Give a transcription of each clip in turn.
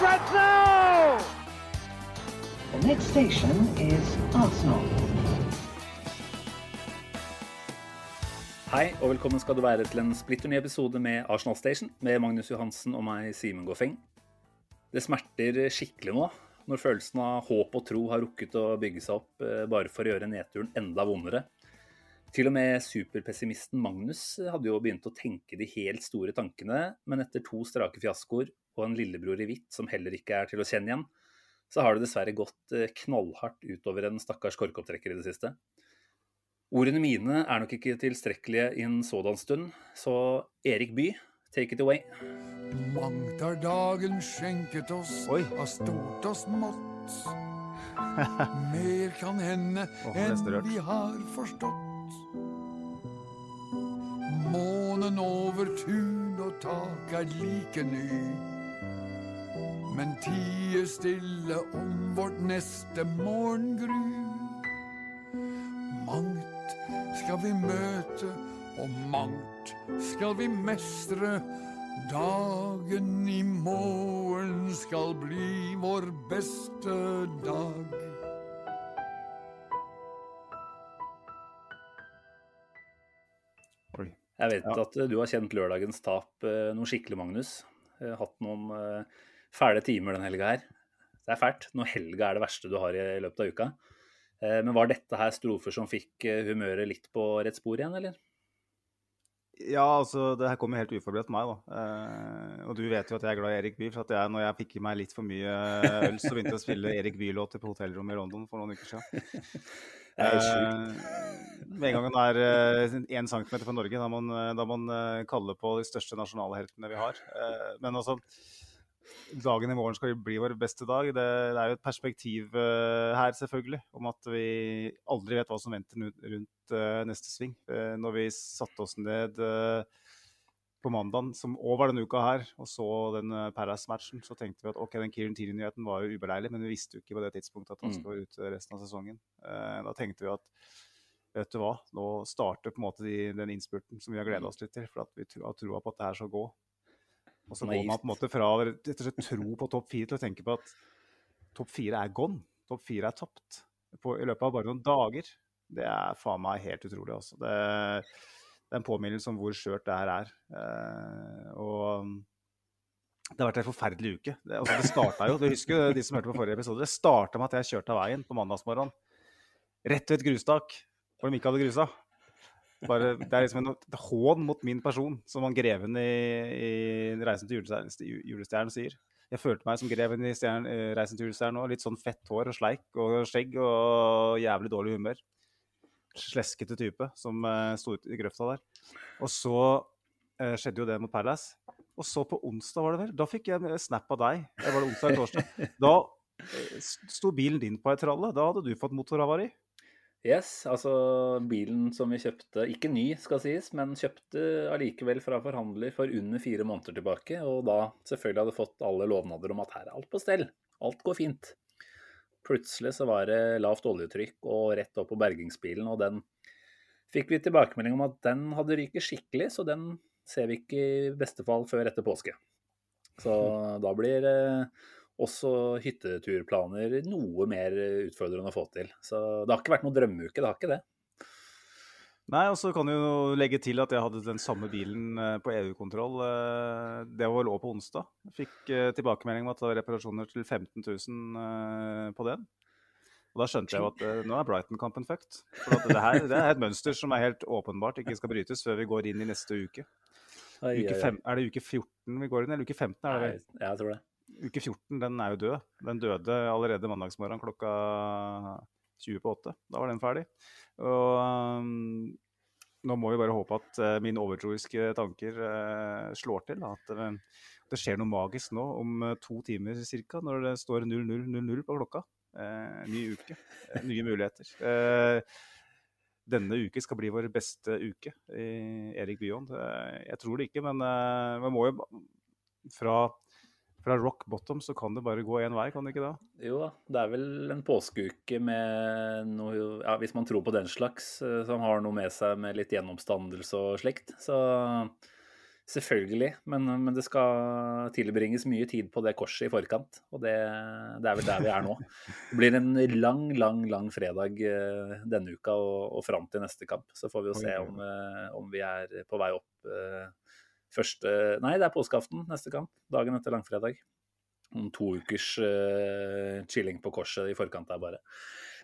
Now. The next station is Arsenal. Hei og velkommen skal du være til en splitter ny episode med Arsenal Station med Magnus Johansen og meg, Simen Goffeng. Det smerter skikkelig nå, når følelsen av håp og tro har rukket å bygge seg opp eh, bare for å gjøre nedturen enda vondere. Til og med superpessimisten Magnus hadde jo begynt å tenke de helt store tankene, men etter to strake fiaskoer og en lillebror i hvitt som heller ikke er til å kjenne igjen, så har det dessverre gått eh, knallhardt utover en stakkars korkopptrekker i det siste. Ordene mine er nok ikke tilstrekkelige i en sådan stund, så Erik Bye, take it away. Mangt har dagen skjenket oss Oi. av stort og smått. Mer kan hende oh, enn vi har forstått. Månen over tun og tak er like ny. Men tier stille om vårt neste morgengry. Mangt skal vi møte, og mangt skal vi mestre. Dagen i morgen skal bli vår beste dag. Oi. Jeg vet Ja. at eh, du har kjent lørdagens tap eh, noe skikkelig, Magnus. Eh, Hatt noen eh, fæle timer den helga her. Det er fælt når helga er det verste du har i løpet av uka. Eh, Men var dette her strofer som fikk eh, humøret litt på rett spor igjen, eller? Ja, altså, det her kommer helt uforberedt på meg, da. Eh, og du vet jo at jeg er glad i Erik Bye. For at jeg, når jeg fikk i meg litt for mye øl, så begynte jeg å spille Erik Bye-låter på hotellrommet i London for noen uker siden. Det er sjukt. Med en gang man er én centimeter fra Norge, da man, da man eh, kalle på de største nasjonale heltene vi har. Eh, men altså, dagen i morgen skal bli vår beste dag. Det, det er jo et perspektiv uh, her, selvfølgelig, om at vi aldri vet hva som venter rundt uh, neste sving. Uh, når vi satte oss ned på mandag, som òg var denne uka her, og så den Paras-matchen, så tenkte vi at ok, den Kieran Tierney-nyheten var jo ubeleilig, men vi visste jo ikke på det tidspunktet at han skulle skal være ute resten av sesongen. Da tenkte vi at vet du hva, nå starter på en måte de, den innspurten som vi har gleda oss litt til, for at vi har troa på at det her skal gå. Og så går man på en måte fra å tro på topp fire til å tenke på at topp fire er gone. Topp fire er tapt på, i løpet av bare noen dager. Det er faen meg helt utrolig, altså. Det, det er en påminnelse om hvor skjørt det her er. Eh, og det har vært en forferdelig uke. Det, altså, det starta jo, du husker jo de som hørte på forrige episode, det starta med at jeg kjørte av veien på mandagsmorgenen. Rett ved et grustak hvor de ikke hadde grusa. Bare, det er liksom en et hån mot min person, som han greven i, i Reisen til julestjernen, sier. Jeg følte meg som greven i stjern, eh, Reisen til julestjernen òg. Litt sånn fett hår og sleik og skjegg og jævlig dårlig humør. Sleskete type som uh, sto ute i grøfta der. Og så uh, skjedde jo det mot Palace. Og så på onsdag, var det vel, da fikk jeg en snap av deg. Det var det onsdag eller torsdag. Da sto bilen din på ei tralle. Da hadde du fått motorhavari. Yes, altså bilen som vi kjøpte, ikke ny skal sies, men kjøpte allikevel fra forhandler for under fire måneder tilbake, og da selvfølgelig hadde fått alle lovnader om at her er alt på stell, alt går fint. Plutselig så var det lavt oljetrykk og rett opp på bergingsbilen, og den fikk vi tilbakemelding om at den hadde ryket skikkelig, så den ser vi ikke i beste fall før etter påske. Så da blir eh, også hytteturplaner noe mer utfordrende å få til. Så det har ikke vært noen drømmeuke, det har ikke det. Nei, og så kan du jo legge til at jeg hadde den samme bilen eh, på EU-kontroll. eh, Det var lå på onsdag. Fikk eh, tilbakemelding om at det var reparasjoner til 15 000 eh, på den. Og da skjønte jeg jo at nå er Brighton-kampen fucked. For at det her det er et mønster som er helt åpenbart ikke skal brytes før vi går inn i neste uke. Uke fem, er det uke 14 vi går inn, eller uke 15? er det vel? jeg tror det. Uke 14 den er jo død. Den døde allerede mandagsmorgen klokka 20 på 8. Da var den ferdig. Og um, nå må vi bare håpe at uh, mine overtroiske tanker uh, slår til. At uh, det skjer noe magisk nå om to timer ca. når det står 00.00 på klokka. ny uke, nye muligheter. denne uke skal bli vår beste uke i Erik Byon. jeg tror det ikke, men vi må jo fra fra rock bottom så kan det bare gå én vei, kan det ikke da? Jo da, det er vel en påskeuke med noe ja, Hvis man tror på den slags, eh, som har noe med seg med litt gjennomstandelse og slikt. Så selvfølgelig. Men, men, det skal tilbringes mye tid på det korset i forkant. Og det, det, er vel der vi er nå. Det blir en lang, lang, lang fredag eh, denne uka og, og fram til neste kamp. Så får vi jo se om, eh, om vi er på vei opp Første Nei, det er påskeaften neste kamp. Dagen etter langfredag. Om to ukers uh, chilling på korset i forkant der, bare.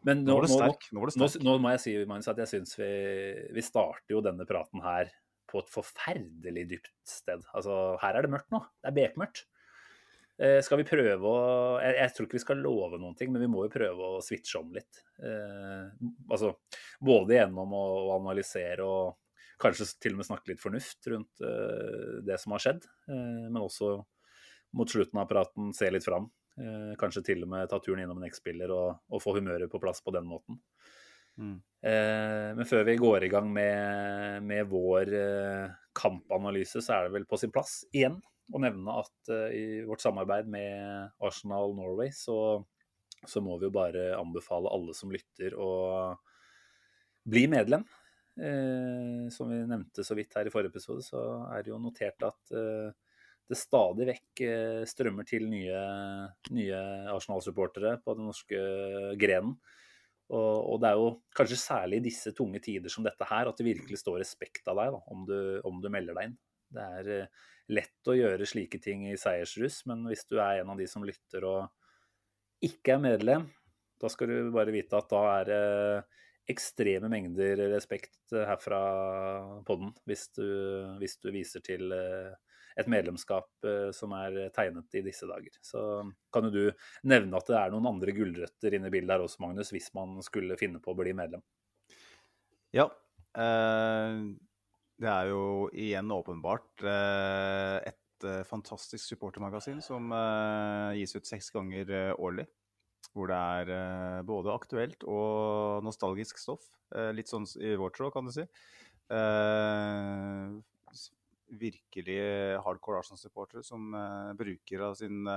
Men nå, nå, nå, nå, nå må jeg si Magnus, at jeg syns vi, vi starter jo denne praten her på et forferdelig dypt sted. Altså, her er det mørkt nå. Det er bekmørkt. Eh, skal vi prøve å jeg, jeg, tror ikke vi skal love noen ting, men vi må jo prøve å switche om litt. Eh, altså både gjennom å, å analysere og kanskje til og med snakke litt fornuft rundt uh, det som har skjedd. Uh, men også mot slutten av praten se litt fram. Uh, kanskje til og med ta turen innom en X-spiller og, og, få humøret på plass på den måten. Mm. men før vi går i gang med, med vår kampanalyse, så er det vel på sin plass igjen å nevne at i vårt samarbeid med Arsenal Norway, så, så må vi jo bare anbefale alle som lytter å bli medlem. Eh, som vi nevnte så vidt her i forrige episode, så er det jo notert at eh, det stadig vekk eh, strømmer til nye, nye Arsenal-supportere på den norske grenen. Og, og, det er jo kanskje særlig i disse tunge tider som dette her at det virkelig står respekt av deg da, om du, om du melder deg inn. Det er lett å gjøre slike ting i seiersruss, men hvis du er en av de som lytter og ikke er medlem, da skal du bare vite at da er det ekstreme mengder respekt herfra her fra podden hvis du, hvis du viser til eh, et medlemskap eh, som er tegnet i disse dager. Så kan jo du nevne at det er noen andre gulrøtter inne i bildet her også, Magnus, hvis man skulle finne på å bli medlem. Ja. Eh, det er jo igjen åpenbart eh, et eh, fantastisk supportermagasin som gis ut seks ganger årlig hvor det er uh, både aktuelt og nostalgisk stoff. Uh, litt sånn i vårt tråd, kan du si. Uh, virkelig hardcore Arsenal-supportere som bruker av sin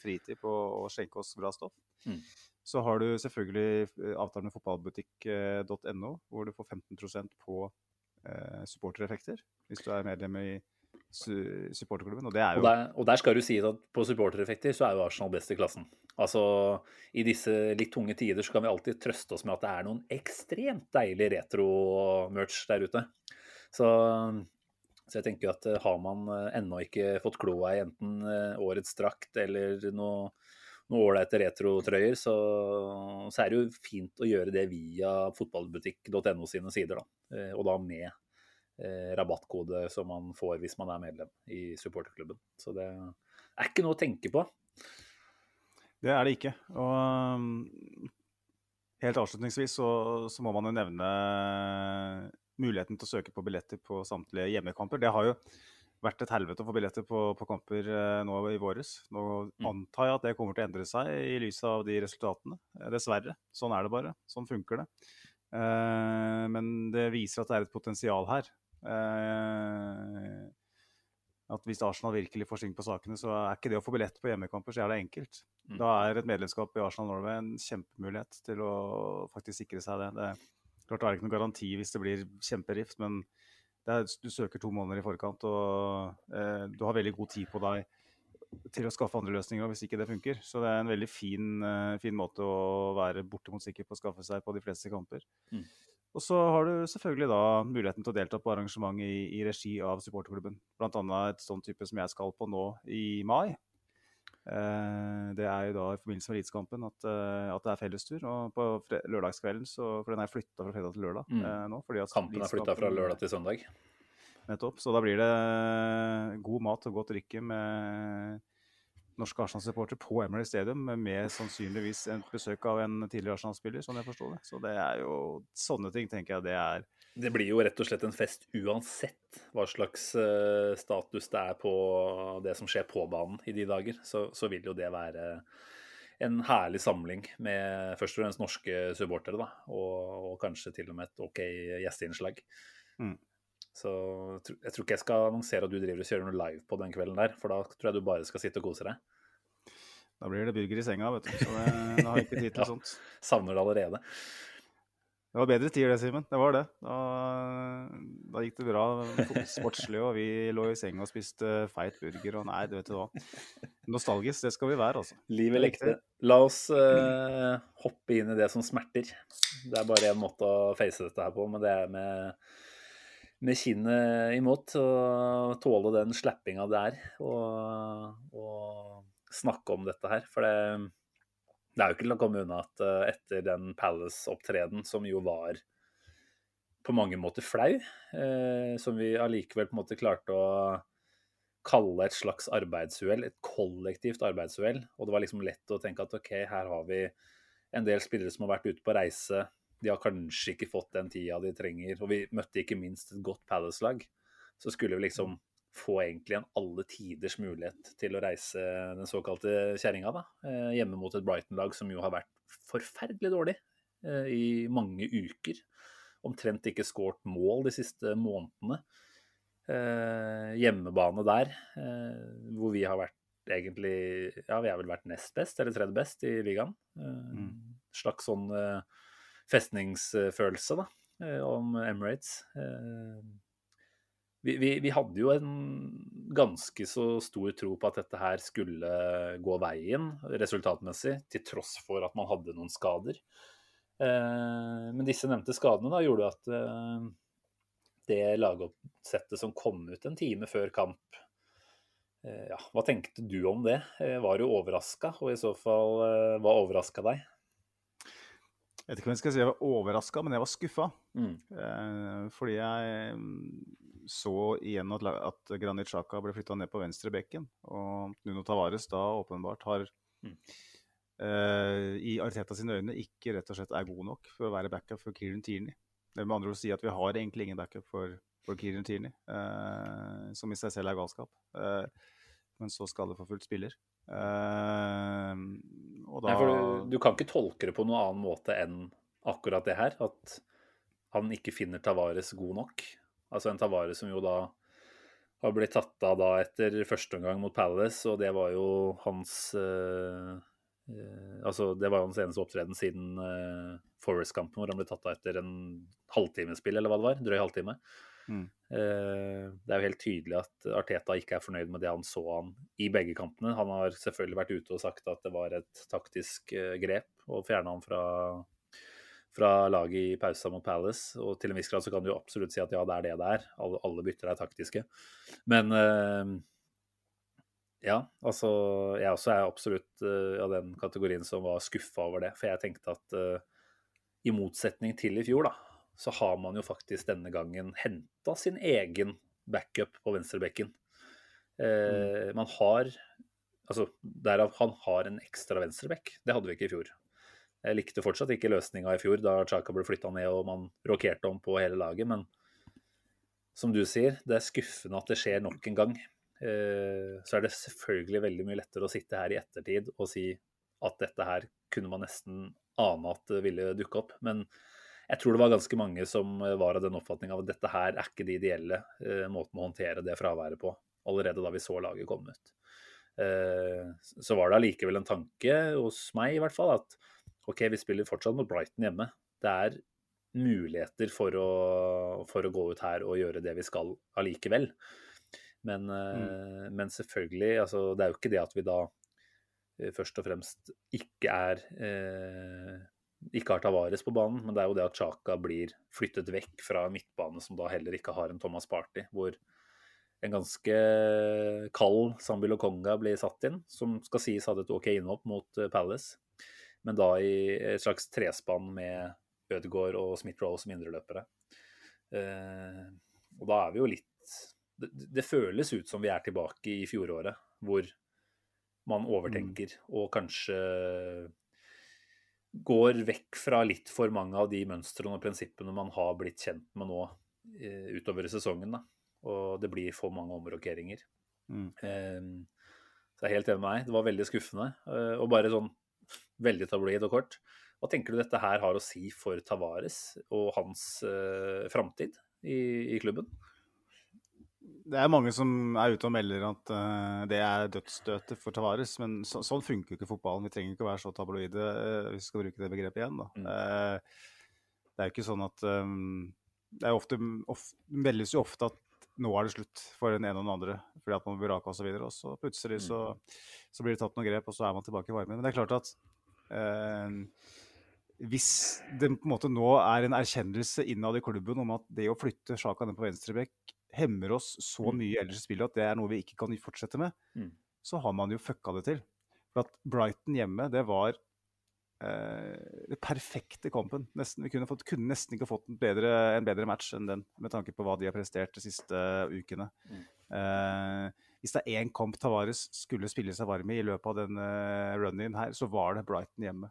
fritid på å skjenke oss bra stoff. Mm. Så har du selvfølgelig avtalen med fotballbutikk.no, hvor du får 15% på supportereffekter hvis du er medlem i supporterklubben. Og, og, der, og, der, skal du si at på supportereffekter så er jo Arsenal best i klassen. Altså i disse litt tunge tider så kan vi alltid trøste oss med at det er noen ekstremt deilig retro-merch der ute. Så, så, jeg tenker at eh, har man eh, ennå ikke fått kloa i enten eh, årets drakt eller noe noen ålreite retrotrøyer, så, så er det jo fint å gjøre det via fotballbutikk.no sine sider. Da. Og da med eh, rabattkode som man får hvis man er medlem i supporterklubben. Så det er ikke noe å tenke på. Det er det ikke. Og um, helt avslutningsvis så, så, må man jo nevne muligheten til å søke på billetter på samtlige hjemmekamper. Det har jo vært et helvete å få billetter på, på kamper eh, nå i våres. Nå mm. antar jeg at det kommer til å endre seg i lys av de resultatene. Dessverre. Sånn er det bare. Sånn funker det. Eh, men det viser at det er et potensial her. Eh, at hvis Arsenal virkelig får sving på sakene, så er ikke det å få billett på hjemmekamper så det enkelt. Mm. Da er et medlemskap i Arsenal Norway en kjempemulighet til å faktisk sikre seg det. Det er klart det er ikke noen garanti hvis det blir kjemperift, men er, du søker to måneder i forkant, og eh, du har veldig god tid på deg til å skaffe andre løsninger hvis ikke det funker. Så det er en veldig fin, uh, fin måte å være bortimot sikker på å skaffe seg på de fleste kamper. Mm. Og så har du selvfølgelig da muligheten til å delta på arrangement i, i regi av supporterklubben. Blant annet et sånn type som jeg skal på nå i mai. Eh, det er jo da i forbindelse med Elitekampen at, eh, at, det er fellestur. Og på lørdagskvelden, så, for den er flytta fra fredag til lørdag mm. eh, nå. Kampen er flytta fra lørdag til søndag? Nettopp. Så da blir det god mat og godt drikke med norske Arsenal-supporter på Emily Stadium, med sannsynligvis et besøk av en tidligere Arsenal-spiller, sånn jeg forstår det. Så det er jo sånne ting, tenker jeg, det er Det blir jo rett og slett en fest uansett hva slags uh, status det er på det som skjer på banen i de dager. Så, så, vil jo det være en herlig samling med først og fremst norske supportere, da. Og, og kanskje til og med et OK gjesteinnslag. Mm. Så jeg tror ikke jeg skal annonsere at du driver og kjører noe live på den kvelden der, for da tror jeg du bare skal sitte og kose deg. Da blir det burger i senga, vet du. Så det, da har jeg ikke tid til ja, sånt. Savner det allerede. Det var bedre tider det, Simen. Det var det. Da, da, gikk det bra sportslig, og vi lå i senga og spiste feit burger og nei, du vet du hva. Nostalgisk, det skal vi være, altså. Livet lekte. La oss uh, hoppe inn i det som smerter. Det er bare én måte å face dette her på, men det er med med kinnet imot og tåle den slappinga det er å snakke om dette her. For det, det, er jo ikke til å komme unna at uh, etter den Palace-opptredenen, som jo var på mange måter flau, eh, som vi allikevel på en måte klarte å kalle et slags arbeidsuhell, et kollektivt arbeidsuhell. Og det var liksom lett å tenke at OK, her har vi en del spillere som har vært ute på reise de har kanskje ikke fått den tida de trenger. Og vi møtte ikke minst et godt Palace-lag. Så skulle vi liksom få egentlig en alle tiders mulighet til å reise den såkalte kjerringa, da. Eh, hjemme mot et Brighton-lag som jo har vært forferdelig dårlig eh, i mange uker. Omtrent ikke skåret mål de siste månedene. Eh, hjemmebane der, hvor vi har vært egentlig Ja, vi har vel vært nest best, eller tredje best i ligaen. Mm. Slags sånn festningsfølelse da, om Emirates. Eh, vi, vi, vi, hadde jo en ganske så stor tro på at dette her skulle gå veien resultatmessig, til tross for at man hadde noen skader. Eh, men disse nevnte skadene da gjorde at det lagoppsettet som kom ut en time før kamp ja, Hva tenkte du om det? Var du overraska, og i så fall hva overraska deg? Jeg vet ikke om jeg skal si jeg var overraska, men jeg var skuffa. Mm. Eh, fordi jeg så igjen at, at Granit Xhaka ble flytta ned på venstre bekken. Og Nuno Tavares da åpenbart har mm. uh, i Arteta sine øyne ikke rett og slett er god nok for å være backup for Kieran Tierney. Det med andre ord å si at vi har egentlig ingen backup for, for Kieran Tierney, uh, som i seg selv er galskap. Uh, men så skal det få fullt spiller. Uh, da... Nei, du, du, kan ikke tolke det på noen annen måte enn akkurat det her. At han ikke finner Tavares god nok. Altså en Tavares som jo da har blitt tatt av da etter første omgang mot Palace, og det var jo hans eh, uh, Altså, det var jo hans eneste opptreden siden eh, Forest-kampen, hvor han ble tatt av etter en halvtimespill, eller hva det var. Drøy halvtime. Mm. Eh, det er jo helt tydelig at Arteta ikke er fornøyd med det han så han i begge kampene. Han har selvfølgelig vært ute og sagt at det var et taktisk eh, grep å fjerne ham fra, fra laget i pausa mot Palace. Og til en viss grad så kan du jo absolutt si at ja, det er det det er. Alle, alle bytter er taktiske. Men eh, ja, altså jeg også er absolutt av den kategorien som var skuffa over det. For jeg tenkte at i motsetning til i fjor, da, så har man jo faktisk denne gangen henta sin egen backup på venstrebekken. Eh, mm. Man har Altså, derav han har en ekstra venstrebekk. Det hadde vi ikke i fjor. Jeg likte fortsatt ikke løsninga i fjor, da Chaka ble flytta ned og man rokerte om på hele laget. Men som du sier, det er skuffende at det skjer nok en gang. Eh, så er det selvfølgelig veldig mye lettere å sitte her i ettertid og si at dette her kunne man nesten ane at det ville dukke opp. Men jeg tror det var ganske mange som eh, var av den oppfatning av at dette her er ikke det ideelle uh, måten å håndtere det fraværet på, allerede da vi så laget komme ut. Så var det allikevel en tanke hos meg i hvert fall at OK, vi spiller fortsatt mot Brighton hjemme. Det er muligheter for å, for å gå ut her og gjøre det vi skal allikevel. Men, uh, mm. men selvfølgelig, altså, det er jo ikke det at vi da først og fremst ikke er ikke har Tavares på banen, men det er jo det at Chaka blir flyttet vekk fra midtbane, som da heller ikke har en Thomas Party, hvor en ganske kald Sambi Lokonga blir satt inn, som skal sies hadde et OK innhopp mot eh, Palace, men da i et slags trespann med Ødegaard og Smith-Roe som indreløpere. Eh, og da er vi jo litt det, det, føles ut som vi er tilbake i fjoråret, hvor man overtenker mm. og kanskje går vekk fra litt for mange av de mønstrene og prinsippene man har blitt kjent med nå eh, utover sesongen. Da. Og det blir for mange omrokeringer. Mm. Eh, så jeg er helt enig med deg. Det var veldig skuffende. Eh, og bare sånn veldig tabloid og kort. Hva tenker du dette her har å si for Tavares og hans eh, framtid i, i klubben? Det er mange som er ute og melder at uh, det er dødsstøtet for Tavares, men så, sånn funker jo ikke fotballen. Vi trenger ikke å være så tabloide, uh, hvis vi skal bruke det begrepet igjen. Mm. Uh, det er jo ikke sånn at um, Det er ofte, ofte, meldes jo ofte at nå er det slutt for den ene og den andre fordi at man blir raka osv. Og, så og så plutselig så, mm. så, blir det tatt noen grep, og så er man tilbake i varmen. Men det er klart at hvis det på en måte nå er en erkjennelse innad i klubben om at det å flytte Sjaka ned på venstrebekk hemmer oss så mm. mye ellers i spillet at det er noe vi ikke kan fortsette med, mm. så har man jo fucka det til. For at Brighton hjemme, det var eh, det perfekte kampen. Nesten, vi kunne, fått, kunne, nesten ikke fått en bedre, en bedre, match enn den, med tanke på hva de har prestert de siste ukene. Mm. Eh, hvis det er én kamp Tavares skulle spille seg varm i i løpet av den uh, run-in her, så var det Brighton hjemme.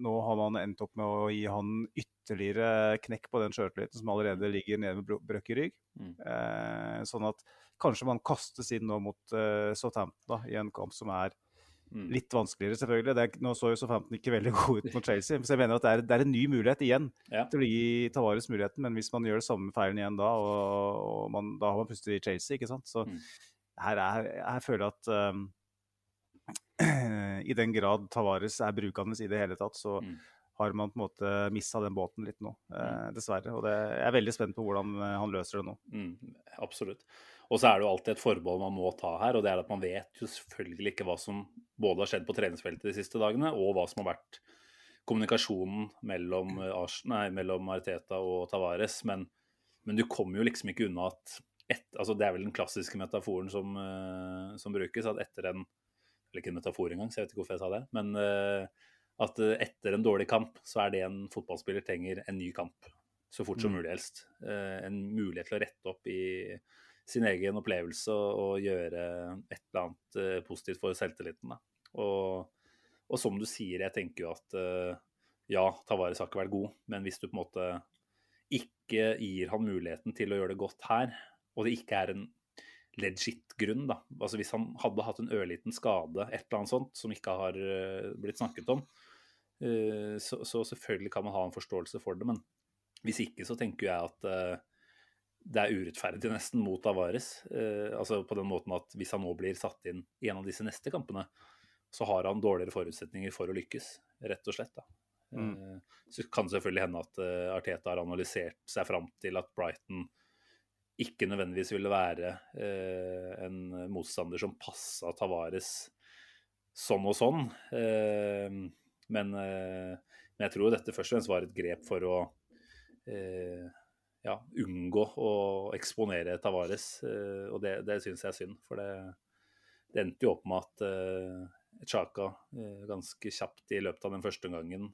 Nå har man endt opp med å gi han ytterligere knekk på den sjøltilliten som allerede ligger nede med brøkk i rygg. Mm. Eh, sånn at kanskje man kastes inn nå mot eh, Southampton da, i en kamp som er mm. Litt vanskeligere, selvfølgelig. Er, nå så jo Southampton ikke veldig god ut mot Chelsea, så jeg mener at det er, det er en ny mulighet igjen ja. til å gi Tavares muligheten. Men hvis man gjør det samme feilen igjen da, og, og man, da har man pustet i Chelsea, ikke sant. Så mm. her, er, jeg føler jeg at um, i den grad Tavares er brukende i det hele tatt, så mm. har man på en måte mista den båten litt nå, eh, mm. dessverre. Og det, jeg er veldig spent på hvordan eh, han løser det nå. Mm, absolutt. Og så er det jo alltid et forbehold man må ta her, og det er at man vet jo selvfølgelig ikke hva som både har skjedd på treningsfeltet de siste dagene, og hva som har vært kommunikasjonen mellom, eh, nei, mellom Arteta og Tavares. Men, men, du kommer jo liksom ikke unna at et, altså Det er vel den klassiske metaforen som, uh, som brukes, at etter en eller ikke en metafor engang, så jeg vet ikke hvorfor jeg sa det. Men uh, at etter en dårlig kamp, så er det en fotballspiller trenger en ny kamp. Så fort som mm. mulig helst. En mulighet til å rette opp i sin egen opplevelse og, gjøre et eller annet positivt for selvtilliten. Og, og, som du sier, jeg tenker jo at ja, Tavares har ikke vært god, men hvis du på en måte ikke gir han muligheten til å gjøre det godt her, og det ikke er en legit grunn. da. Altså Hvis han hadde hatt en ørliten skade, et eller annet sånt, som ikke har uh, blitt snakket om, så, så, selvfølgelig kan man ha en forståelse for det. Men hvis ikke, så tenker jeg at det er urettferdig nesten mot Avares. altså på den måten at hvis han nå blir satt inn i en av disse neste kampene, så har han dårligere forutsetninger for å lykkes, rett og slett. da. Mm. Så kan det selvfølgelig hende at Arteta har analysert seg fram til at Brighton ikke nødvendigvis ville være eh, en motstander som passa Tavares sånn og sånn. Eh, men, eh, men, jeg tror dette først og fremst var et grep for å eh, ja, unngå å eksponere Tavares. Eh, og det, det syns jeg er synd, for det, det, endte jo opp med at Chaka ganske kjapt i løpet av den første gangen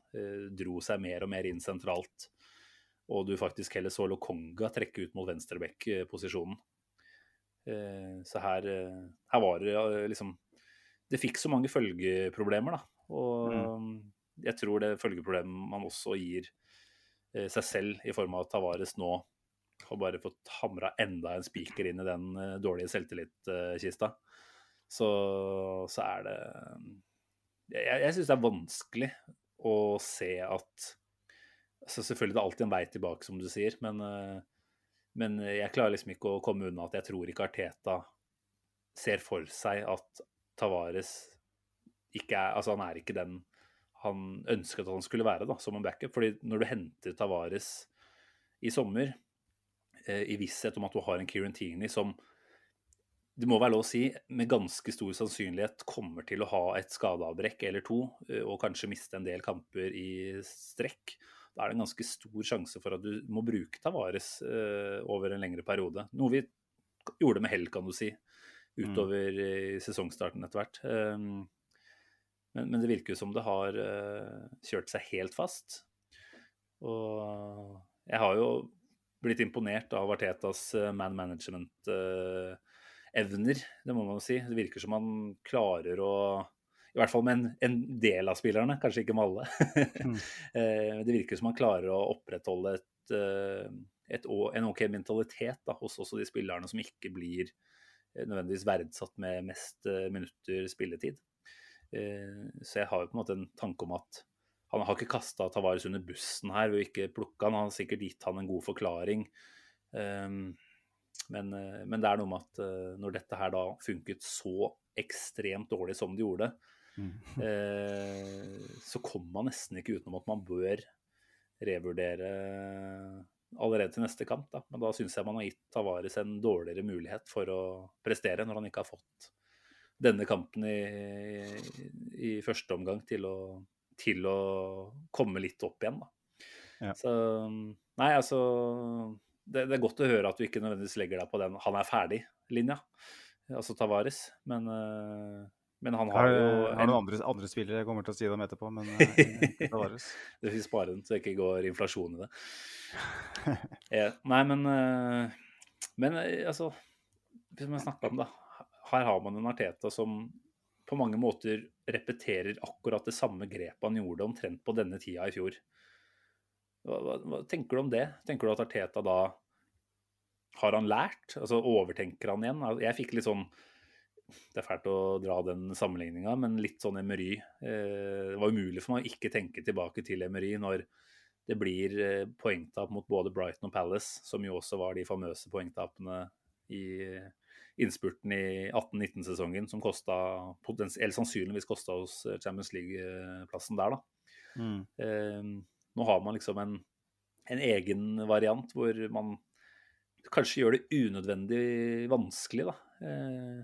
dro seg mer og mer inn sentralt og du faktisk heller så Lokonga trekke ut mot venstreback-posisjonen. Eh, så her, eh, her, var det liksom Det fikk så mange følgeproblemer, da. Og mm. jeg tror det følgeproblemet man også gir eh, seg selv, i form av Tavares nå har bare fått hamra enda en spiker inn i den dårlige selvtillit-kista, så, så, er det Jeg, jeg syns det er vanskelig å se at så selvfølgelig det er alltid en vei tilbake, som du sier. Men, eh, men, jeg klarer liksom ikke å komme unna at jeg tror ikke Arteta ser for seg at Tavares ikke er Altså, han er ikke den han ønsket at han skulle være, da, som en backup. Fordi når du henter Tavares i sommer, eh, i visshet om at du har en Kieran Tierney som det må være lov å si, med ganske stor sannsynlighet kommer til å ha et skadeavbrekk eller to, eh, og kanskje miste en del kamper i strekk da er det en ganske stor sjanse for at du må bruke Tavares eh, over en lengre periode. Noe vi gjorde med hell, kan du si, utover mm. sesongstarten etter hvert. Um, men, men, det virker jo som det har uh, kjørt seg helt fast. Og jeg har jo blitt imponert av Artetas man management-evner, det må man jo si. Det virker som han klarer å I hvert fall med en, en del av spillerne, kanskje ikke med alle. Mm. Eh, det virker som han klarer å opprettholde et, eh, et, en OK mentalitet da, hos også de spillerne som ikke blir eh, nødvendigvis verdsatt med mest minutter spilletid. Så jeg har jo på en måte en tanke om at han har ikke kasta Tavares under bussen her ved ikke plukke han. Han har sikkert gitt han en god forklaring. Men, men det er noe med at når dette her da funket så ekstremt dårlig som det gjorde, Mm. Eh, så kommer man nesten ikke utenom at man bør revurdere allerede til neste kamp. Da. Men da syns jeg man har gitt Tavares en dårligere mulighet for å prestere, når han ikke har fått denne kampen i, i første omgang til å, til å, komme litt opp igjen. Da. Ja. Så Nei, altså det, det, er godt å høre at du ikke nødvendigvis legger deg på den 'han er ferdig'-linja, altså Tavares. Men uh, men han har jo Jeg har noen andre, andre, spillere jeg kommer til å si dem etterpå, men uh, Det fins bare den, så det ikke går inflasjon i det. ja, nei, men Men altså Hvis man snakker om det Her har man en Arteta som på mange måter repeterer akkurat det samme grepet han gjorde omtrent på denne tida i fjor. Hva, hva, tenker du om det? Tenker du at Arteta da Har han lært? Altså overtenker han igjen? Jeg fikk litt sånn det er fælt å dra den sammenligninga, men litt sånn Emery. Eh, det var umulig for meg å ikke tenke tilbake til Emery når det blir eh, poengtap mot både Brighton og Palace, som jo også var de famøse poengtapene i innspurten i 18-19-sesongen, som kosta eller sannsynligvis kosta oss Champions League-plassen der, da. Mm. Eh, nå har man liksom en, en egen variant hvor man kanskje gjør det unødvendig vanskelig, da. Eh,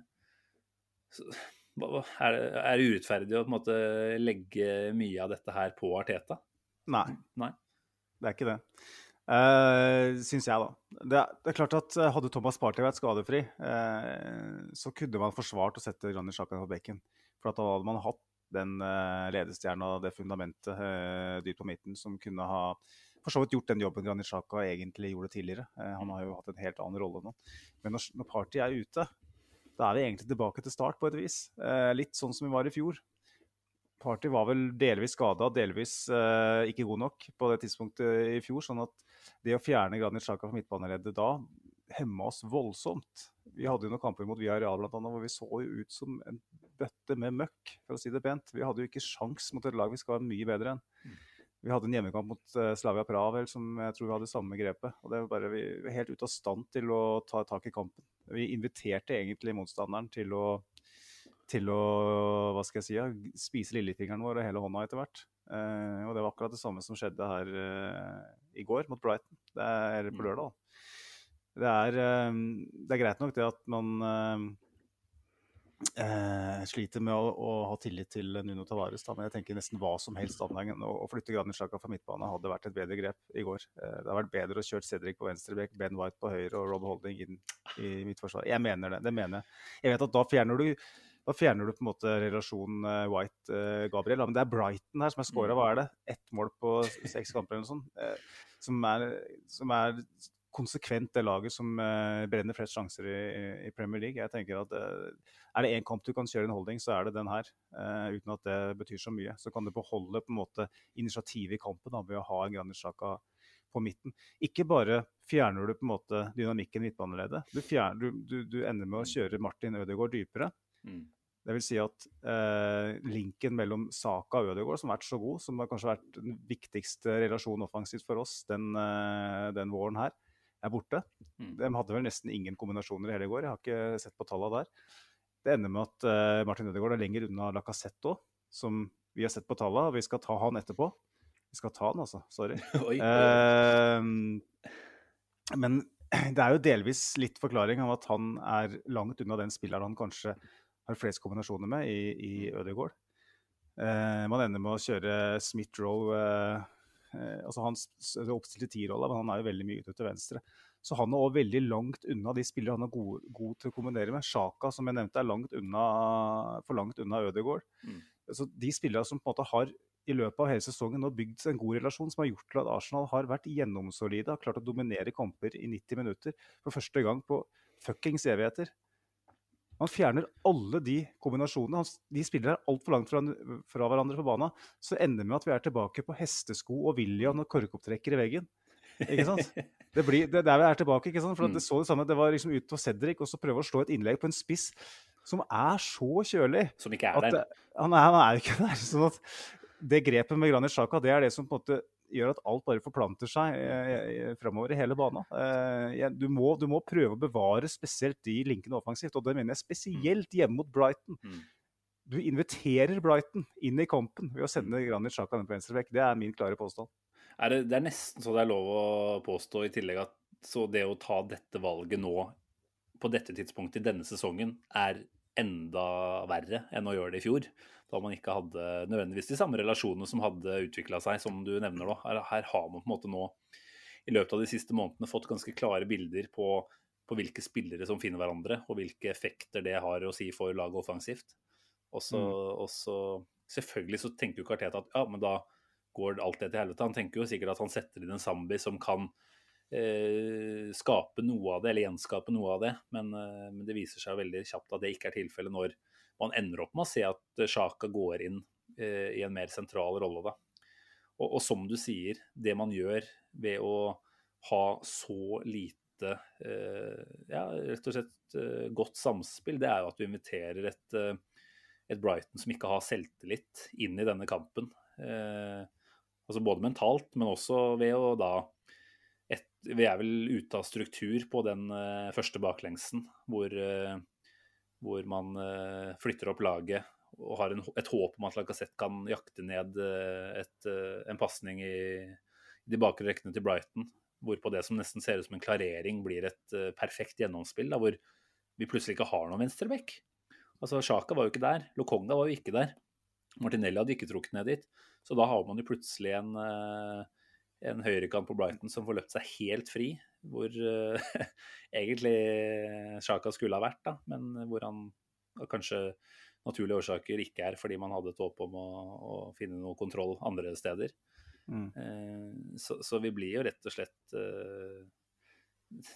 er det, er det urettferdig å på en måte legge mye av dette her på Arteta? Nei. Nei. Det er ikke det. Uh, Syns jeg, da. Det, det, er klart at eh, Hadde Thomas Partey vært skadefri, uh, så kunne man forsvart å sette Granit Xhaka på bekken. For da hadde man hatt den uh, ledestjerna, det fundamentet uh, dypt på midten, som kunne ha for så vidt gjort den jobben Granit Xhaka egentlig gjorde tidligere. han har jo hatt en helt annen rolle nå. Men når, når Party er ute, da er vi egentlig tilbake til start på et vis. Litt sånn som vi var i fjor. Party var vel delvis skada, delvis ikke god nok på det tidspunktet i fjor. sånn at det å fjerne Granit Xhaka fra midtbaneleddet da hemma oss voldsomt. Vi hadde jo noen kamper mot Villarreal bl.a. hvor vi så jo ut som en bøtte med møkk, for å si det pent. Vi hadde jo ikke sjans mot et lag vi skal være mye bedre enn. Mm. Vi hadde en hjemmekamp mot uh, Slavia Praha som jeg tror vi hadde samme grepet. og det var bare Vi var helt ute av stand til å ta tak i kampen. Vi inviterte egentlig motstanderen til å, til å hva skal jeg si, spise lillefingeren vår og hele hånda etter hvert. Eh, og det var akkurat det samme som skjedde her uh, i går mot Brighton. Det er på mm. lørdag. Det er, det er greit nok det at man eh, sliter med å, å, ha tillit til Nuno Tavares. Da. Men jeg tenker nesten hva som helst annet å, flytte Granitjaka fra midtbane hadde vært et bedre grep i går. Eh, det hadde vært bedre å kjøre Cedric på venstrebekk, Ben White på høyre og Rob Holding inn i midtforsvaret. Jeg mener det. Det mener jeg. Jeg vet at da fjerner du da fjerner du på en måte relasjonen uh, White-Gabriel. Uh, men det er Brighton her som er scora, hva er det? Ett mål på seks kamper eller noe sånt. Uh, som, er, som er konsekvent det laget som brenner flest sjanser i, i, Premier League. Jeg tenker at Er det én kamp du kan kjøre en holding, så er det den her. Uten at det betyr så mye. Så kan du beholde på en måte initiativet i kampen da, ved å ha en Granitjaka på midten. Ikke bare fjerner du på en måte dynamikken i midtbaneleddet. Du, du, du, du, ender med å kjøre Martin Ødegaard dypere. Mm. Det vil si at eh, linken mellom Saka og Ødegaard, som har vært så god, som har kanskje vært den viktigste relasjonen offensivt for oss den, eh, den våren her, er borte. Mm. De hadde vel nesten ingen kombinasjoner i hele går. Jeg har ikke sett på tallene der. Det ender med at eh, Martin Ødegaard er lenger unna Lacassette òg, som vi har sett på tallene. Og vi skal ta han etterpå. Vi skal ta han, altså. Sorry. Uh, men det er jo delvis litt forklaring av at han er langt unna den spilleren han kanskje har flest kombinasjoner med i, i Ødegaard. Eh, man ender med å kjøre Smith-Roe Eh, altså Han oppstilte tierrolla, men han er jo veldig mye ute til venstre. Så han er òg veldig langt unna de spillere han er god, god, til å kombinere med. Sjaka, som jeg nevnte, er langt unna, for langt unna Ødegaard. Mm. Så de spillere som på en måte har i løpet av hele sesongen nå bygd en god relasjon, som har gjort til at Arsenal har vært gjennomsolide, har klart å dominere kamper i 90 minutter for første gang på fuckings evigheter. Han fjerner alle de kombinasjonene. Han, de spiller altfor langt fra, fra, hverandre på banen. Så ender med at vi er tilbake på hestesko og William og korkopptrekker i veggen. Ikke sant? Det blir det der vi er tilbake. ikke sant? For det så det samme, det var liksom ut på Cedric og så prøve å slå et innlegg på en spiss som er så kjølig. Som ikke er der. Han er, han er ikke der. sånn at det grepet med Granit Sjaka, det er det som på en måte gjør at alt bare forplanter seg eh, framover i hele banen. Eh, du, må, du, må, prøve å bevare spesielt de linkene offensivt, og det mener jeg spesielt hjemme mot Brighton. Mm. Du inviterer Brighton inn i kampen ved å sende mm. Granit Xhaka ned på venstrebekk. Det er min klare påstand. Er det, det, er nesten så det er lov å påstå i tillegg at så det å ta dette valget nå, på dette tidspunktet i denne sesongen, er enda verre enn å gjøre det i fjor da man ikke hadde nødvendigvis de samme relasjonene som hadde utvikla seg, som du nevner nå. Her, her, har man på en måte nå i løpet av de siste månedene fått ganske klare bilder på, på hvilke spillere som finner hverandre, og hvilke effekter det har å si for laget offensivt. Og så, mm. Selvfølgelig så tenker jo Kartet at ja, men da går alt det til helvete. Han tenker jo sikkert at han setter inn en Zambi som kan eh, skape noe av det, eller gjenskape noe av det. Men, eh, men, det viser seg veldig kjapt at det ikke er tilfellet når man ender opp med å se at Sjaka går inn eh, i en mer sentral rolle. da. Og, og, som du sier, det man gjør ved å ha så lite eh, ja, rett og slett eh, godt samspill, det er jo at du inviterer et, eh, et, Brighton som ikke har selvtillit, inn i denne kampen. Eh, altså både mentalt, men også ved å da et, Vi er vel ute av struktur på den eh, første baklengsen, hvor hvor man eh, flytter opp laget og har en, et håp om at Lacassette kan jakte ned eh, et, eh, en pasning i, i, de bakre rekkene til Brighton. Hvorpå det som nesten ser ut som en klarering, blir et perfekt gjennomspill. Da, hvor vi plutselig ikke har noen venstreback. Altså, Sjaka var jo ikke der. Lokonga var jo ikke der. Martinelli hadde ikke trukket ned dit. Så da har man jo plutselig en, en høyrekant på Brighton som får løpt seg helt fri hvor uh, egentlig Sjaka skulle ha vært, da, men hvor han kanskje naturlige årsaker ikke er fordi man hadde et håp om å, å finne noe kontroll andre steder. Mm. Uh, så, så, vi blir jo rett og slett uh,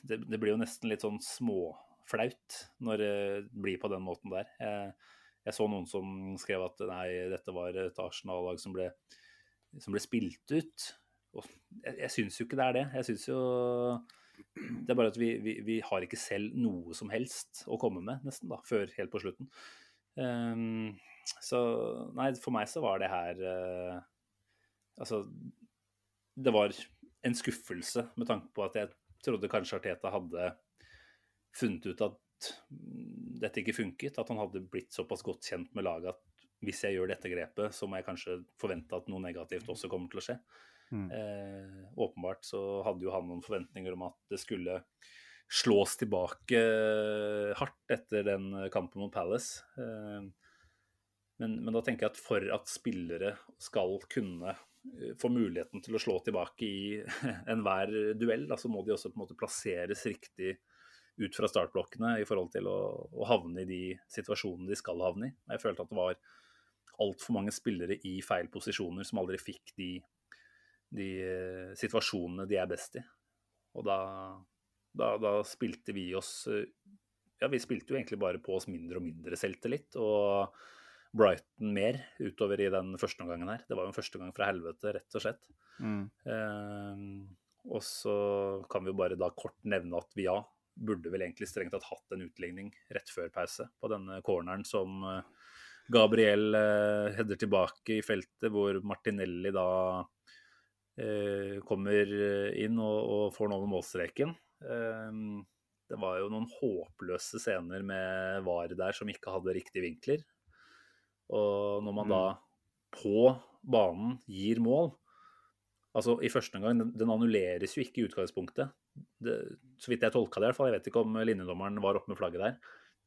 det, det, blir jo nesten litt sånn småflaut når det blir på den måten der. Jeg, jeg så noen som skrev at nei, dette var et Arsenal-lag som, som ble spilt ut. Jeg, jeg syns jo ikke det er det. Jeg syns jo Det er bare at vi, vi, vi, har ikke selv noe som helst å komme med, nesten, da, før helt på slutten. Um, så nei, for meg så var det her uh, Altså, det var en skuffelse med tanke på at jeg trodde kanskje Arteta hadde funnet ut at dette ikke funket. At han hadde blitt såpass godt kjent med laget at hvis jeg gjør dette grepet, så må jeg kanskje forvente at noe negativt også kommer til å skje. Mm. Eh, åpenbart så hadde jo han noen forventninger om at det skulle slås tilbake eh, hardt etter den kampen mot Palace. Eh, men, men, da tenker jeg at for at spillere skal kunne eh, få muligheten til å slå tilbake i enhver duell, da, så må de også på en måte plasseres riktig ut fra startblokkene i forhold til å, å havne i de situasjonene de skal havne i. Jeg følte at det var altfor mange spillere i feil posisjoner som aldri fikk de de situasjonene de er best i. Og da, da, da, spilte vi oss eh, Ja, vi spilte jo egentlig bare på oss mindre og mindre selvtillit. Og Brighton mer utover i den første omgangen her. Det var jo en første gang fra helvete, rett og slett. Mm. Eh, og så kan vi jo bare da kort nevne at vi ja, burde vel egentlig strengt tatt hatt en utligning rett før pause på denne corneren som eh, Gabriel eh, header tilbake i feltet, hvor Martinelli da kommer inn og, og får med målstreken. Eh, det var jo noen håpløse scener med VAR der som ikke hadde riktige vinkler. Og når man da mm. på banen gir mål Altså i første omgang, den, den annulleres jo ikke i utgangspunktet. Det, så vidt jeg tolka det, i hvert fall. Jeg vet ikke om linjedommeren var oppe med flagget der.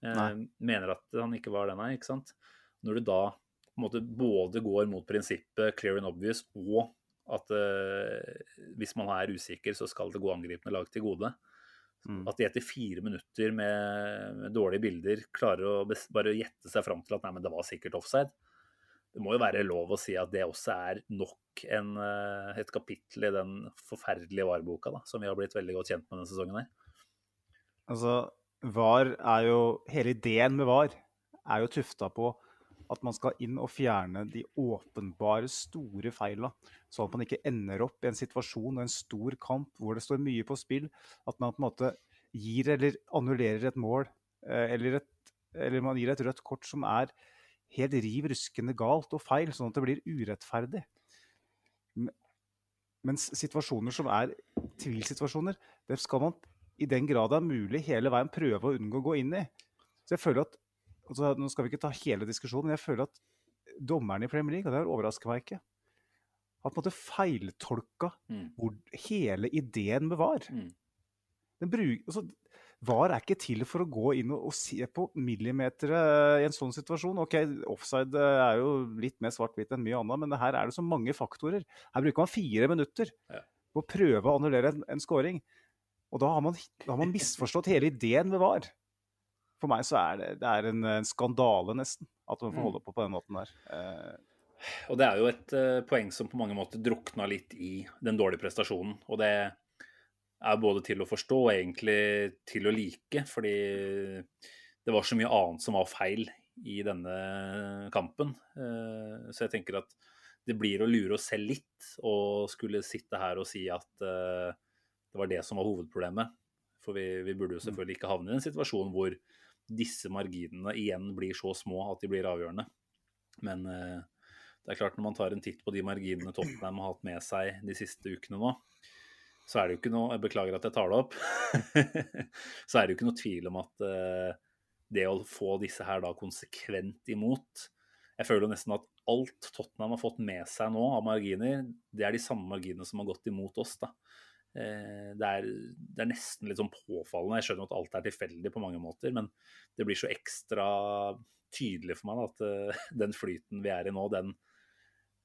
Eh, mener at han ikke var det, nei. ikke sant? Når du da på en måte både går mot prinsippet clear and obvious og at uh, hvis man er usikker, så skal det gå angripende lag til gode. Mm. At de etter fire minutter med, med dårlige bilder klarer å bare gjette seg fram til at nei, men det var sikkert offside. Det må jo være lov å si at det også er nok en, uh, et kapittel i den forferdelige VAR-boka som vi har blitt veldig godt kjent med denne sesongen. her. Altså, VAR er jo Hele ideen med VAR er jo tufta på at man skal inn og fjerne de åpenbare, store feila. Sånn at man ikke ender opp i en situasjon og en stor kamp hvor det står mye på spill. At man på en måte gir eller annullerer et mål, eh, eller, et, eller man gir et rødt kort som er helt riv ruskende galt og feil, sånn at det blir urettferdig. Mens situasjoner som er tvilsituasjoner, det skal man i den grad det er mulig hele veien prøve å unngå å gå inn i. Så jeg føler at, altså, Nå skal vi ikke ta hele diskusjonen, men jeg føler at dommerne i Premier League, og det overrasker meg ikke, har på en måte feiltolka Mm. hvor hele ideen med VAR. Mm. Den bruk, altså, VAR er ikke til for å gå inn og, og se på millimeter eh, i en sånn situasjon. Ok, Offside eh, er jo litt mer svart-hvitt enn mye annet, men her er det så mange faktorer. Her bruker man fire minutter Ja. på å prøve å annullere en, en scoring. Og da har, man, da har man misforstått hele ideen med VAR. For meg så er det, det er en, en skandale, nesten, at man får Mm. holde på på den måten der. Eh, Og det er jo et uh, poeng som på mange måter drukna litt i den dårlige prestasjonen. Og det er både til å forstå og egentlig til å like, fordi det var så mye annet som var feil i denne kampen. Uh, Så jeg tenker at det blir å lure oss selv litt å skulle sitte her og si at uh, det var det som var hovedproblemet. For vi, vi burde jo selvfølgelig ikke havne i en situasjon hvor disse marginene igjen blir så små at de blir avgjørende. Men eh, det er klart når man tar en titt på de marginene Tottenham har hatt med seg de siste ukene nå, så er det jo ikke noe Jeg beklager at jeg tar det opp. så er det jo ikke noe tvil om at eh, det å få disse her da konsekvent imot Jeg føler jo nesten at alt Tottenham har fått med seg nå av marginer, det er de samme marginene som har gått imot oss. da. Eh, Det er, det er nesten litt sånn påfallende. Jeg skjønner at alt er tilfeldig på mange måter, men det blir så ekstra tydelig for meg da, at eh, den flyten vi er i nå, den,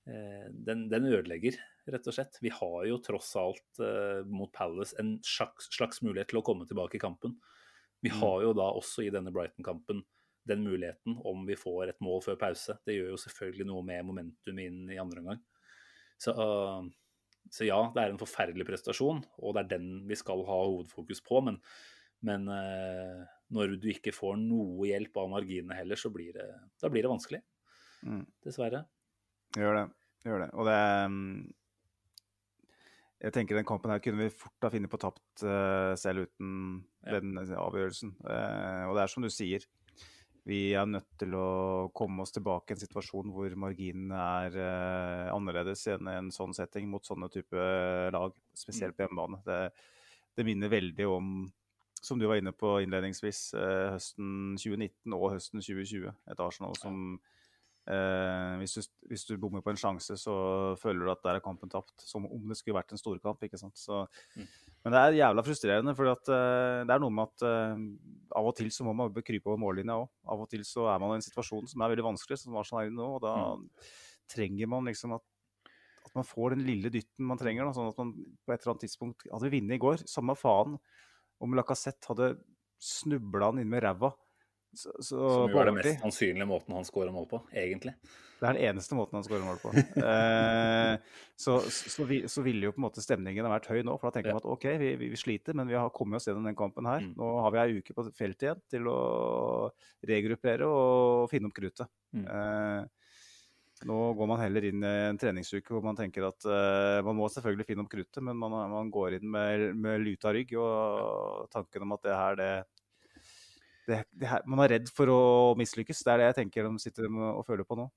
eh, den, den ødelegger, rett og slett. Vi har jo tross alt mot Palace en slags, slags mulighet til å komme tilbake i kampen. Vi har jo da også i denne Brighton-kampen den muligheten om vi får et mål før pause. Det gjør jo selvfølgelig noe med momentum inn i andre omgang. Så, uh, så ja, det er en forferdelig prestasjon, og det er den vi skal ha hovedfokus på. Men, men uh, når du ikke får noe hjelp av marginene heller, så blir det, da blir det vanskelig. Mm. Dessverre. Gjør det. Gjør det. Og det mm, Jeg tenker den kampen her kunne vi fort ha funnet på tapt eh, selv uten Ja. den avgjørelsen. Eh, og det er som du sier, vi er nødt til å komme oss tilbake i en situasjon hvor marginene er eh, annerledes i en, sånn setting mot sånne type lag, spesielt på hjemmebane. Det, det minner veldig om, som du var inne på innledningsvis, eh, høsten 2019 og høsten 2020. Et Arsenal som Eh, hvis, du, hvis du bommer på en sjanse, så føler du at der er kampen tapt. Som om det skulle vært en storkamp. ikke sant? Så, Mm. Men det er jævla frustrerende, for eh, det er noe med at eh, av og til så må man krype over mållinja òg. Av og til så er man i en situasjon som er veldig vanskelig, som Arsenal er i nå. Og da trenger man liksom at, at man får den lille dytten man trenger. Da, sånn at man på et eller annet tidspunkt Hadde vi vunnet i går, samme faen om Lacassette hadde snubla han inn med ræva. Så, så, Som jo er den mest sannsynlige måten han scorer mål på, egentlig. Det er den eneste måten han skårer mål på. Eh, så, så, vi, så ville jo på en måte stemningen ha vært høy nå. For da tenker Ja. man at OK, vi, vi, vi sliter, men vi har kommet oss gjennom den kampen her. Mm. Nå har vi ei uke på feltet igjen til å regruppere og finne opp kruttet. Mm. Eh, nå går man heller inn i en treningsuke hvor man tenker at eh, man må selvfølgelig finne opp kruttet, men man, man går inn med, med luta rygg og tanken om at det her, det det, det her, man er redd for å mislykkes. Det er det jeg tenker de sitter og føler på nå.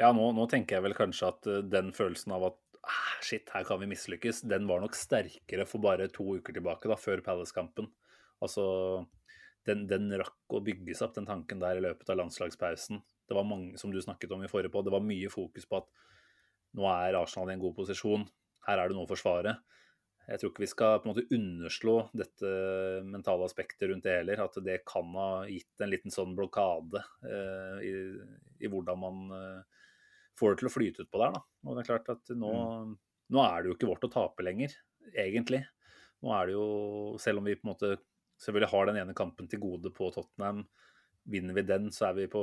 Ja, nå, nå tenker jeg vel kanskje at eh, den følelsen av at ah, shit, her kan vi mislykkes, den var nok sterkere for bare to uker tilbake, da, før Palace-kampen. Altså, den, den rakk å bygge seg opp, den tanken der, i løpet av landslagspausen. Det var mange, som du snakket om i forrige på, det var mye fokus på at nå er Arsenal i en god posisjon, her er det noe å forsvare. Jeg tror ikke vi skal på en måte underslå dette mentale aspektet rundt det heller. At det kan ha gitt en liten sånn blokade eh, i, i hvordan man eh, får det til å flyte utpå der. Da. Og det er klart at nå, nå er det jo ikke vårt å tape lenger, egentlig. Nå er det jo, selv om vi på en måte selvfølgelig har den ene kampen til gode på Tottenham, vinner vi den, så er vi på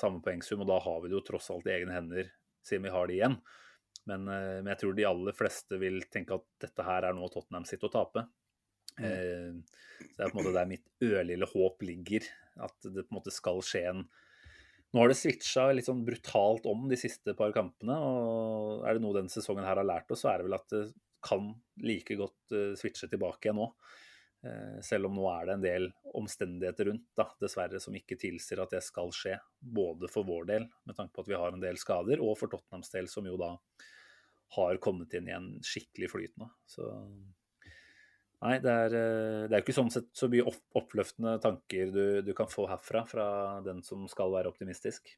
samme poengsum, og da har vi det jo tross alt i egne hender, siden vi har det igjen. Men, eh, men jeg tror de aller fleste vil tenke at dette her er noe Tottenham sitt å tape. Eh, så det er på en måte der mitt ørlille håp ligger. At det på en måte skal skje en Nå har det switcha litt sånn brutalt om de siste par kampene. Og er det noe denne sesongen her har lært oss, så er det vel at det kan like godt uh, switche tilbake igjen nå. Uh, selv om nå er det en del omstendigheter rundt, da, dessverre, som ikke tilsier at det skal skje. Både for vår del, med tanke på at vi har en del skader, og for Tottenhams del, som jo da har kommet inn i en skikkelig flyt nå. Så Nei, det er, eh, det er ikke sånn sett så mye oppløftende tanker du, du, kan få herfra, fra den som skal være optimistisk.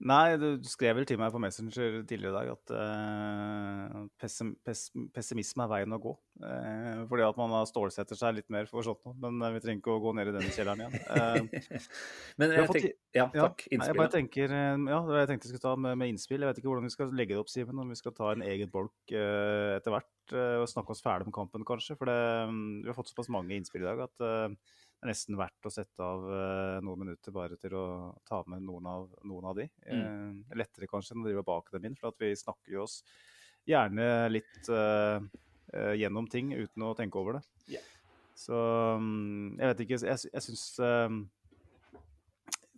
Nei, du skrev vel til meg på Messenger tidligere i dag at uh, pessim, pess, pessimisme er veien å gå. Uh, fordi at man stålsetter seg litt mer for sånt noe. Men uh, vi trenger ikke å gå ned i den kjelleren igjen. men jeg tenker, ja, takk. Ja, jeg bare tenker, ja, det var jeg tenkte jeg skulle ta med, med, innspill. Jeg vet ikke hvordan vi skal legge det opp, Simen. Om vi skal ta en egen bolk etter hvert og snakke oss ferdig om kampen, kanskje. For det, um, vi har fått såpass mange innspill i dag at det er nesten verdt å sette av uh, noen minutter bare til å ta med noen av, noen av de. Mm. Uh, lettere kanskje enn å drive bak dem inn, for vi snakker jo oss gjerne litt uh, gjennom ting uten å tenke over det. Yeah. Så um, jeg vet ikke Jeg, jeg syns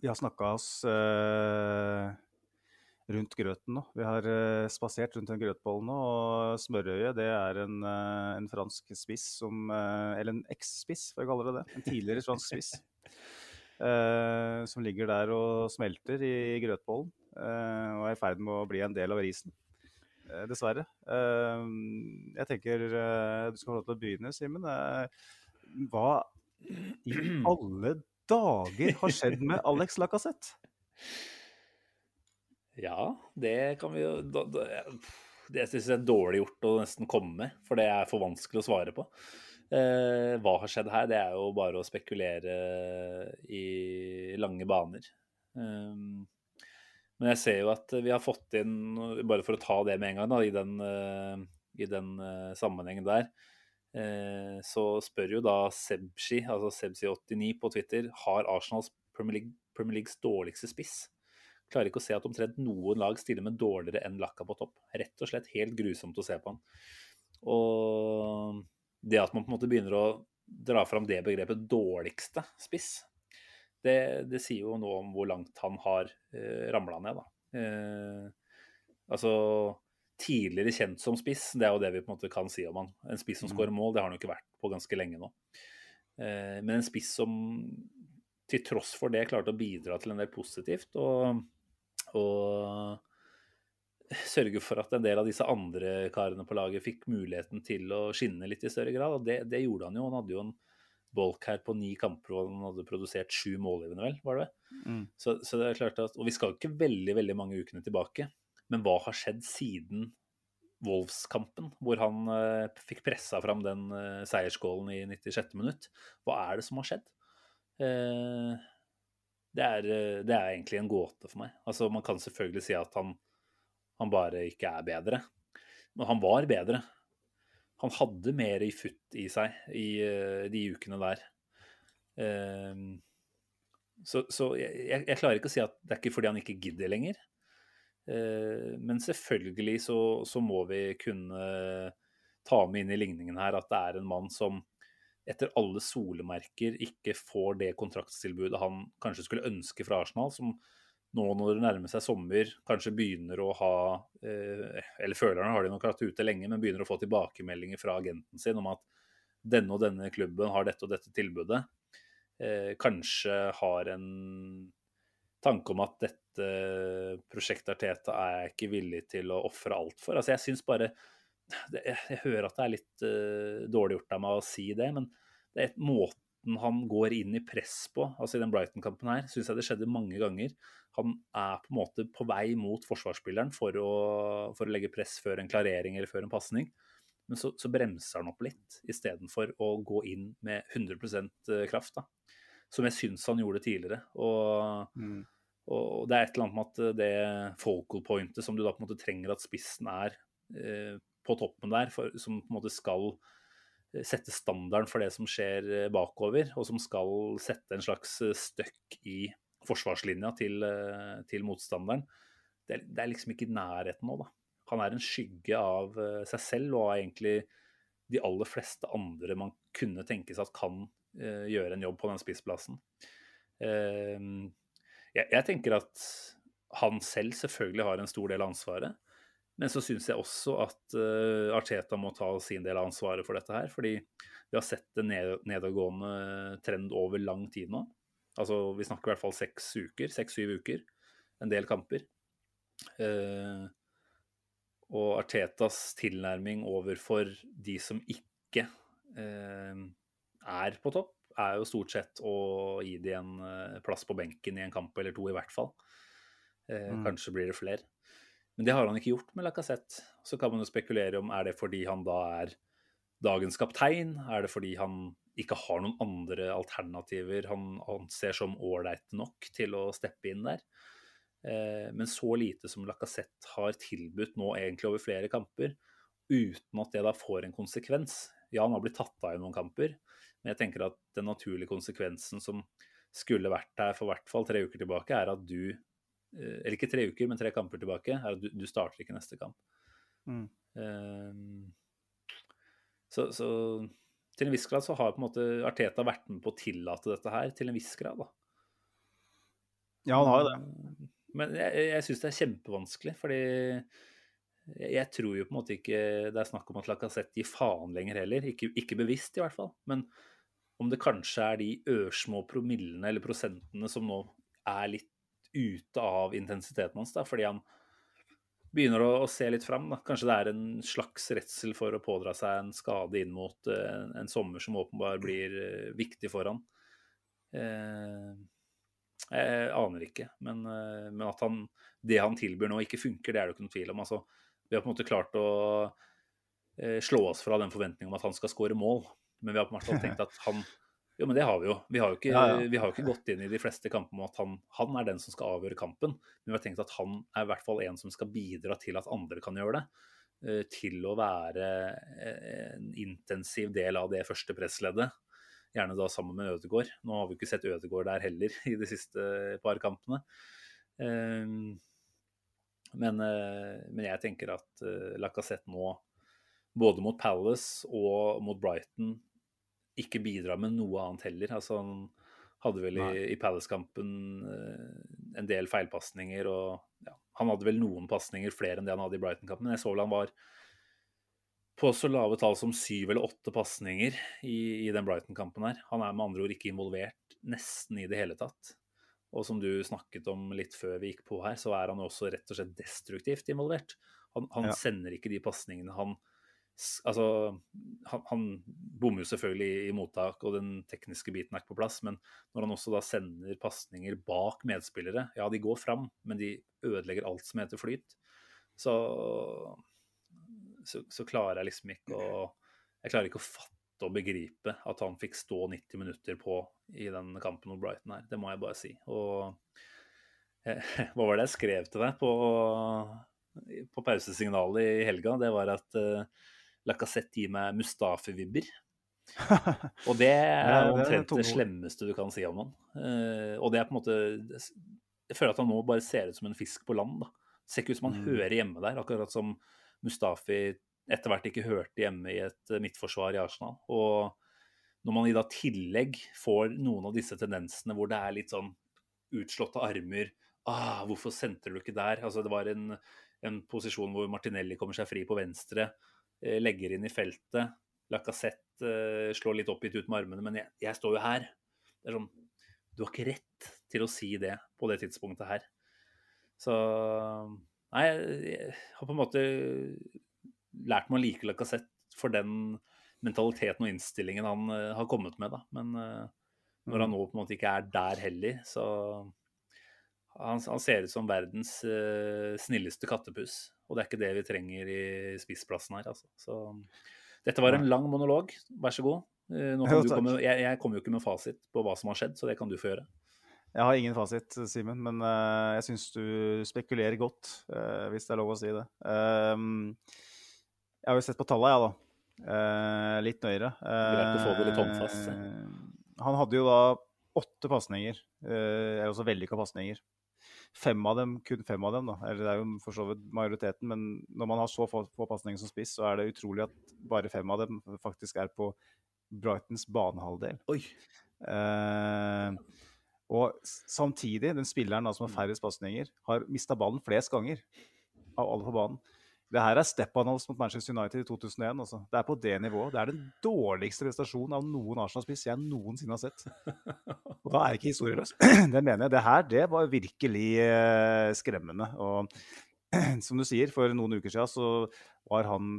vi har snakka oss rundt grøten nå. Vi har uh, spasert rundt den grøtbollen nå. Og smørøye det er en, uh, en fransk spiss som uh, Eller en eks-spiss, får jeg kalle det det. En tidligere fransk spiss. som ligger der og smelter i, i grøtbollen. og er i ferd med å bli en del av risen. dessverre. jeg tenker du skal få lov til å begynne, Simen. hva i alle dager har skjedd med Alex Lacassette? Ja, det kan vi jo Det syns jeg er dårlig gjort å nesten komme med, for det er for vanskelig å svare på. Eh, hva har skjedd her? Det er jo bare å spekulere i lange baner. Um, men jeg ser jo at vi har fått inn, bare for å ta det med en gang, da, i den, uh, i den uh, sammenhengen der, uh, så spør jo da Sebshi, altså Sebsi89 på Twitter, har Arsenals Premier, League, Premier Leagues dårligste spiss? Klarer ikke å se at omtrent noen lag stiller med dårligere enn Lakka på topp. Rett og slett helt grusomt å se på han. Og det at man på en måte begynner å dra fram det begrepet 'dårligste spiss', det, det sier jo noe om hvor langt han har eh, ramla ned, da. Eh, altså tidligere kjent som spiss, det er jo det vi på en måte kan si om han. En spiss som mm. skårer mål, det har han jo ikke vært på ganske lenge nå. Eh, men en spiss som til tross for det klarte å bidra til en del positivt. og og sørge for at en del av disse andre karene på laget fikk muligheten til å skinne litt i større grad. Og det, det gjorde han jo. Han hadde jo en bolk her på ni kamper og han hadde produsert sju målgivende, vel, var det? Mm. Så, så, det er klart at, Og vi skal ikke veldig veldig mange ukene tilbake. Men hva har skjedd siden Wolves-kampen, hvor han uh, fikk pressa fram den uh, seierskålen i 96. minutt? Hva er det som har skjedd? Uh, det er, eh, det er, egentlig en gåte for meg. Altså, man kan selvfølgelig si at han, han, bare ikke er bedre. Men han var bedre. Han hadde mer i futt i seg i uh, de ukene der. Uh, så, så jeg, jeg, klarer ikke å si at det er ikke fordi han ikke gidder lenger. Uh, men selvfølgelig så, så, må vi kunne ta med inn i ligningen her at det er en mann som etter alle solemerker ikke får det kontraktstilbudet han kanskje skulle ønske fra Arsenal, som nå når det nærmer seg sommer, kanskje begynner å ha eller Eller følerne har de nok hatt ute lenge, men begynner å få tilbakemeldinger fra agenten sin om at denne og denne klubben har dette og dette tilbudet. Eh, kanskje har en tanke om at dette prosjektet Arteta er jeg ikke villig til å ofre alt for. Altså, jeg syns bare det, jeg hører at det er litt uh, dårlig gjort av meg å si det, men det er måten han går inn i press på, altså i den Brighton-kampen her, syns jeg det skjedde mange ganger. Han er på en måte på vei mot forsvarsspilleren for å, for å legge press før en klarering eller før en pasning. Men så, så, bremser han opp litt, istedenfor å gå inn med 100 eh, kraft. da. Som jeg syns han gjorde tidligere. Og, mm. og, det er et eller annet med at det focal pointet som du da på en måte trenger at spissen er eh, på toppen der, for, som på en måte skal eh, sette standarden for det som skjer eh, bakover, og som skal sette en slags eh, støkk i forsvarslinja til, til motstanderen. Det er, det er, liksom ikke nærheten nå, da. Han er en skygge av seg selv og av egentlig de aller fleste andre man kunne tenke seg at kan uh, gjøre en jobb på den spissplassen. Uh, jeg, jeg, tenker at han selv selvfølgelig har en stor del av ansvaret. Men så syns jeg også at uh, Arteta må ta sin del av ansvaret for dette her. Fordi vi har sett en ned, nedadgående trend over lang tid nå. Altså vi snakker i hvert fall seks uker, seks-syv uker. En del kamper. Uh, og Artetas tilnærming overfor de som ikke uh, er på topp, er jo stort sett å gi de en plass på benken i en kamp eller to, i hvert fall. Mm. Kanskje blir det flere. Men det har han ikke gjort med Lacassette. Så kan man jo spekulere om er det fordi han da er dagens kaptein? Er det fordi han ikke har noen andre alternativer han anser som ålreite nok til å steppe inn der? Eh, men så lite som Lacassette har tilbudt nå egentlig over flere kamper, uten at det da får en konsekvens. Ja, han har blitt tatt av i noen kamper, men jeg tenker at den naturlige konsekvensen som skulle vært der for hvert fall tre uker tilbake, er at du eller ikke tre uker, men tre kamper tilbake, er at du, du starter ikke neste kamp. Mm. Um, så, så, til en viss grad så har på en måte Arteta vært med på å tillate dette her, til en viss grad, da. Ja, han har jo det. Ehm, men jeg, jeg syns det er kjempevanskelig, fordi jeg, jeg, tror jo på en måte ikke det er snakk om at Lacassette gir faen lenger heller. Ikke, ikke bevisst, i hvert fall. Men om det kanskje er de ørsmå promillene eller prosentene som nå er litt ute av intensiteten hans, da, fordi han begynner å, å se litt fram. Da. Kanskje det er en slags redsel for å pådra seg en skade inn mot uh, en sommer som åpenbart blir uh, viktig for han. Uh, jeg aner ikke, men, men, at han, det han tilbyr nå, ikke funker, det er det ikke noen tvil om. Altså, vi har på en måte klart å slå oss fra den forventningen om at han skal skåre mål, men vi har på en måte tenkt at han jo, men det har vi jo. Vi har jo ikke, ja, ja. Vi har jo ikke gått inn i de fleste kampene om at han, han, er den som skal avgjøre kampen. Men vi har tenkt at han er i hvert fall en som skal bidra til at andre kan gjøre det. Eh, til å være eh, en intensiv del av det første pressleddet. Gjerne da sammen med Ødegaard. Nå har vi ikke sett Ødegaard der heller i de siste par kampene. Eh, men, men jeg tenker at Lacassette nå, både mot Palace og mot Brighton, ikke bidra med noe annet heller. Altså, han hadde vel i, i Palace-kampen uh, en del feilpasninger. og ja, Han hadde vel noen pasninger flere enn det han hadde i Brighton-kampen. Men jeg så vel han var på så lave tall som syv eller åtte pasninger i, i, den Brighton-kampen her. Han er med andre ord ikke involvert nesten i det hele tatt. Og som du snakket om litt før vi gikk på her, så er han jo også rett og slett destruktivt involvert. Han, han ja. sender ikke de pasningene han Altså, han, han bommer jo selvfølgelig i, mottak, og den tekniske biten er ikke på plass. Men når han også da sender pasninger bak medspillere, ja, de går fram, men de ødelegger alt som heter flyt. Så, så, så klarer jeg liksom ikke å Jeg klarer ikke å fatte og begripe at han fikk stå 90 minutter på i den kampen mot Brighton her. Det må jeg bare si. Og eh, hva var det jeg skrev til deg på, på pausesignalet i helga? Det var at uh, Lacassette gir meg Mustafi-vibber. og det er omtrent det, det, slemmeste du kan si om han. Uh, og det er på en måte Jeg føler at han nå bare ser ut som en fisk på land. da. Ser ikke ut som han mm. hører hjemme der, akkurat som Mustafi etter hvert ikke hørte hjemme i et eh, midtforsvar i Arsenal. Og når man i da tillegg får noen av disse tendensene hvor det er litt sånn utslåtte armer ah, 'Hvorfor sentrer du ikke der?' Altså, det var en, en posisjon hvor Martinelli kommer seg fri på venstre. Eh, legger inn i feltet. Lacassette uh, slår litt oppgitt ut med armene, men jeg, jeg, står jo her. Det er sånn Du har ikke rett til å si det på det tidspunktet her. Så Nei, jeg har på en måte lært meg å like Lacassette for den mentaliteten og innstillingen han uh, har kommet med, da. Men når han mm. nå på en måte ikke er der heller, så han, han, ser ut som verdens snilleste kattepus. Og det er ikke det vi trenger i spissplassen her, altså. Så dette var en lang monolog. Vær så god. Uh, komme, jeg, jeg, kommer jo ikke med fasit på hva som har skjedd, så det kan du få gjøre. Jeg har ingen fasit, Simen, men uh, jeg syns du spekulerer godt, hvis det er lov å si det. Uh, jeg har jo sett på tallene, jeg, da. litt nøyere. Greit å få det litt håndfast. Han hadde jo da åtte pasninger, eh, også vellykka pasninger. Fem av dem, kun fem av dem, da. Eller det er jo for så vidt majoriteten, men når man har så få, få pasninger som spiss, så er det utrolig at bare fem av dem faktisk er på Brightons banehalvdel. Oi. Eh, og samtidig, den spilleren da, som har færrest pasninger, har mista ballen flest ganger av alle på banen. Det her er Stepanovs mot Manchester United i 2001. Altså. Det er på det nivået. Det er den dårligste prestasjonen av noen Arsenal-spiss jeg noensinne har sett. Og da er jeg ikke historieløs. Det mener jeg. Det her det var virkelig eh, skremmende. Og som du sier, for noen uker siden så var han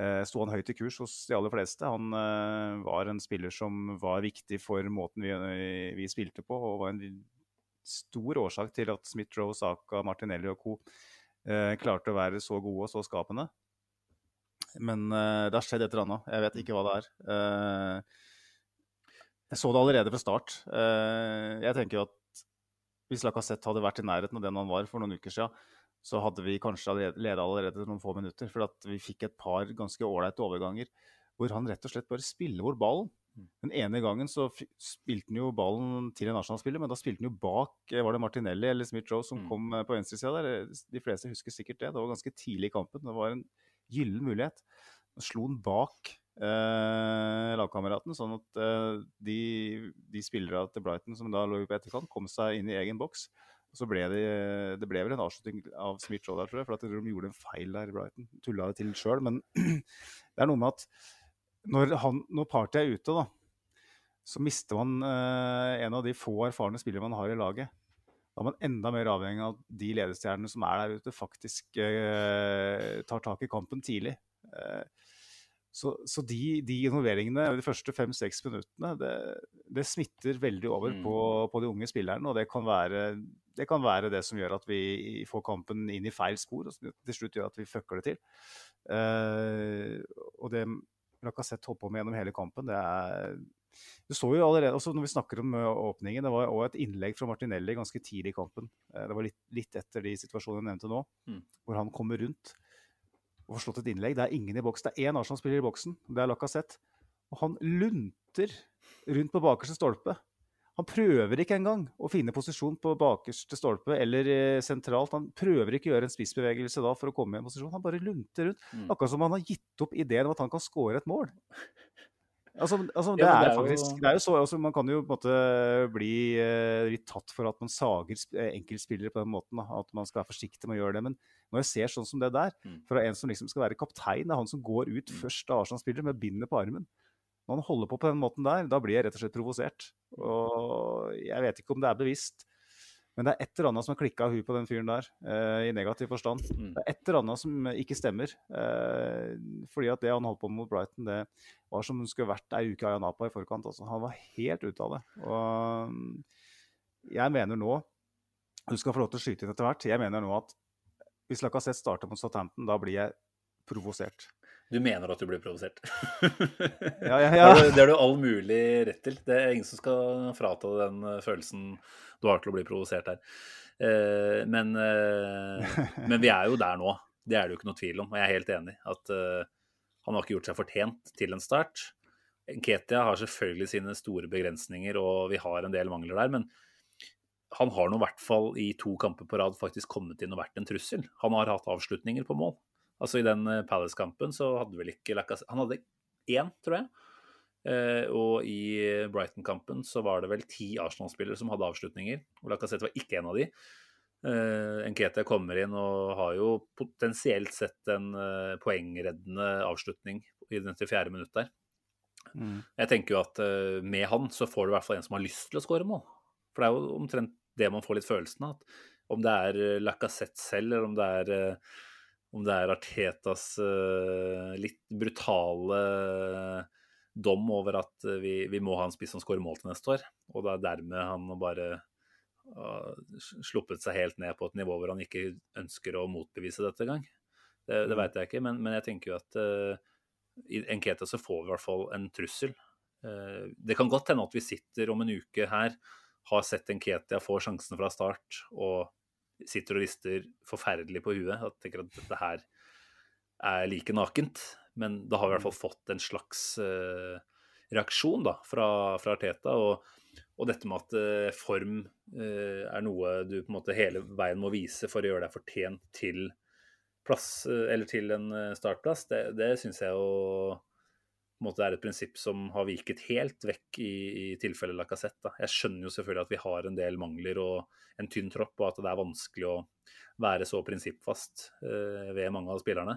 eh, sto han høyt i kurs hos de aller fleste. Han eh, var en spiller som var viktig for måten vi, vi spilte på, og var en stor årsak til at Smith-Roe, Saka, Martinelli og co eh, klarte å være så gode og så skapende. Men eh, det har skjedd et eller annet. Jeg vet ikke hva det er. Eh, jeg så det allerede fra start. Eh, jeg tenker jo at hvis Lacassette hadde vært i nærheten av den han var for noen uker siden, så hadde vi kanskje leda allerede noen få minutter. For vi fikk et par ganske ålreite overganger hvor han rett og slett bare spiller bort ballen. Mm. Den ene gangen så spilte han jo ballen til en Arsenal-spiller, men da spilte han jo bak eh, Var det Martinelli eller Smith-Joe som mm. kom eh, på venstresida der? De fleste husker sikkert det. Det var ganske tidlig i kampen. Det var en gyllen mulighet. Så slo han bak eh, lagkameraten, sånn at eh, de, de spillerne til Brighton som da lå på etterkant, kom seg inn i egen boks. Og så ble det, det ble vel en avslutning av Smith-Joe der, tror jeg, for at de gjorde en feil der, Brighton. Tulla det til sjøl. Men det er noe med at når, han, når Party er ute, da, så mister man eh, en av de få erfarne spillerne man har i laget. Da er man enda mer avhengig av at de ledestjernene som er der ute, faktisk eh, tar tak i kampen tidlig. Eh, så, så de, de, involveringene de første fem-seks minuttene, det, det, smitter veldig over mm. på, på, de unge spillerne. Og det kan, være, det kan, være, det som gjør at vi får kampen inn i feil spor, og til slutt gjør at vi fucker det til. Eh, og det Lacassette holdt på med gjennom hele kampen. Det er du så jo allerede, også Når vi snakker om eh, åpningen, det var også et innlegg fra Martinelli ganske tidlig i kampen. Eh, det var litt, litt etter de situasjonene jeg nevnte nå, mm. hvor han kommer rundt og får slått et innlegg. Det er ingen i boks. Det er én Arsenal-spiller i boksen, det er Lacassette. Og han lunter rundt på bakerste stolpe. Han prøver ikke engang å finne posisjon på bakerste stolpe eller eh, sentralt. Han prøver ikke å gjøre en spissbevegelse da for å komme i en posisjon. Han bare lunter rundt. Mm. Akkurat som han har gitt opp ideen om at han kan skåre et mål. Altså, altså, det, er faktisk det er jo så, altså, Man kan jo på en måte bli uh, litt tatt for at man sager eh, enkeltspillere på den måten. Da, at man skal være forsiktig med å gjøre det. Men når jeg ser sånn som det der, mm. fra en som liksom skal være kaptein, det er han som går ut mm. først av Arsenal-spillere med bindet på armen når han holder på på den måten der, da blir jeg rett og slett provosert. Og jeg vet ikke om det er bevisst, men det er et eller annet som har klikka huet på den fyren der, eh, i negativ forstand. Mm. Det er et eller annet som ikke stemmer. Eh, fordi at det han holdt på med mot Brighton, det var som om det skulle vært ei uke Ayanapa i forkant. Altså. Han var helt ute av det. Og jeg mener nå Du skal få lov til å skyte inn etter hvert. Jeg mener nå at hvis Lacassette starter mot Southampton, da blir jeg provosert. Du mener at du blir provosert? ja, ja, ja. Det har du all mulig rett til. Det er ingen som skal frata den eh, følelsen du har til å bli provosert her. Eh, men, eh, men, vi er jo der nå. Det er det jo ikke noe tvil om. Og jeg er helt enig at han har ikke gjort seg fortjent til en start. Ketia har selvfølgelig sine store begrensninger, og vi har en del mangler der. Men han har nå i hvert fall i to kamper på rad faktisk kommet inn og vært en trussel. Han har hatt avslutninger på mål. Altså I den eh, Palace-kampen så hadde vel ikke Lacassette Han hadde én, tror jeg. Uh, og i Brighton-kampen så var det vel ti Arsenal-spillere som hadde avslutninger. og Lacassette var ikke en av de. Uh, Nkete kommer inn og har jo potensielt sett en poengreddende avslutning i det 94. minutt der. Mm. Jeg tenker jo at med han så får du i hvert fall en som har lyst til å skåre mål. For det er jo omtrent det man får litt følelsen av. At om det er Lacassette selv, eller om det er om det er Artetas uh, litt brutale dom over at vi, vi må ha en spiss som skårer mål til neste år. Og det er dermed han bare uh, sluppet seg helt ned på et nivå hvor han ikke ønsker å motbevise dette gang. Det, det mm. veit jeg ikke, men, men, jeg tenker jo at uh, i Enketa så får vi i hvert fall en trussel. Uh, det kan godt hende at vi sitter om en uke her, har sett Enketia få sjansen fra start og sitter og rister forferdelig på huet. At tenker at dette her er like nakent. Men da har vi i hvert fall fått en slags uh, reaksjon da, fra, fra Arteta. Og og dette med at uh, form uh, er noe du på en måte hele veien må vise for å gjøre deg fortjent til plass, eller til en startplass, det, det syns jeg jo måte er et prinsipp som har viket helt vekk i, i tilfellet Lacassette. Jeg skjønner jo selvfølgelig at vi har en del mangler og en tynn tropp, og at det er vanskelig å være så prinsippfast ved mange av spillerne.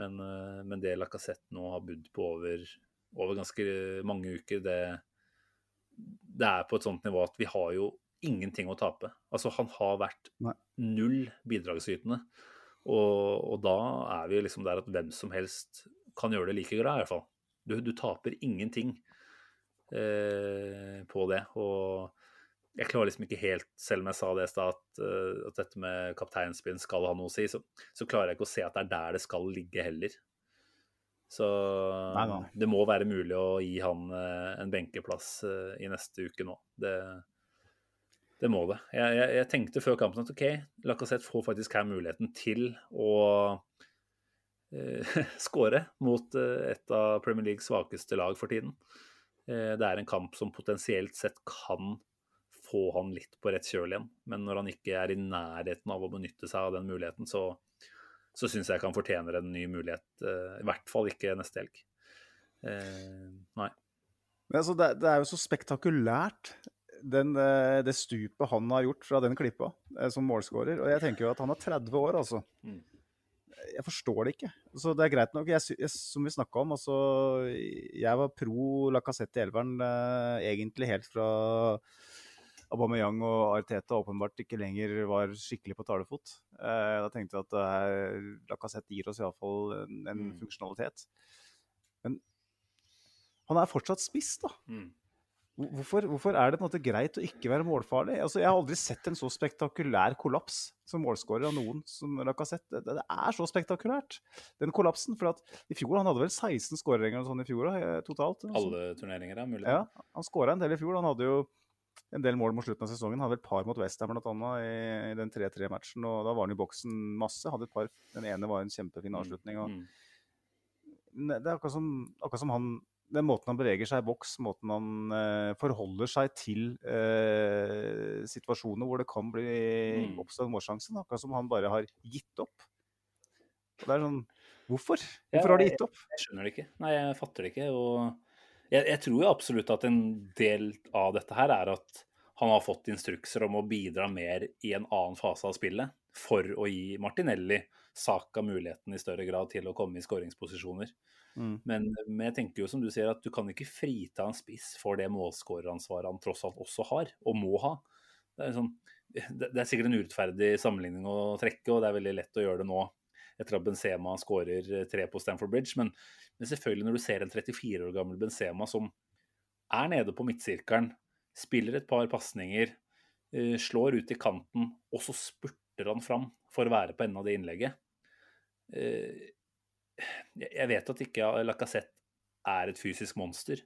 Men, men det Lacassette nå har budd på over, over ganske mange uker, det, det er på et sånt nivå at vi har jo ingenting å tape. Altså, han har vært null bidragsytende. Og, og, da er vi liksom der at hvem som helst kan gjøre det like bra, i hvert fall. Du, du taper ingenting eh, på det. Og jeg klarer liksom ikke helt, selv om jeg sa det i stad, at, uh, at, dette med kapteinspinn skal ha noe å si, så, så, klarer jeg ikke å se at det er der det skal ligge heller. Så nei, nei. det må være mulig å gi han eh, en benkeplass eh, i neste uke nå. Det, det må det. Jeg, jeg, jeg, tenkte før kampen at OK, Lacassette får faktisk her muligheten til å eh, skåre mot eh, et av Premier Leagues svakeste lag for tiden. Eh, det er en kamp som potensielt sett kan få han litt på rett kjøl igjen. Men når han ikke er i nærheten av å benytte seg av den muligheten, så, så syns jeg han fortjener en ny mulighet. I hvert fall ikke neste helg. Nei. Men altså, det, det, er jo så spektakulært, den, eh, det stupet han har gjort fra den klippa som målskårer. Og jeg tenker jo at han er 30 år, altså. Mm. Jeg forstår det ikke. Så det er greit nok. Jeg, jeg, som vi snakka om, altså Jeg var pro Lacassette i elveren eh, egentlig helt fra Aubameyang og Arteta åpenbart ikke lenger var skikkelig på talefot. Eh, da tenkte jeg at uh, Lacassette gir oss iallfall en, en mm. funksjonalitet. Men han er fortsatt spiss, da. Mm. Hvorfor, hvorfor, er det på en måte greit å ikke være målfarlig? Altså, jeg har aldri sett en så spektakulær kollaps som målskårer av noen som Lacassette. Det, det er så spektakulært, den kollapsen. For at i fjor, han hadde vel 16 skåringer sånn i fjor eh, totalt? Alle turneringer, er mulig. Ja, han skåra en del i fjor. Han hadde jo en del mål mot slutten av sesongen. Han Hadde et par mot Westham bl.a. I, i den 3-3-matchen. og Da var han i boksen masse. Hadde et par, Den ene var en kjempefin avslutning. og mm. Det er akkurat som, akkurat som, han Den måten han beveger seg i boks, måten han eh, forholder seg til eh, situasjoner hvor det kan bli mm. oppstå en målsjanse. Akkurat som han bare har gitt opp. Og det er sånn Hvorfor? Hvorfor ja, har de gitt opp? Jeg, jeg skjønner det ikke. Nei, jeg fatter det ikke. og jeg, jeg, tror jo absolutt at en del av dette her er at han har fått instrukser om å bidra mer i en annen fase av spillet for å gi Martinelli Saka muligheten i større grad til å komme i skåringsposisjoner. Mm. Men, men, jeg tenker jo som du sier at du kan ikke frita en spiss for det målskåreransvaret han tross alt også har, og må ha. Det er, sånn, det er sikkert en urettferdig sammenligning å trekke, og det er veldig lett å gjøre det nå etter at Benzema skårer eh, tre på Stamford Bridge. Men, men, selvfølgelig, når du ser en 34 år gammel Benzema som er nede på midtsirkelen, spiller et par pasninger, eh, slår ut i kanten, og så spurter han fram for å være på enden av det innlegget. Eh, jeg vet at ikke Lacassette er et fysisk monster,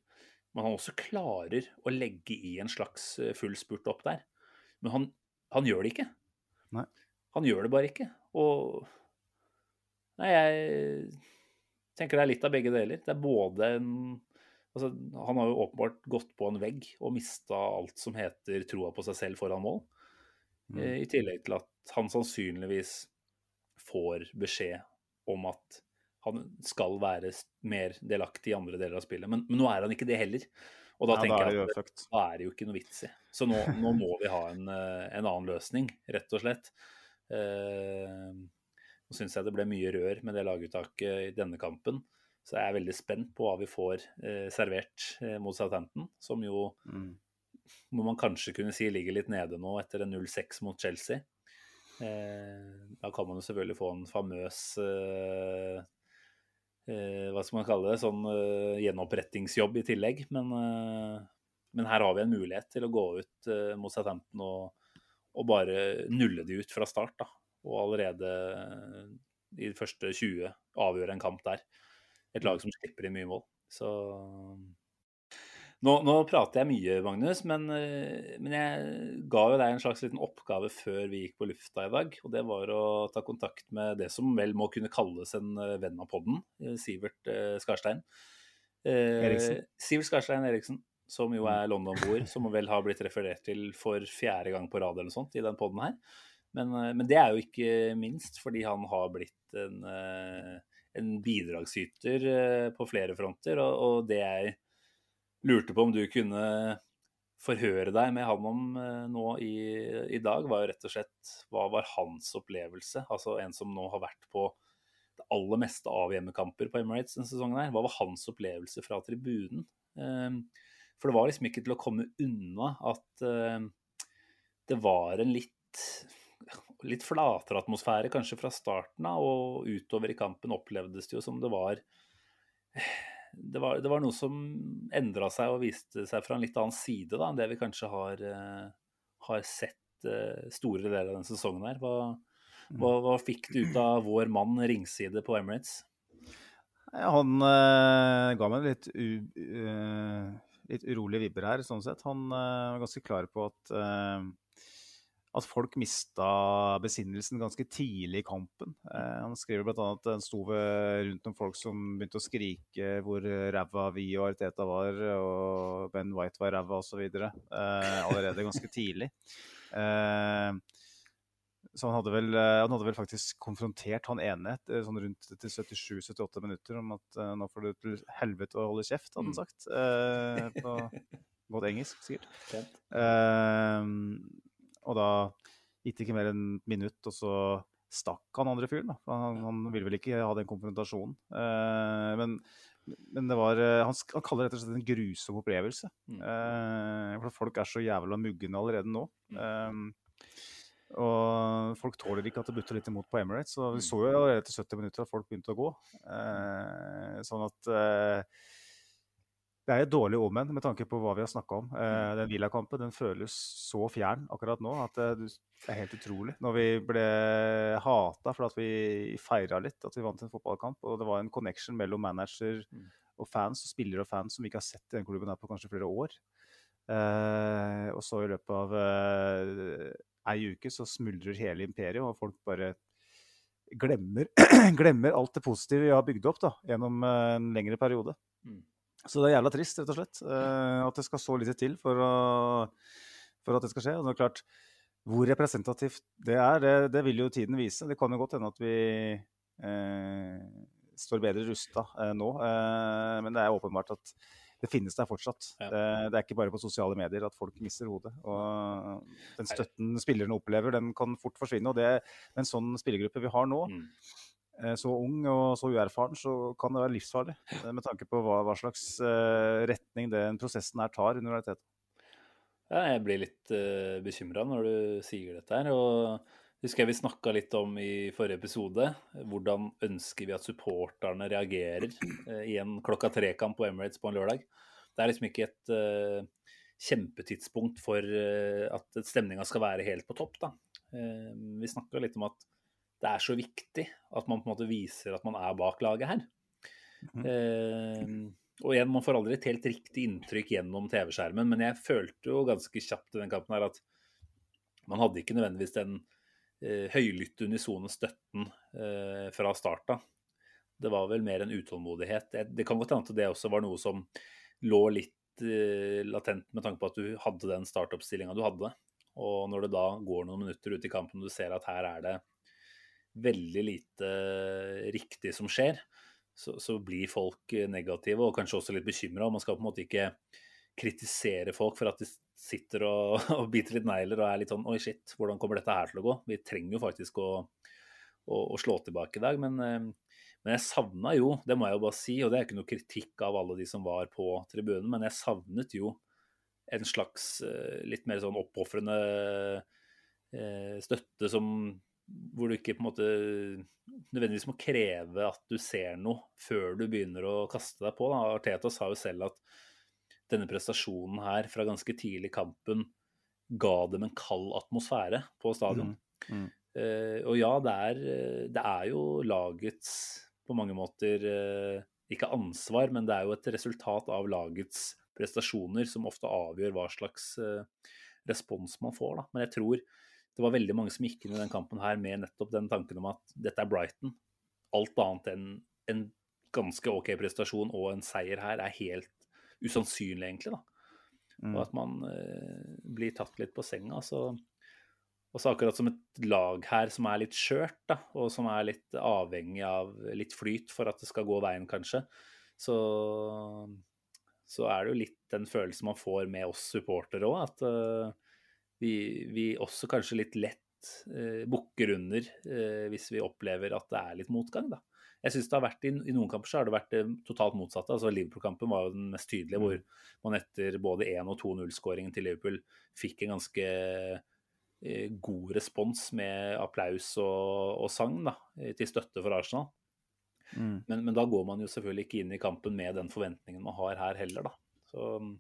men han også klarer å legge i en slags full spurt opp der. Men han, han gjør det ikke. Nei. Han gjør det bare ikke. Og Nei, jeg tenker det er litt av begge deler. Det er både en altså, Han har jo åpenbart gått på en vegg og mista alt som heter troa på seg selv foran mål. Mm. Eh, I tillegg til at han sannsynligvis får beskjed om at han skal være mer delaktig i andre deler av spillet. Men, men nå er han ikke det heller. Og da ja, tenker jeg at det, da er det jo ikke noe vits i. Så nå, nå må vi ha en, eh, en, annen løsning, rett og slett. Eh, nå syns jeg det ble mye rør med det laguttaket i denne kampen. Så jeg er veldig spent på hva vi får eh, servert eh, mot Southampton, som jo mm. må man kanskje kunne si ligger litt nede nå etter en 0-6 mot Chelsea. Eh, da kan man jo selvfølgelig få en famøs eh, Hva skal man kalle det? Sånn eh, gjenopprettingsjobb i tillegg. Men, men, her har vi en mulighet til å gå ut mot Southampton og, og bare nulle de ut fra start. da og allerede i de første 20 avgjøre en kamp der. Et lag som slipper inn mye mål. Så nå, nå, prater jeg mye, Magnus, men, men, jeg ga jo deg en slags liten oppgave før vi gikk på lufta i dag. Og det var å ta kontakt med det som vel må kunne kalles en venn av podden, Sivert eh, Skarstein. Eriksen. Sivert Skarstein Eriksen. som jo er London-boer, som vel har blitt referert til for fjerde gang på rad eller noe sånt i den poden her. Men, eh, men, det er jo ikke minst fordi han har blitt en, eh, en bidragsyter eh, på flere fronter. Og, og, det jeg lurte på om du kunne forhøre deg med han om nå i, i dag, var jo rett og slett hva var hans opplevelse? Altså en som nå har vært på det aller meste av hjemmekamper på Emirates denne sesongen her. Hva var hans opplevelse fra tribunen? For det var liksom ikke til å komme unna at uh, det var en litt, litt flatere atmosfære kanskje fra starten av, og utover i kampen opplevdes det jo som det var det var, det var noe som endra seg og viste seg fra en litt annen side da, enn det vi kanskje har, uh, har sett uh, store deler av denne sesongen her. Hva, hva, hva, fikk du ut av vår mann ringside på Emirates? Han uh, ga meg litt u, uh, litt urolige vibber her, sånn sett. Han uh, var ganske klar på at, uh, at folk mista besinnelsen ganske tidlig i kampen. Eh, han skriver bl.a. at han sto rundt noen folk som begynte å skrike hvor ræva vi og Arteta var, og Ben White var ræva osv. Eh, allerede ganske tidlig. Eh, så han hadde, vel, eh, han hadde vel faktisk konfrontert han ene eh, sånn rundt til 77-78 minutter om at uh, nå får du til helvete å holde kjeft, hadde han mm. sagt. Uh, på godt engelsk, sikkert. Uh, og da gikk det ikke mer enn et minutt, og så stakk han andre fyren. Han, han ville vel ikke ha den konfrontasjonen. men, men det var han, han, kaller det rett og slett en grusom opplevelse. Mm. for folk er så jævla mugne allerede nå. Mm. Og folk tåler ikke at det butter litt imot på Emirates. Så vi mm. så jo allerede etter 70 minutter at folk begynte å gå. Eh, sånn at eh, det er et dårlig omen med tanke på hva vi har snakka om. Eh, mm. den Villa-kampen den føles så fjern akkurat nå at det, er helt utrolig. Når vi ble hata for at vi feira litt, at vi vant en fotballkamp, og det var en connection mellom manager mm. og fans, og spillere og fans som vi ikke har sett i den klubben her på kanskje flere år. Eh, og så i løpet av eh, ei uke så smuldrer hele imperiet, og folk bare glemmer, glemmer, alt det positive vi har bygd opp da, gjennom eh, en lengre periode. Mm. Så det er jævla trist, rett og slett, uh, at det skal så lite til for, å, for, at det skal skje. Og det er klart, Hvor representativt det er, det, det, vil jo tiden vise. Det kan jo godt hende at vi uh, står bedre rusta uh, nå, men det er åpenbart at det finnes der fortsatt. Ja. Det, det, er ikke bare på sosiale medier at folk mister hodet. Og den støtten spillerne opplever, den kan fort forsvinne. Og det, med en sånn spillergruppe vi har nå, mm. Eh, så ung og så uerfaren, så kan det være livsfarlig. Eh, med tanke på hva, hva slags uh, retning den prosessen her tar under realiteten. Ja, jeg blir litt uh, bekymra når du sier dette her. og husker jeg vi snakka litt om i forrige episode. Hvordan ønsker vi at supporterne reagerer uh, i en klokka tre-kamp på Emirates på en lørdag. Det er liksom ikke et uh, kjempetidspunkt for uh, at stemninga skal være helt på topp. da. Vi snakka litt om at det er så viktig at man på en måte viser at man er bak laget her. Mm. og igjen, man får aldri et helt riktig inntrykk gjennom TV-skjermen, men jeg følte jo ganske kjapt i den kampen her at man hadde ikke nødvendigvis den eh, høylytte, unisone støtten eh, fra starta. Det var vel mer en utålmodighet. Det kan godt hende at det også var noe som lå litt eh, latent med tanke på at du hadde den startoppstillinga du hadde. Og når det da går noen minutter ut i kampen og du ser at her er det veldig lite riktig som skjer, så, så blir folk negative og kanskje også litt bekymra. Man skal på en måte ikke kritisere folk for at de sitter og, og, biter litt negler og er litt sånn Oi, shit, hvordan kommer dette her til å gå? Vi trenger jo faktisk å, å, å slå tilbake i dag. Men, eh, men jeg savna jo, det må jeg jo bare si, og det er ikke noe kritikk av alle de som var på tribunen, men jeg savnet jo en slags eh, litt mer sånn oppofrende eh, støtte som hvor du ikke på en måte nødvendigvis må kreve at du ser noe før du begynner å kaste deg på. Da. Arteta sa jo selv at denne prestasjonen her fra ganske tidlig i kampen ga dem en kald atmosfære på stadion. Mm. Mm. Uh, og ja, det er, det er, jo lagets på mange måter uh, ikke ansvar, men det er jo et resultat av lagets prestasjoner som ofte avgjør hva slags uh, respons man får. Da. Men jeg tror det var veldig mange som gikk inn i den kampen her med nettopp den tanken om at dette er Brighton. Alt annet enn en ganske OK prestasjon og en seier her er helt usannsynlig, egentlig. da. Mm. Og at man eh, blir tatt litt på senga. Så, og så akkurat som et lag her som er litt skjørt, da, og som er litt avhengig av litt flyt for at det skal gå veien, kanskje, så, så er det jo litt den følelsen man får med oss supportere òg, at uh, vi, vi, også kanskje litt lett eh, bukker under eh, hvis vi opplever at det er litt motgang, da. Jeg synes det har vært i, i, noen kamper så har det vært det totalt motsatte. altså Liverpool-kampen var jo den mest tydelige, hvor man etter både 1- og 2-0-skåringen til Liverpool fikk en ganske eh, god respons med applaus og, og, sang da, til støtte for Arsenal. Mm. Men, men, da går man jo selvfølgelig ikke inn i kampen med den forventningen man har her heller, da. Så eh,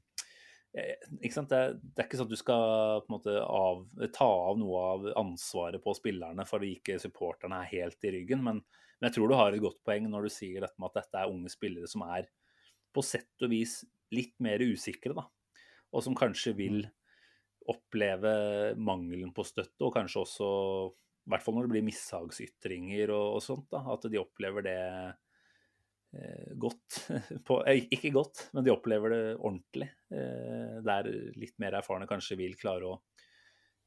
ikke sant? Det, det, er ikke sånn at du skal på en måte av, ta av noe av ansvaret på spillerne for at ikke supporterne er helt i ryggen. Men, men, jeg tror du har et godt poeng når du sier dette med at dette er unge spillere som er på sett og vis litt mer usikre, da. Og som kanskje vil mm. oppleve mangelen på støtte, og kanskje også, i hvert fall når det blir mishagsytringer og, og sånt, da, at de opplever det eh, godt. På, eh, ikke godt, men de opplever det ordentlig. Eh, der litt mer erfarne kanskje vil klare å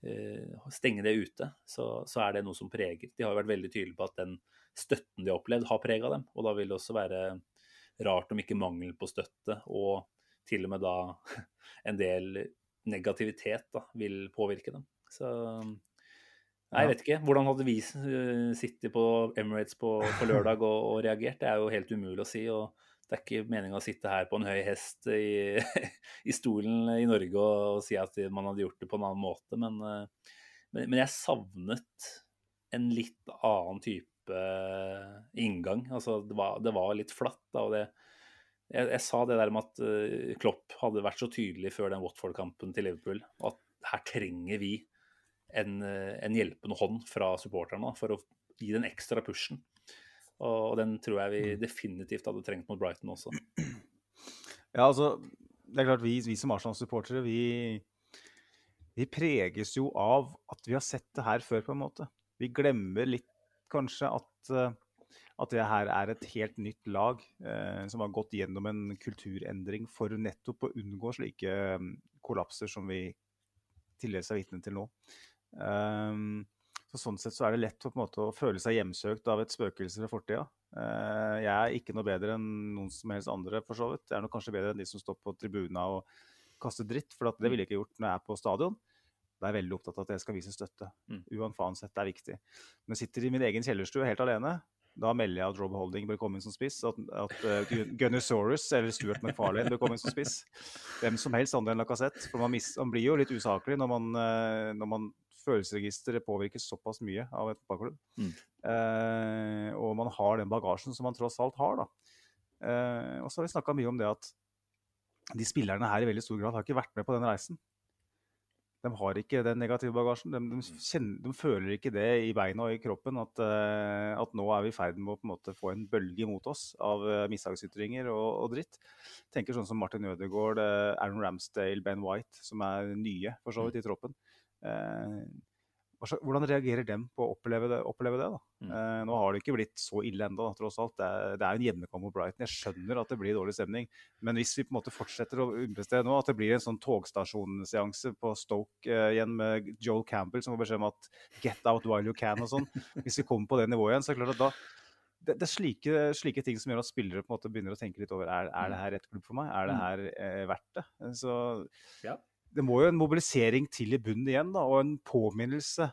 eh, stenge det ute, så, så, er det noe som preger. De har vært veldig tydelige på at den støtten de har opplevd, har prega dem. Og da vil det også være rart om ikke mangel på støtte og til og med da en del negativitet da, vil påvirke dem. Så Nei, jeg vet ikke. Hvordan hadde vi eh, sittet på Emirates på, på lørdag og, og, reagert? Det er jo helt umulig å si. og Det er ikke meninga å sitte her på en høy hest i, i stolen i Norge og, og, si at man hadde gjort det på en annen måte, men, eh, men, men jeg savnet en litt annen type inngang. Altså, det var, det var litt flatt. Da, og det, jeg, jeg, sa det der med at Klopp hadde vært så tydelig før den Watford-kampen til Liverpool at her trenger vi en, eh, en, hjelpende hånd fra supporterne for å gi den ekstra pushen. Og, og den tror jeg vi mm. definitivt hadde trengt mot Brighton også. Ja, altså, det er klart vi, vi som Arsenal-supportere, vi, vi preges jo av at vi har sett det her før, på en måte. Vi glemmer litt kanskje at, eh, at det her er et helt nytt lag eh, som har gått gjennom en kulturendring for nettopp å unngå slike mm, kollapser som vi dels er vitne til nå. Um, så Sånn sett så er det lett å, måte, å føle seg hjemsøkt av et spøkelse fra fortida. Uh, jeg er ikke noe bedre enn noen som helst andre, for så vidt. Jeg er nok kanskje bedre enn de som står på tribuna og kaster dritt, for det ville jeg ikke gjort når jeg er på stadion. Da er jeg veldig opptatt av at jeg skal vise støtte. Mm. Uansett, det er viktig. Men jeg sitter i min egen kjellerstue helt alene, da melder jeg at Rob Holding bør komme inn som spiss. At, at uh, Gunnosaurus eller Stuart McFarlane bør komme inn som spiss. Hvem som helst andre enn Lacassette. For man, mis, man, blir jo litt usaklig når man, uh, når man følelsesregisteret påvirkes såpass mye av et fotballklubb. Mm. Eh, og man har den bagasjen som man tross alt har, da. og så har vi snakka mye om det at de spillerne her i veldig stor grad har ikke vært med på den reisen de har ikke den negative bagasjen. De, de, kjenner, de, føler ikke det i beina og i kroppen at, uh, at nå er vi i ferd med å på en få en bølge mot oss av uh, mishagsytringer og, og, dritt. Tenker sånn som Martin Ødegaard, uh, Aaron Ramsdale, Ben White, som er nye for så vidt i troppen. Uh, hvordan reagerer dem på å oppleve det? Oppleve det mm. eh, nå har det ikke blitt så ille ennå, tross alt. Det er, det er en hjemmekamp mot Brighton. Jeg skjønner at det blir dårlig stemning. Men hvis vi på en måte fortsetter å underprestere nå, at det blir en sånn togstasjonsseanse på Stoke eh, igjen med Joel Campbell som får beskjed om at 'get out while you can' og sånn. Hvis vi kommer på det nivået igjen, så er det klart at da det, det er slike, slike, ting som gjør at spillere på en måte begynner å tenke litt over er, er det mm. her rett klubb for meg. Er det mm. her eh, verdt det? Så ja det må jo en mobilisering til i bunnen igjen, da, og en påminnelse.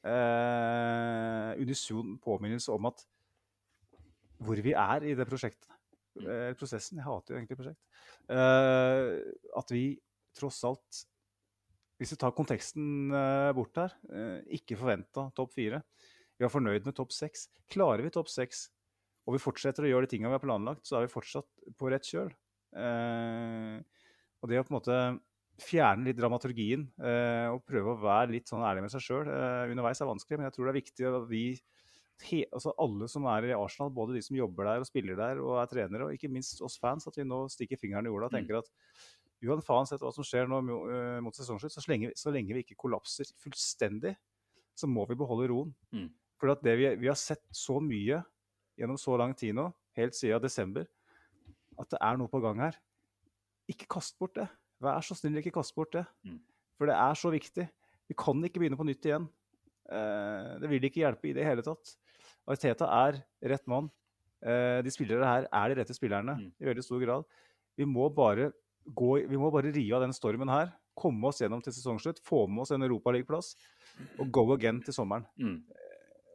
Eh, unison påminnelse om at hvor vi er i det prosjektet. Mm. Eh, prosessen. Jeg hater jo egentlig prosjekt. Eh, at vi tross alt, hvis vi tar konteksten eh, bort her, eh, ikke forventa topp fire. Vi er fornøyd med topp seks. Klarer vi topp seks, og vi fortsetter å gjøre de tingene vi har planlagt, så er vi fortsatt på rett kjøl. Eh, og det å på en måte fjerne litt dramaturgien eh, og prøve å være litt sånn ærlig med seg sjøl eh, underveis er vanskelig. Men jeg tror det er viktig at vi, he, altså alle som er i Arsenal, både de som jobber der og spiller der og er trenere, og ikke minst oss fans, at vi nå stikker fingeren i jorda og mm. tenker at uansett hva som skjer nå uh, mot sesongslutt, så, så, lenge vi ikke kollapser fullstendig, så må vi beholde roen. Mm. For det vi, vi har sett så mye gjennom så lang tid nå, helt siden desember, at det er noe på gang her. Ikke kast bort det. Vær så snill, ikke kast bort det. Mm. For det er så viktig. Vi kan ikke begynne på nytt igjen. Eh, det vil ikke hjelpe i det hele tatt. Arteta er rett mann. Eh, de spillere her er de rette spillerne Mm. i veldig stor grad. Vi må bare gå, vi må bare rive av den stormen her. Komme oss gjennom til sesongslutt. Få med oss en europaligaplass. Og go again til sommeren. Mm.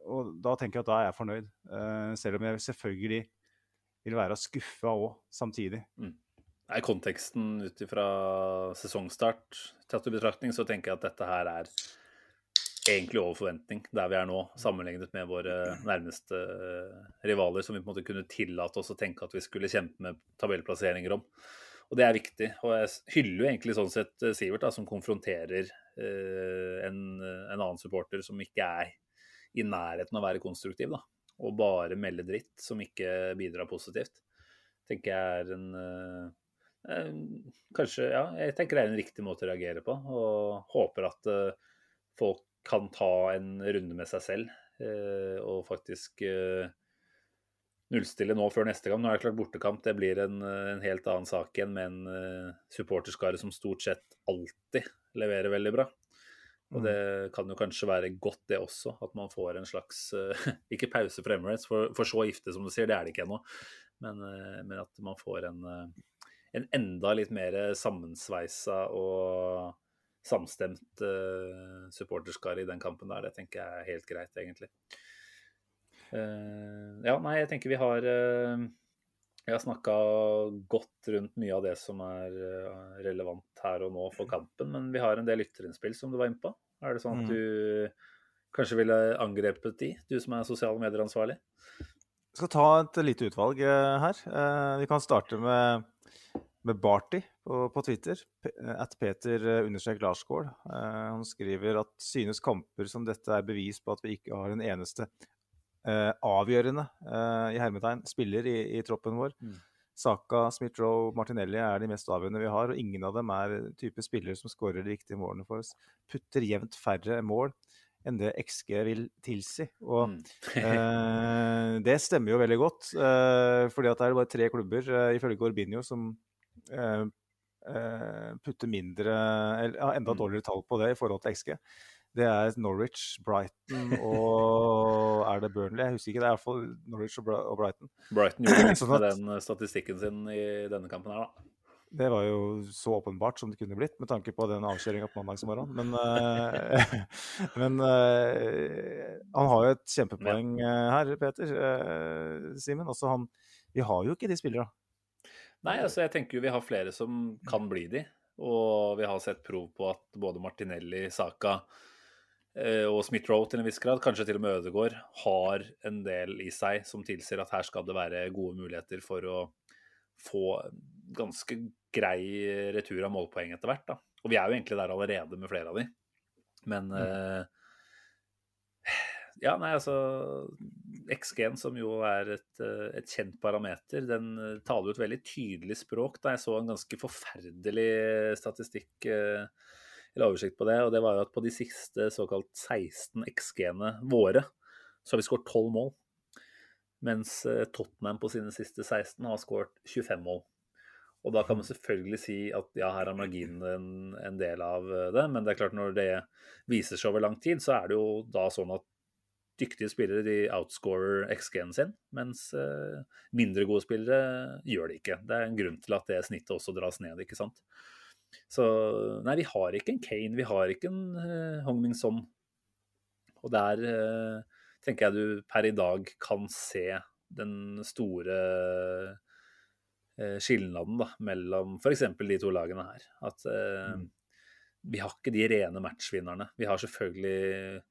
Og da tenker jeg at da er jeg fornøyd. Eh, selv om jeg selvfølgelig vil være skuffa òg, samtidig. Nei, konteksten ut ifra sesongstart tatt i betraktning, så tenker jeg at dette her er egentlig over forventning der vi er nå, sammenlignet med våre nærmeste eh, rivaler, som vi på en måte kunne tillate oss å tenke at vi skulle kjempe med tabellplasseringer om. Og det er viktig. Og jeg hyller jo egentlig sånn sett eh, Sivert, da, som konfronterer eh, en, en annen supporter som ikke er i nærheten av å være konstruktiv, da. Og bare melde dritt som ikke bidrar positivt. Tenker jeg er en Kanskje, ja, jeg tenker det er en riktig måte å reagere på. Og håper at eh, folk kan ta en runde med seg selv eh, og faktisk eh, nullstille nå før neste gang. Nå er det klart bortekamp, det blir en, eh, en helt annen sak igjen med en supporterskare som stort sett alltid leverer veldig bra. Og det kan jo kanskje være godt, det også, at man får en slags eh, Ikke pause for Emirates, for, for så gifte som du sier, det er det ikke ennå. Men, eh, men at man får en, eh, en enda litt mer sammensveisa og samstemt uh, supporterskare i den kampen der. Det tenker jeg er helt greit, egentlig. Uh, ja, nei, jeg tenker vi har uh, Vi har snakka godt rundt mye av det som er uh, relevant her og nå for kampen, men vi har en del lytterinnspill som du var inne på. Er det sånn at Mm. du kanskje ville angrepet de, du som er sosiale medier-ansvarlig? Jeg skal ta et lite utvalg her. Vi kan starte med, med Barty på, på Twitter. At Peter eh, understrek Larsgaard. Eh, han skriver at synes kamper som dette er bevis på at vi ikke har en eneste eh, avgjørende eh, i hermetegn spiller i, i troppen vår. Mm. Saka, Smith-Roe, Martinelli er de mest avgjørende vi har, og ingen av dem er type spillere som skårer de viktige målene for oss. Putter jevnt færre mål enn det XG vil tilsi. Og Mm. Eh, det stemmer jo veldig godt, eh, fordi at det er bare tre klubber, eh, ifølge Orbinio, som eh, eh, mindre eller ja, enda Mm. dårligere tall på det i forhold til XG. Det er Norwich, Brighton og Er det Burnley? Jeg husker ikke. Det er iallfall Norwich og Bri- og Brighton. Brighton gjorde litt Sånn med den statistikken sin i denne kampen her, da. Det var jo så åpenbart som det kunne blitt, med tanke på den avkjøringa på mandagsmorgen. Men, eh, men han har jo et kjempepoeng her, Peter. Simen. Altså, han Vi har jo ikke de spillerne. Nei, altså jeg tenker jo vi har flere som kan bli de. Og vi har sett prov på at både Martinelli, Saka eh, og Smith-Roe til en viss grad, kanskje til og med Ødegaard, har en del i seg som tilsier at her skal det være gode muligheter for å få ganske grei retur av målpoeng etter hvert. Da. Og vi er jo egentlig der allerede med flere av de. Men eh, ja, nei, altså XG-en, som jo er et, eh, et kjent parameter, den eh, taler jo et veldig tydelig språk. Da jeg så en ganske forferdelig statistikk eh, eller oversikt på det, og det var jo at på de siste såkalt 16 XG-ene våre, så har vi skåret 12 mål. Mens Tottenham på sine siste 16 har skåret 25 mål. Og da kan man selvfølgelig si at ja, her er marginen en, en del av det, men det er klart når det viser seg over lang tid, så er det jo da sånn at dyktige spillere de outscorer XG-en sin, mens eh, mindre gode spillere gjør det ikke. Det er en grunn til at det snittet også dras ned, ikke sant. Så nei, vi har ikke en Kane, vi har ikke en uh, Hong Min Son. Og der uh, tenker jeg du per i dag kan se den store uh, skilnaden da, mellom f.eks. de to lagene her. At eh, vi har ikke de rene matchvinnerne. Vi har selvfølgelig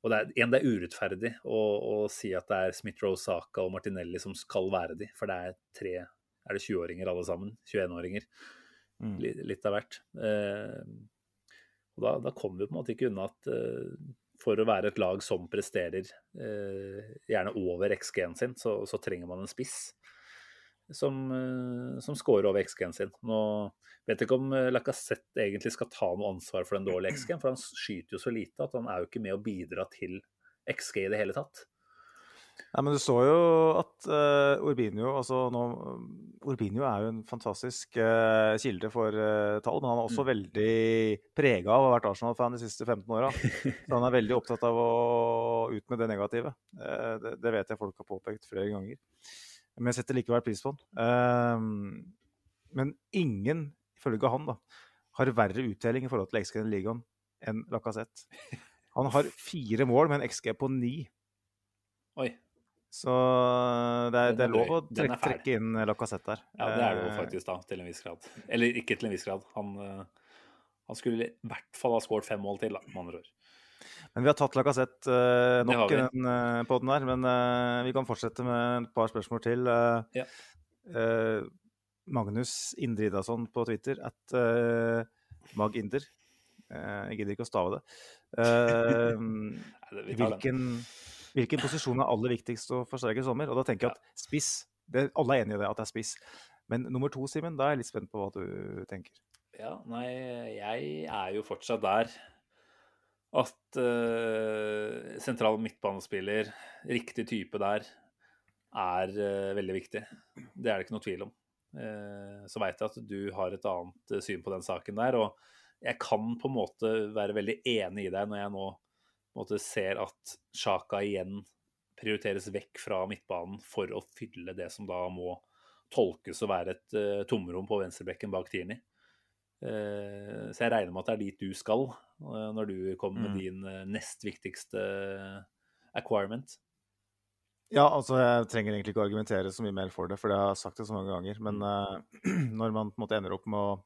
Og det er, en, det er urettferdig å, å si at det er Smith-Roe, Saka og Martinelli som skal være de, for det er tre Er det 20-åringer alle sammen? 21-åringer. Mm. Litt, av hvert. Eh, og da, da kommer vi på en måte ikke unna at eh, for å være et lag som presterer eh, gjerne over XG-en sin, så, så trenger man en spiss som, eh, som scorer over XG-en sin. Nå vet jeg ikke om eh, Lacassette egentlig skal ta noe ansvar for den dårlige XG-en, for han skyter jo så lite at han er jo ikke med å bidra til XG i det hele tatt. Nei, men Du så jo at uh, Urbinio altså nå, Urbinio er jo en fantastisk uh, kilde for uh, tall, men han er også mm. veldig prega av å ha vært Arsenal-fan de siste 15 åra. Så han er veldig opptatt av å ut med det negative. Det, det, vet jeg folk har påpekt flere ganger. Men jeg setter likevel pris på han. men ingen, ifølge han, da, har verre uttelling i forhold til XG i ligaen enn Lacassette. Han har fire mål med en XG på ni. Oi. Så det er, det er lov å trekke, trekke inn Lacassette der. Ja, det er det jo eh, faktisk, da, til en viss grad. Eller ikke til en viss grad. Han, eh, han skulle i hvert fall ha skåret fem mål til, da, med andre ord. Men vi har tatt Lacassette uh, nok i den uh, poden her. Men uh, vi kan fortsette med et par spørsmål til. Ja. Magnus Indridason på Twitter, at Mag Inder. jeg gidder ikke å stave det. hvilken Hvilken posisjon er aller viktigst å forsterke i sommer? Og da tenker jeg at spiss det, Alle er enig i det, at det er spiss. Men nummer to, Simen, da er jeg litt spent på hva du tenker. Ja, nei, jeg er jo fortsatt der at uh, sentral midtbanespiller, riktig type der, er uh, veldig viktig. Det er det ikke noe tvil om. Uh, så veit jeg at du har et annet syn på den saken der. Og jeg kan på en måte være veldig enig i deg når jeg nå måte ser at Sjaka igjen prioriteres vekk fra midtbanen for å fylle det som da må tolkes å være et tomrom på venstrebekken bak Tierney. Så jeg regner med at det er dit du skal når du kommer med mm. din nest viktigste acquirement. Ja, altså jeg trenger egentlig ikke å argumentere så mye mer for det, for det har jeg sagt det så mange ganger. Men når man på en måte ender opp med å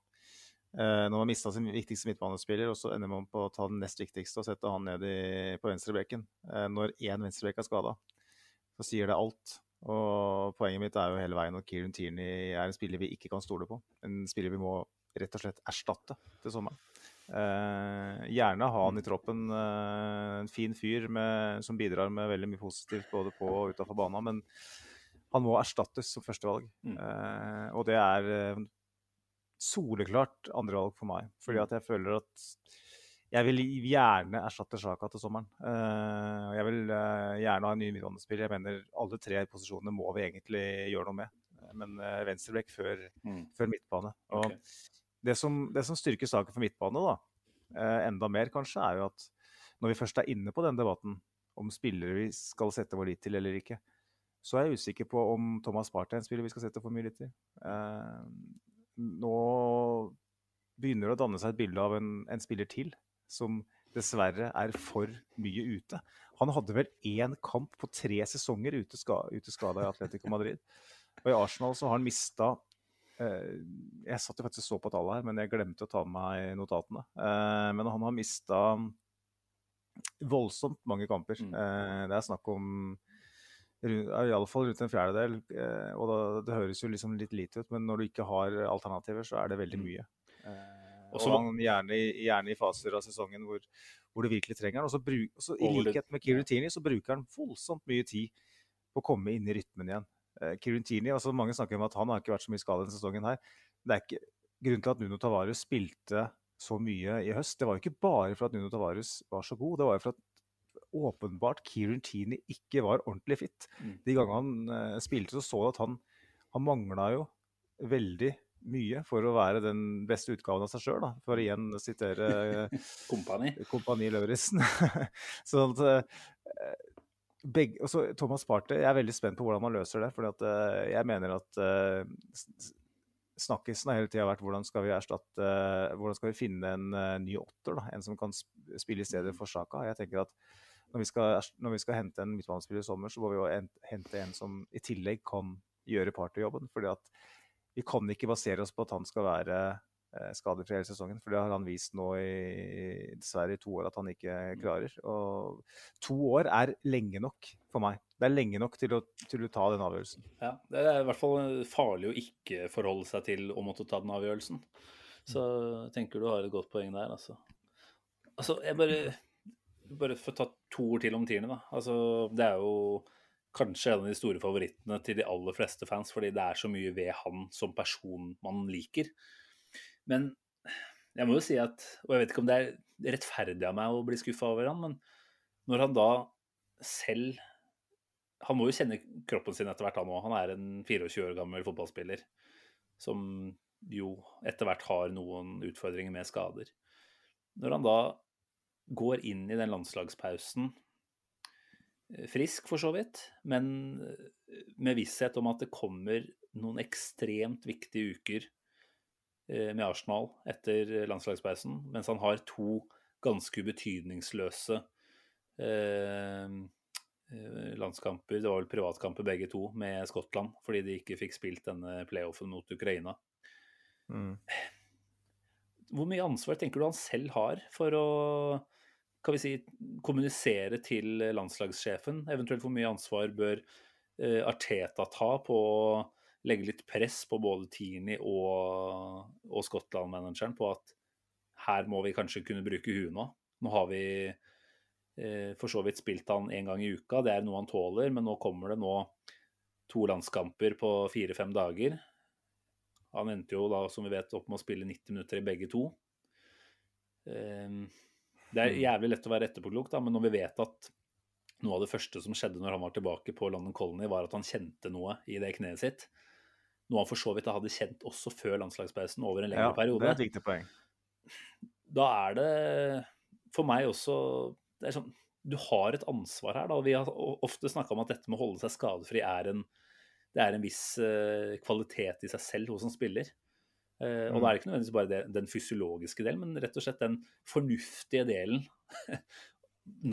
uh, når man mista sin viktigste midtbanespiller, og så ender man på å ta den nest viktigste og sette han ned i, på venstrebeken uh, når én venstrebekk er skada, så sier det alt. Og poenget mitt er jo hele veien at Kieran Tierney er en spiller vi ikke kan stole på. En spiller vi må rett og slett erstatte til sommeren. Eh, gjerne ha han i troppen. Eh, en fin fyr med, som bidrar med veldig mye positivt både på og utafor banen. Men han må erstattes som førstevalg. Mm. Eh, og det er eh, soleklart andrevalg for meg. Fordi mm. at jeg føler at jeg vil gjerne erstatte Sjaka til sommeren. Uh, jeg vil uh, gjerne ha en ny midtbanespiller. Jeg mener alle tre posisjonene må vi egentlig gjøre noe med. Men uh, venstreblekk før, mm. før, midtbane. Og okay. Det, som, det, som, styrker saken for midtbane, da, enda mer kanskje, er jo at når vi først er inne på den debatten om spillere vi skal sette vår lit til eller ikke, så er jeg usikker på om Thomas Barth er en spiller vi skal sette for mye lit til nå begynner det å danne seg et bilde av en, en, spiller til som dessverre er for mye ute. Han hadde vel én kamp på tre sesonger ute, ska, ute skada i Atletico Madrid. Og i Arsenal så har han mista eh, Jeg satt jo faktisk så på tallet her, men jeg glemte å ta med meg notatene. Eh, men han har mista voldsomt mange kamper. Mm. Eh, det er snakk om Iallfall rundt en fjerdedel. Eh, og da, det høres jo liksom litt lite ut, men når du ikke har alternativer, så er det veldig mm. mye. Også, og han gjerne, gjerne, i faser av sesongen hvor, hvor du virkelig trenger han. Og så bruk, også, I likhet med Kirutini så bruker han voldsomt mye tid på å komme inn i rytmen igjen. Eh, Kirutini, altså Mange snakker om at han har ikke vært så mye skadet denne sesongen. her. Det er ikke Grunnen til at Nuno Tavares spilte så mye i høst, det var jo ikke bare for at Nuno Tavares var så god. Det var jo for at åpenbart Kirin Teaney ikke var ordentlig fit. Mm. De gangene han uh, spilte, så så du at han, han mangla jo veldig mye for å være den beste utgaven av seg sjøl, for å igjen sitere Kompani. Kompani Lauritzen. sånn at begge, også Thomas Party, jeg er veldig spent på hvordan man løser det. for uh, jeg mener at uh, snakkisen har hele tida vært hvordan skal vi erstatte Hvordan skal vi finne en ny åtter? da, En som kan spille i stedet mm. for Sjaka. Jeg tenker at når vi, skal, når vi skal hente en midtbanespiller i sommer, så må vi jo hente en som i tillegg kan gjøre partyjobben. fordi at vi kan ikke basere oss på at han skal være eh, skadefri hele sesongen. For det har han vist nå i dessverre i to år at han ikke mm. klarer. Og to år er lenge nok for meg. Det er lenge nok til å, til å ta den avgjørelsen. Ja, Det er i hvert fall farlig å ikke forholde seg til å måtte ta den avgjørelsen. Så jeg tenker du har et godt poeng der, altså. Altså, jeg bare bare for å ta to ord til om tierne, da. Altså, det er jo kanskje en av de store favorittene til de aller fleste fans, fordi det er så mye ved han som person man liker. Men jeg må jo si at Og jeg vet ikke om det er rettferdig av meg å bli skuffa over han, men når han da selv han må jo kjenne kroppen sin etter hvert, han òg. Han er en 24 år gammel fotballspiller som jo etter hvert har noen utfordringer med skader. Når han da går inn i den landslagspausen eh, frisk, for så vidt, men eh, med visshet om at det kommer noen ekstremt viktige uker med Arsenal etter landslagspausen, mens han har to ganske ubetydningsløse eh, landskamper, det var vel privatkamper begge to, med Skottland, fordi de ikke fikk spilt denne playoffen mot Ukraina. Mm. Hvor mye ansvar tenker du han selv har for å kan vi si, kommunisere til landslagssjefen? Eventuelt hvor mye ansvar bør eh, Arteta ta på å legge litt press på både Tini og, og Skottland-manageren på at her må vi kanskje kunne bruke huet nå. Nå har vi eh, for så vidt spilt han én gang i uka, det er noe han tåler, men nå kommer det nå to landskamper på fire-fem dager. Han endte jo da, som vi vet, opp med å spille 90 minutter i begge to. Ehm, det er mm. jævlig lett å være etterpåklok, da, men når vi vet at noe av det første som skjedde når han var tilbake på London Colony, var at han kjente noe i det kneet sitt. Noe han for så vidt hadde kjent også før landslagspausen, over en lengre ja, periode. Det er et viktig poeng. Da er det for meg også det er sånn, Du har et ansvar her. da, Vi har ofte snakka om at dette med å holde seg skadefri er en det er en viss uh, kvalitet i seg selv hos en spiller. Uh, og da er det ikke nødvendigvis bare det, den fysiologiske delen, men rett og slett den fornuftige delen.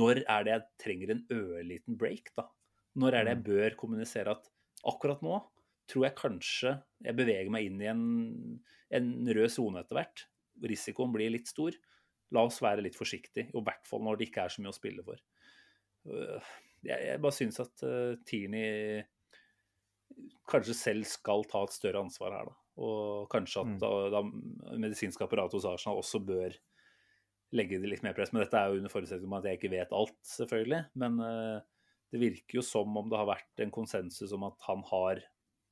Når er det jeg trenger en ørliten break, da? Når er det jeg mm. bør kommunisere at akkurat nå tror jeg kanskje jeg beveger meg inn i en, en rød sone etter hvert. Risikoen blir litt stor. La oss være litt forsiktige, i hvert fall når det ikke er så mye å spille for. Uh, jeg, jeg bare syns at uh, Tierney kanskje selv skal ta et større ansvar her, da. Og kanskje at mm. da, da medisinske apparatet hos Arsenal også bør legge det litt mer press. Men dette er jo under forutsetning om at jeg ikke vet alt, selvfølgelig. Men uh, det virker jo som om det har vært en konsensus om at han har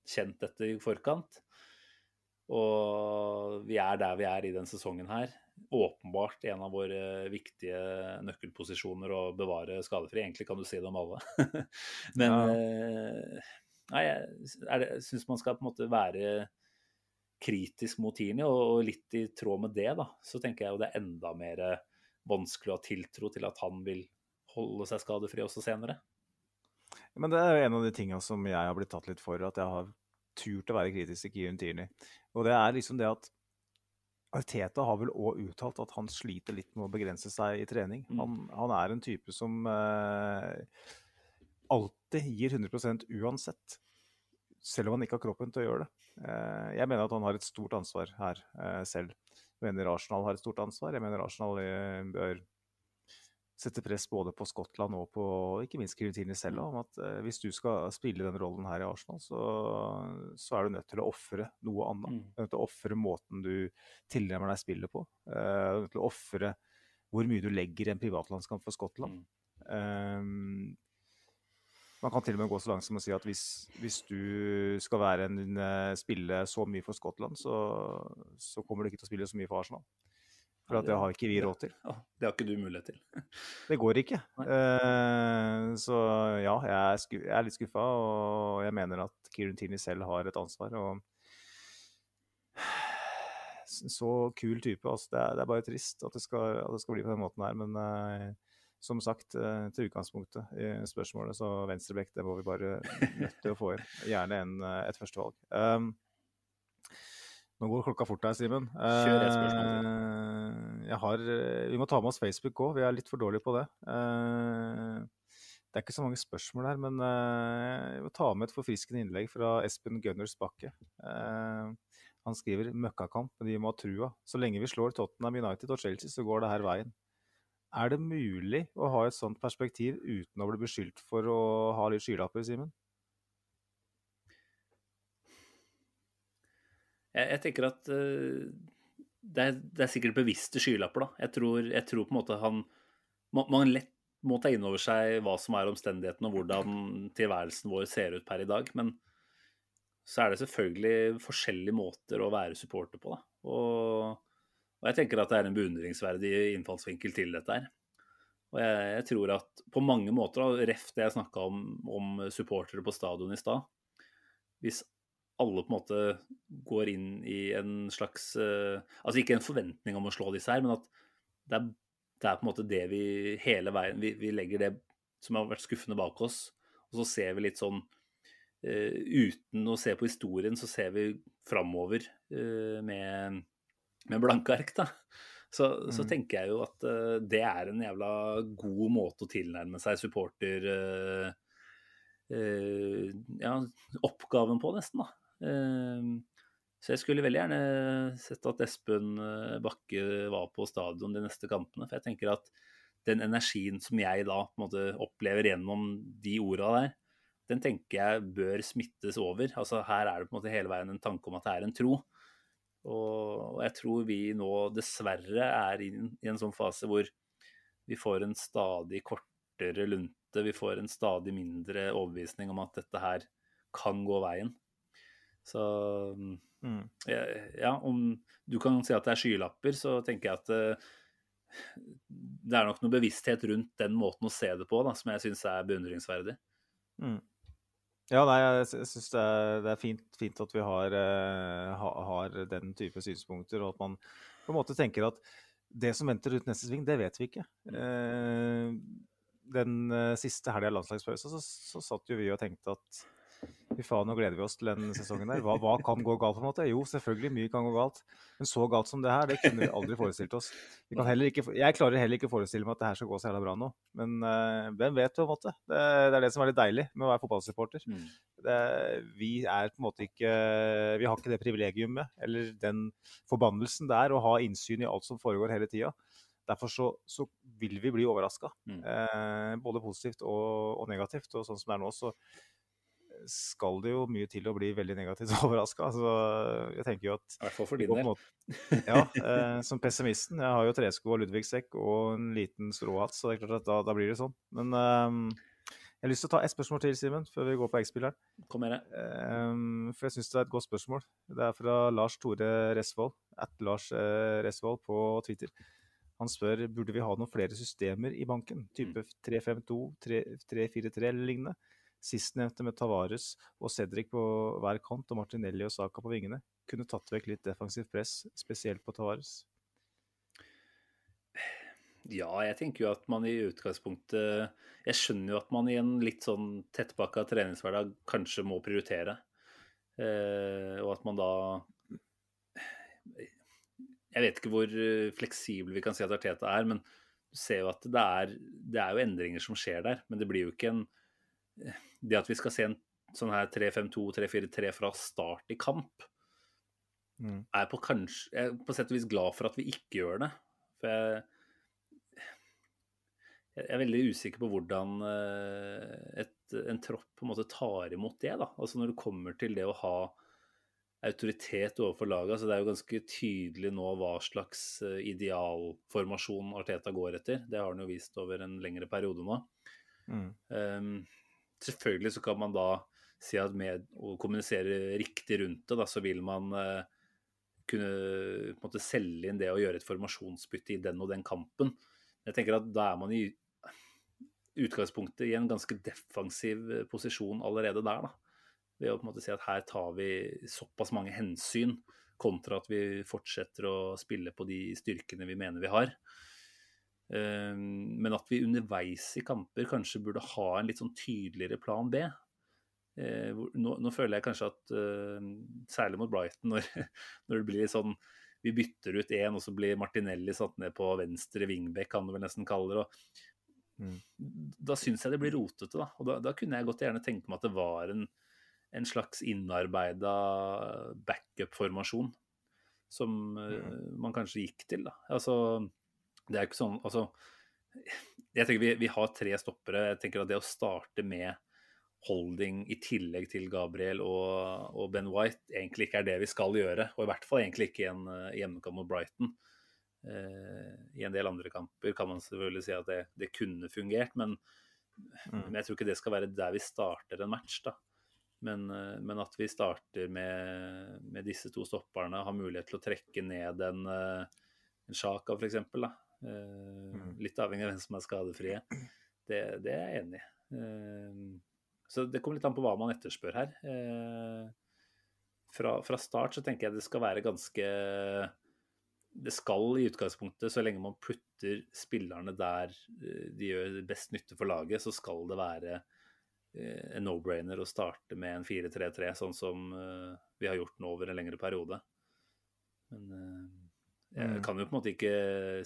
kjent dette i forkant. Og vi er der vi er i den sesongen her. Åpenbart en av våre viktige nøkkelposisjoner å bevare skadefri. Egentlig kan du si det om alle. Men ja. uh, Nei, jeg syns man skal på en måte være kritisk mot Tierney, og litt i tråd med det, da, så tenker jeg jo det er enda mer vanskelig å ha tiltro til at han vil holde seg skadefri også senere. Men det er jo en av de tinga som jeg har blitt tatt litt for, at jeg har turt å være kritisk til Kieran Tierney. Og det er liksom det at Arteta har vel òg uttalt at han sliter litt med å begrense seg i trening. Mm. Han, han er en type som eh, alltid gir 100 uansett. Selv om han ikke har kroppen til å gjøre det. Eh, jeg mener at han har et stort ansvar her eh, selv. Jeg mener Arsenal har et stort ansvar. Jeg mener Arsenal eh, bør sette press både på Skottland og på ikke minst Kiritini selv om at hvis du skal spille den rollen her i Arsenal, så, så er du nødt til å ofre noe annet. Mm. Du er nødt til å ofre måten du tilnærmer deg spillet på. Du er nødt til å ofre hvor mye du legger i en privatlandskamp for Skottland. Mm. Um, man kan til og med gå så langt som å si at hvis, hvis du skal være en, eh, spille så mye for Skottland, så, så, kommer du ikke til å spille så mye for Arsenal. For det, har ikke vi råd til. Ja, det har ikke du mulighet til. det går ikke. Uh, så ja, jeg er, jeg er litt skuffa, og jeg mener at Kieran Tierney selv har et ansvar. og så kul type. Altså, det, er, det, er, bare trist at det, skal, at det, skal, bli på den måten her. Men uh, som sagt, eh, til utgangspunktet i spørsmålet, så venstrebekk, det må vi bare nødt til å få inn. Gjerne en, et førstevalg. Um, nå går klokka fort her, Simen. Jeg har, vi må ta med oss Facebook òg, vi er litt for dårlige på det. Det er ikke så mange spørsmål her, men jeg må ta med et forfriskende innlegg fra Espen Gunners Bakke. Han skriver 'møkkakamp, men vi må ha trua'. Så lenge vi slår Tottenham United og Chelsea, så går det her veien. Er det mulig å ha et sånt perspektiv uten å bli beskyldt for å ha litt skylapper, Simen? Jeg, jeg, tenker at uh, det, er, det, er, sikkert bevisste skylapper, da. Jeg tror, jeg tror, på en måte han man, lett må ta inn over seg hva som er omstendighetene og hvordan tilværelsen vår ser ut per i dag. Men så er det selvfølgelig forskjellige måter å være supporter på. Da. Og og jeg tenker at det er en beundringsverdig innfallsvinkel til dette her. Og jeg, jeg, tror at på mange måter, ref det jeg snakka om, om supportere på stadion i stad Hvis alle på en måte går inn i en slags uh, Altså ikke en forventning om å slå disse her, men at det er, det er på en måte det vi hele veien vi, vi, legger det som har vært skuffende bak oss, og så ser vi litt sånn uh, Uten å se på historien, så ser vi framover uh, med, med blanke ark, da. Så, mm. så, tenker jeg jo at uh, det er en jævla god måte å tilnærme seg supporter uh, uh, ja, oppgaven på, nesten, da. Så jeg skulle veldig gjerne sett at Espen Bakke var på stadion de neste kampene. For jeg tenker at den energien som jeg da måte opplever gjennom de orda der, den tenker jeg bør smittes over. Altså Her er det på en måte hele veien en tanke om at det er en tro. Og jeg tror vi nå dessverre er i en sånn fase hvor vi får en stadig kortere lunte. Vi får en stadig mindre overbevisning om at dette her kan gå veien. Så mm. ja, om du kan si at det er skylapper, så tenker jeg at uh, det er nok noe bevissthet rundt den måten å se det på da, som jeg syns er beundringsverdig. Mm. Ja, nei, jeg syns det, det, er fint, fint, at vi har, ha, har, den type synspunkter, og at man på en måte tenker at det som venter rundt neste sving, det vet vi ikke. Den siste helga av landslagspausen så, så satt jo vi og tenkte at Fy faen, nå gleder vi oss til den sesongen der. Hva, hva, kan gå galt? på en måte? Jo, selvfølgelig, mye kan gå galt. Men så galt som det her, det kunne vi aldri forestilt oss. Vi ikke, jeg klarer heller ikke å forestille meg at det her skal gå så jævla bra nå. Men uh, hvem vet, på en måte. Det, det, er det som er litt deilig med å være fotballsupporter. Mm. Det, vi er på en måte ikke Vi har ikke det privilegiumet eller den forbannelsen det er å ha innsyn i alt som foregår hele tida. Derfor så, så, vil vi bli overraska. Mm. Eh, både positivt og, og, negativt. Og sånn som det er nå, så skal det jo mye til å bli veldig negativt overraska. Altså, jeg tenker jo at I hvert fall for din del. ja, eh, som pessimisten. Jeg har jo tresko og Ludvigsekk og en liten stråhatt, så det er klart at da, da blir det sånn. Men eh, jeg har lyst til å ta ett spørsmål til, Simen, før vi går på X-spilleren. Kom med det. Um, for jeg syns det er et godt spørsmål. Det er fra Lars Tore Resvold, at Lars uh, Resvold på Twitter. Han spør burde vi ha noen flere systemer i banken, type 352, 343 eller lignende. Sistnevnte med Tavares og Cedric på hver kant og Martinelli og Saka på vingene kunne tatt vekk litt defensivt press, spesielt på Tavares. Ja, jeg tenker jo at man i utgangspunktet Jeg skjønner jo at man i en litt sånn tettpakka treningshverdag kanskje må prioritere. Eh, og at man da Jeg vet ikke hvor fleksibel vi kan si at Arteta er, men du ser jo at det er, det er jo endringer som skjer der. Men det blir jo ikke en det at vi skal se en sånn her 3-5-2-3-4-3 fra start i kamp, mm. er på kanskje Jeg er på sett og vis glad for at vi ikke gjør det. For jeg, jeg er veldig usikker på hvordan eh, et, en tropp på en måte tar imot det. da. Altså Når det kommer til det å ha autoritet overfor laget. Altså det er jo ganske tydelig nå hva slags eh, idealformasjon Arteta går etter. Det har han jo vist over en lengre periode nå. Mm. Um, Selvfølgelig så kan man da si at med å kommunisere riktig rundt det, da, så vil man uh, kunne på en måte selge inn det å gjøre et formasjonsbytte i den og den kampen. Jeg tenker at da er man i utgangspunktet i en ganske defensiv eh, posisjon allerede der. da. Ved å på en måte si at her tar vi såpass mange hensyn, kontra at vi fortsetter å spille på de styrkene vi mener vi har. Ehm, men at vi underveis i kamper kanskje burde ha en litt sånn tydeligere plan B. Eh, nå, nå føler jeg kanskje at eh, særlig mot Brighton, når, når det blir sånn vi bytter ut én, og så blir Martinelli satt ned på venstre wingback, kan du vel nesten kalle det. Og, mm. Da syns jeg det blir rotete, da. Og da, da, kunne jeg godt gjerne tenke meg at det var en, en slags innarbeida backup-formasjon som mm. man kanskje gikk til, da. Altså det er ikke sånn Altså, jeg tenker vi, vi, har tre stoppere. Jeg tenker at det å starte med Holding i tillegg til Gabriel og, og, Ben White egentlig ikke er det vi skal gjøre. Og i hvert fall egentlig ikke i en uh, hjemmekamp mot Brighton. Uh, I en del andre kamper kan man selvfølgelig si at det, det kunne fungert, men, mm. men, jeg tror ikke det skal være der vi starter en match. da. Men, uh, men at vi starter med, med, disse to stopperne, har mulighet til å trekke ned en, en Sjaka f.eks Uh, Litt avhengig av hvem som er skadefrie. Det, det er jeg enig i. Uh, så det kommer litt an på hva man etterspør her. Uh, fra, fra, start så tenker jeg det skal være ganske Det skal i utgangspunktet, så lenge man putter spillerne der de gjør best nytte for laget, så skal det være en no-brainer å starte med en 4-3-3, sånn som vi har gjort nå over en lengre periode. Men jeg mm. kan jo på en måte ikke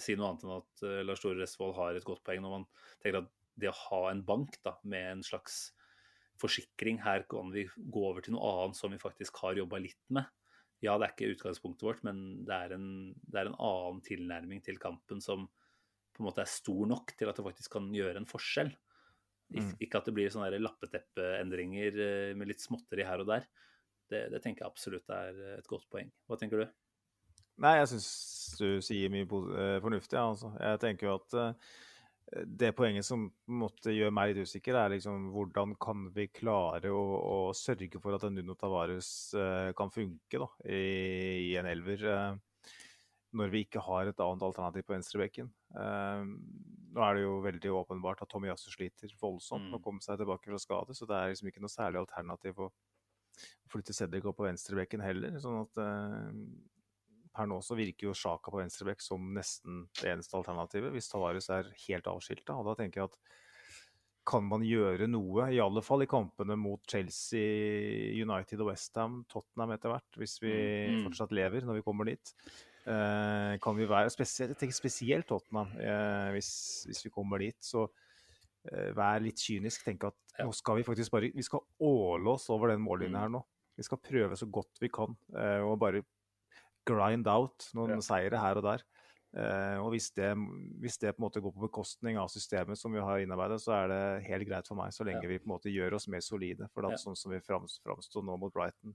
si noe annet enn at uh, Lars Tore Restvold har et godt poeng når man tenker at det å ha en bank da, med en slags forsikring Her kan vi gå over til noe annet som vi faktisk har jobba litt med. Ja, det er ikke utgangspunktet vårt, men det er, en, det er en annen tilnærming til kampen som på en måte er stor nok til at det faktisk kan gjøre en forskjell. Mm. Ikke at det blir sånne lappeteppeendringer eh, med litt småtteri her og der. Det, det tenker jeg absolutt er et godt poeng. Hva tenker du? Nei, jeg syns du sier mye eh, fornuftig. Ja, altså. Jeg tenker jo at uh, det poenget som måtte gjøre meg litt usikker, er liksom hvordan kan vi klare å, å sørge for at en Nuno Tavares uh, kan funke da, i, i en elver, uh, når vi ikke har et annet alternativ på venstrebekken. nå er det jo veldig åpenbart at Tommy Yasu sliter voldsomt med å mm. komme seg tilbake fra skade, så det er liksom ikke noe særlig alternativ å flytte Cedric opp på venstrebekken heller. sånn at per nå så virker jo Sjaka på venstrebekk som nesten det eneste alternativet, hvis Tavares er helt avskilta. Og da tenker jeg at kan man gjøre noe, i alle fall i kampene mot Chelsea, United og Westham, Tottenham etter hvert, hvis vi mm. mm. fortsatt lever når vi kommer dit. Eh, kan vi være spesielt, Jeg tenker spesielt Tottenham, eh, hvis, hvis, vi kommer dit. Så eh, vær litt kynisk. Tenk at nå skal vi faktisk bare Vi skal åle oss over den mållinja mm. her nå. Vi skal prøve så godt vi kan eh, og bare grind out noen ja. seire her og der. Uh, og hvis det, hvis det, på en måte går på bekostning av systemet som vi har innarbeidet, så er det helt greit for meg, så lenge ja. vi på en måte gjør oss mer solide. For det ja. sånn som vi framsto nå mot Brighton,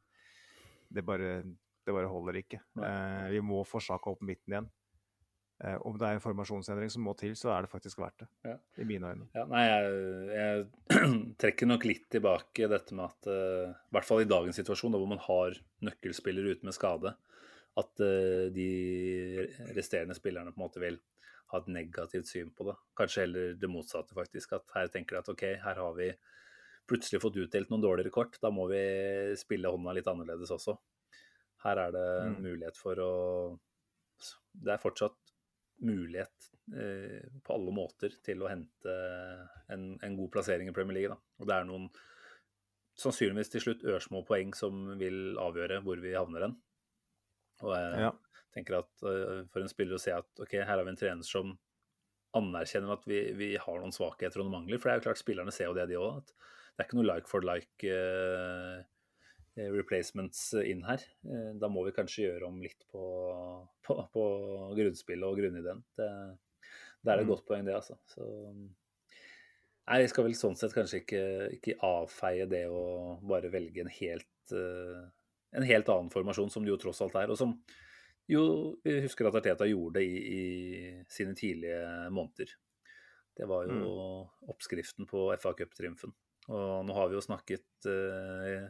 det bare, det bare holder ikke. Uh, vi må forsake opp midten igjen. Uh, om det er en formasjonsendring som må til, så er det faktisk verdt det. Ja. I mine øyne. Ja, nei, jeg, jeg, trekker nok litt tilbake dette med at I hvert fall i dagens situasjon, da, hvor man har nøkkelspillere ute med skade, at uh, de resterende spillerne på en måte vil ha et negativt syn på det. Kanskje heller det motsatte, faktisk. At her tenker de at OK, her har vi plutselig fått utdelt noen dårligere kort. Da må vi spille hånda litt annerledes også. Her er det mm. mulighet for å Det er fortsatt mulighet eh, på alle måter til å hente en, en, god plassering i Premier League. Da. Og det er noen sannsynligvis til slutt ørsmå poeng som vil avgjøre hvor vi havner hen. Og jeg ja. tenker at uh, for en spiller å se at ok, her har vi en trener som anerkjenner at vi, vi har noen svakheter og noen mangler. For det er jo klart spillerne ser jo det, de òg. Det er ikke noe like for like uh, replacements inn her. Da må vi kanskje gjøre om litt på, på, på grunnspillet og grunnideen. Det, det er et mm. godt poeng, det, altså. Så, nei, vi skal vel sånn sett kanskje ikke, ikke avfeie det å bare velge en helt uh, en helt annen formasjon, som det jo tross alt er. Og som jo vi husker at Arteta gjorde i, i sine tidlige måneder. Det var jo mm. oppskriften på FA Cup-triumfen. Og nå har vi jo snakket uh,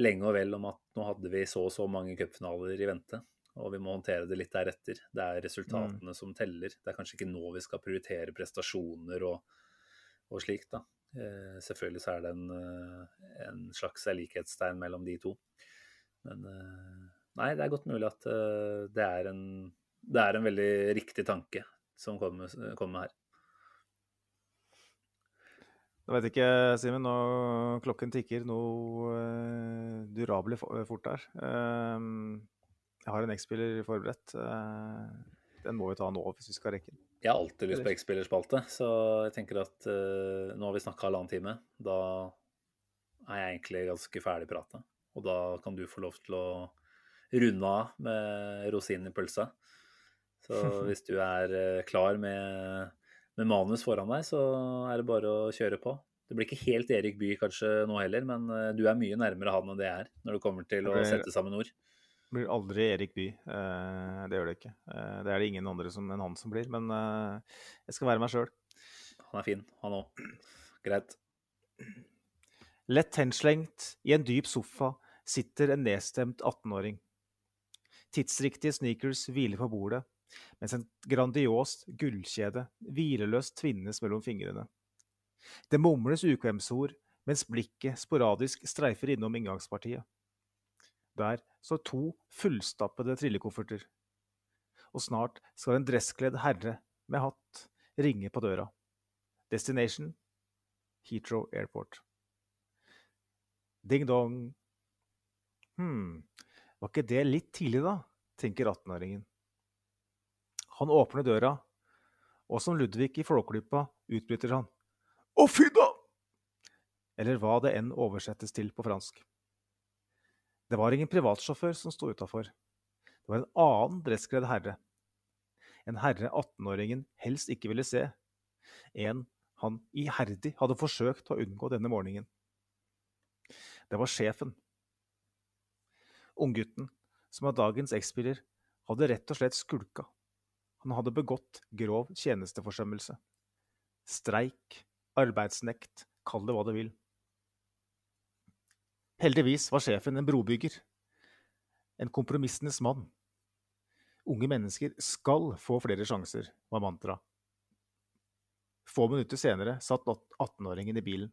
lenge og vel om at nå hadde vi så og så mange cupfinaler i vente. Og vi må håndtere det litt deretter. Det er resultatene mm. som teller. Det er kanskje ikke nå vi skal prioritere prestasjoner og, og slikt, da. Uh, selvfølgelig så er det en, uh, en slags likhetstegn mellom de to. Men eh, nei, det er godt mulig at eh, det er en, det er en veldig riktig tanke som kommer, kommer her. Jeg vet ikke, Simen. Nå klokken tikker noe uh, durabelig fort her. Uh, jeg har en X-spiller forberedt. Uh, den må vi ta nå hvis vi skal rekke den. Jeg har alltid lyst på X-spillerspalte, så jeg tenker at uh, nå har vi snakka halvannen time. Da er jeg egentlig ganske ferdig prata. Og da kan du få lov til å runde av med rosinen i pølsa. Så hvis du er eh, klar med, med, manus foran deg, så er det bare å kjøre på. Det blir ikke helt Erik Bye kanskje nå heller, men eh, du er mye nærmere han enn det er når det kommer til å sette sammen ord. Det blir aldri Erik Bye. Eh, det gjør det ikke. Det er det ingen andre som, enn han som blir. Men jeg skal være meg sjøl. Han er fin, han òg. Greit. Lett henslengt i en dyp sofa sitter en nedstemt 18-åring. Tidsriktige sneakers hviler på bordet, mens en grandiost gullkjede hvileløst tvinnes mellom fingrene. Det mumles ukvemsord mens blikket sporadisk streifer innom inngangspartiet. Der står to fullstappede trillekofferter, og snart skal en dresskledd herre med hatt ringe på døra. Destination Heathrow Airport. Ding-dong. Hm, var ikke det litt tidlig, da? tenker 18-åringen. Han åpner døra, og som Ludvig i Flåklypa utbryter han. Å, fy da! Eller hva det enn oversettes til på fransk. Det var ingen privatsjåfør som sto utafor. Det var en annen dresskledd herre. En herre 18-åringen helst ikke ville se. En han iherdig hadde forsøkt å unngå denne morgenen. Det var sjefen. Unggutten, som var dagens X-spiller, hadde rett og slett skulka. Han hadde begått grov tjenesteforsømmelse. Streik, arbeidsnekt, kall det hva du vil. Heldigvis var sjefen en brobygger. En kompromissenes mann. Unge mennesker skal få flere sjanser, var mantraet. Få minutter senere satt 18-åringen i bilen.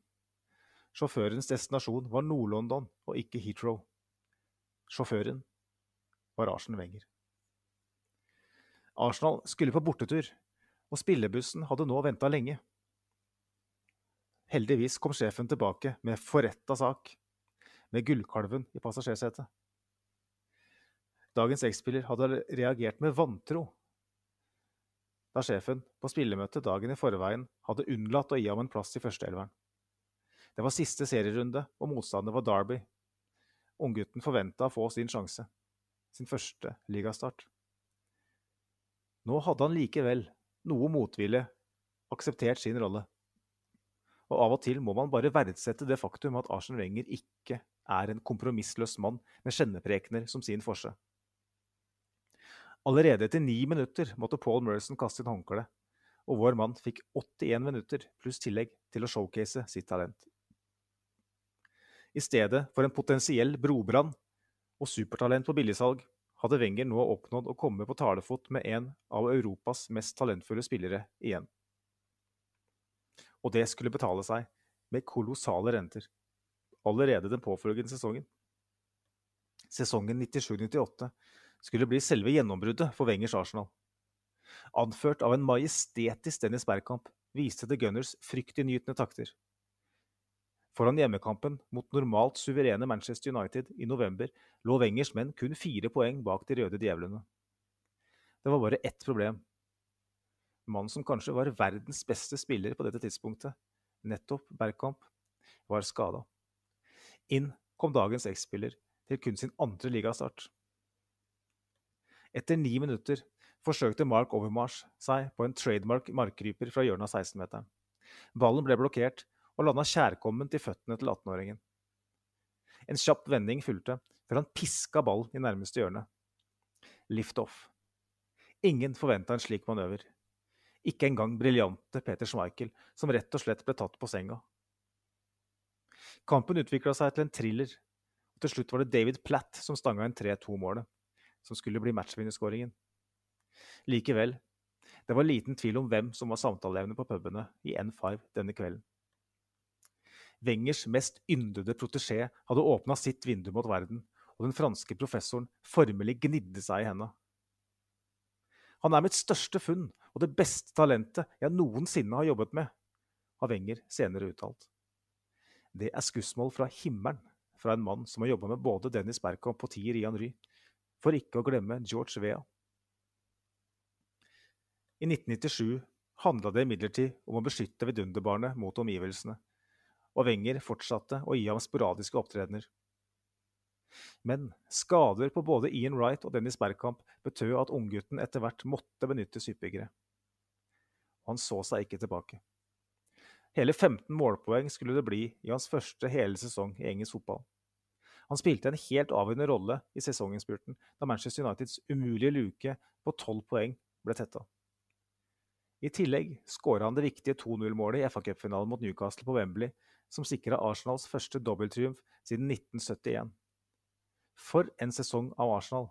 Sjåførens destinasjon var Nord-London og ikke Heathrow. Sjåføren var Arsen Wenger. Arsenal skulle på bortetur, og spillebussen hadde nå venta lenge. Heldigvis kom sjefen tilbake med forretta sak med gullkalven i passasjersetet. Dagens X-spiller hadde reagert med vantro da sjefen på spillemøtet dagen i forveien hadde unnlatt å gi ham en plass i førsteelveren. Det var siste serierunde, og motstander var Derby. Unggutten forventa å få sin sjanse, sin første ligastart. Nå hadde han likevel, noe motvillig, akseptert sin rolle. Og av og til må man bare verdsette det faktum at Arsen Wenger ikke er en kompromissløs mann med skjenneprekener som sin forse. Allerede etter ni minutter måtte Paul Merson kaste inn håndkleet, og vår mann fikk 81 minutter pluss tillegg til å showcase sitt talent. I stedet for en potensiell brobrann og supertalent på billigsalg, hadde Wenger nå oppnådd å komme på talefot med en av Europas mest talentfulle spillere igjen. Og det skulle betale seg med kolossale renter allerede den påfølgende sesongen. Sesongen 97-98 skulle bli selve gjennombruddet for Wengers Arsenal. Anført av en majestetisk Dennis Bergkamp viste The Gunners fryktinngytende takter. Foran hjemmekampen mot normalt suverene Manchester United i november lå Wengers menn kun fire poeng bak de røde djevlene. Det var bare ett problem. Mannen som kanskje var verdens beste spiller på dette tidspunktet, nettopp Bergkamp, var skada. Inn kom dagens X-spiller til kun sin andre ligastart. Etter ni minutter forsøkte Mark Overmarsh seg på en trademark markryper fra hjørnet av 16-meteren. Ballen ble blokkert og landa kjærkomment i føttene til 18-åringen. En kjapp vending fulgte før han piska ballen i nærmeste hjørne. Lift off. Ingen forventa en slik manøver. Ikke engang briljante Peter Schmeichel, som rett og slett ble tatt på senga. Kampen utvikla seg til en thriller, og til slutt var det David Platt som stanga inn 3-2-målet, som skulle bli matchvinnerskåringen. Likevel, det var liten tvil om hvem som var samtaleevne på pubene i N5 denne kvelden. Wengers mest yndede protesjé hadde åpna sitt vindu mot verden, og den franske professoren formelig gnidde seg i henda. Han er mitt største funn og det beste talentet jeg noensinne har jobbet med, har Wenger senere uttalt. Det er skussmål fra himmelen fra en mann som har jobba med både Dennis Bergkamp og Thierry Henry, for ikke å glemme George Vea. I 1997 handla det imidlertid om å beskytte vidunderbarnet mot omgivelsene, og Wenger fortsatte å gi ham sporadiske opptredener. Men skader på både Ian Wright og Dennis Bergkamp betød at unggutten etter hvert måtte benyttes syppbyggere. Han så seg ikke tilbake. Hele 15 målpoeng skulle det bli i hans første hele sesong i engelsk fotball. Han spilte en helt avgjørende rolle i sesonginnspurten da Manchester Uniteds umulige luke på 12 poeng ble tetta. I tillegg skåra han det viktige 2-0-målet i FA-cupfinalen mot Newcastle på Wembley, som sikra Arsenals første dobbelttriumf siden 1971. For en sesong av Arsenal!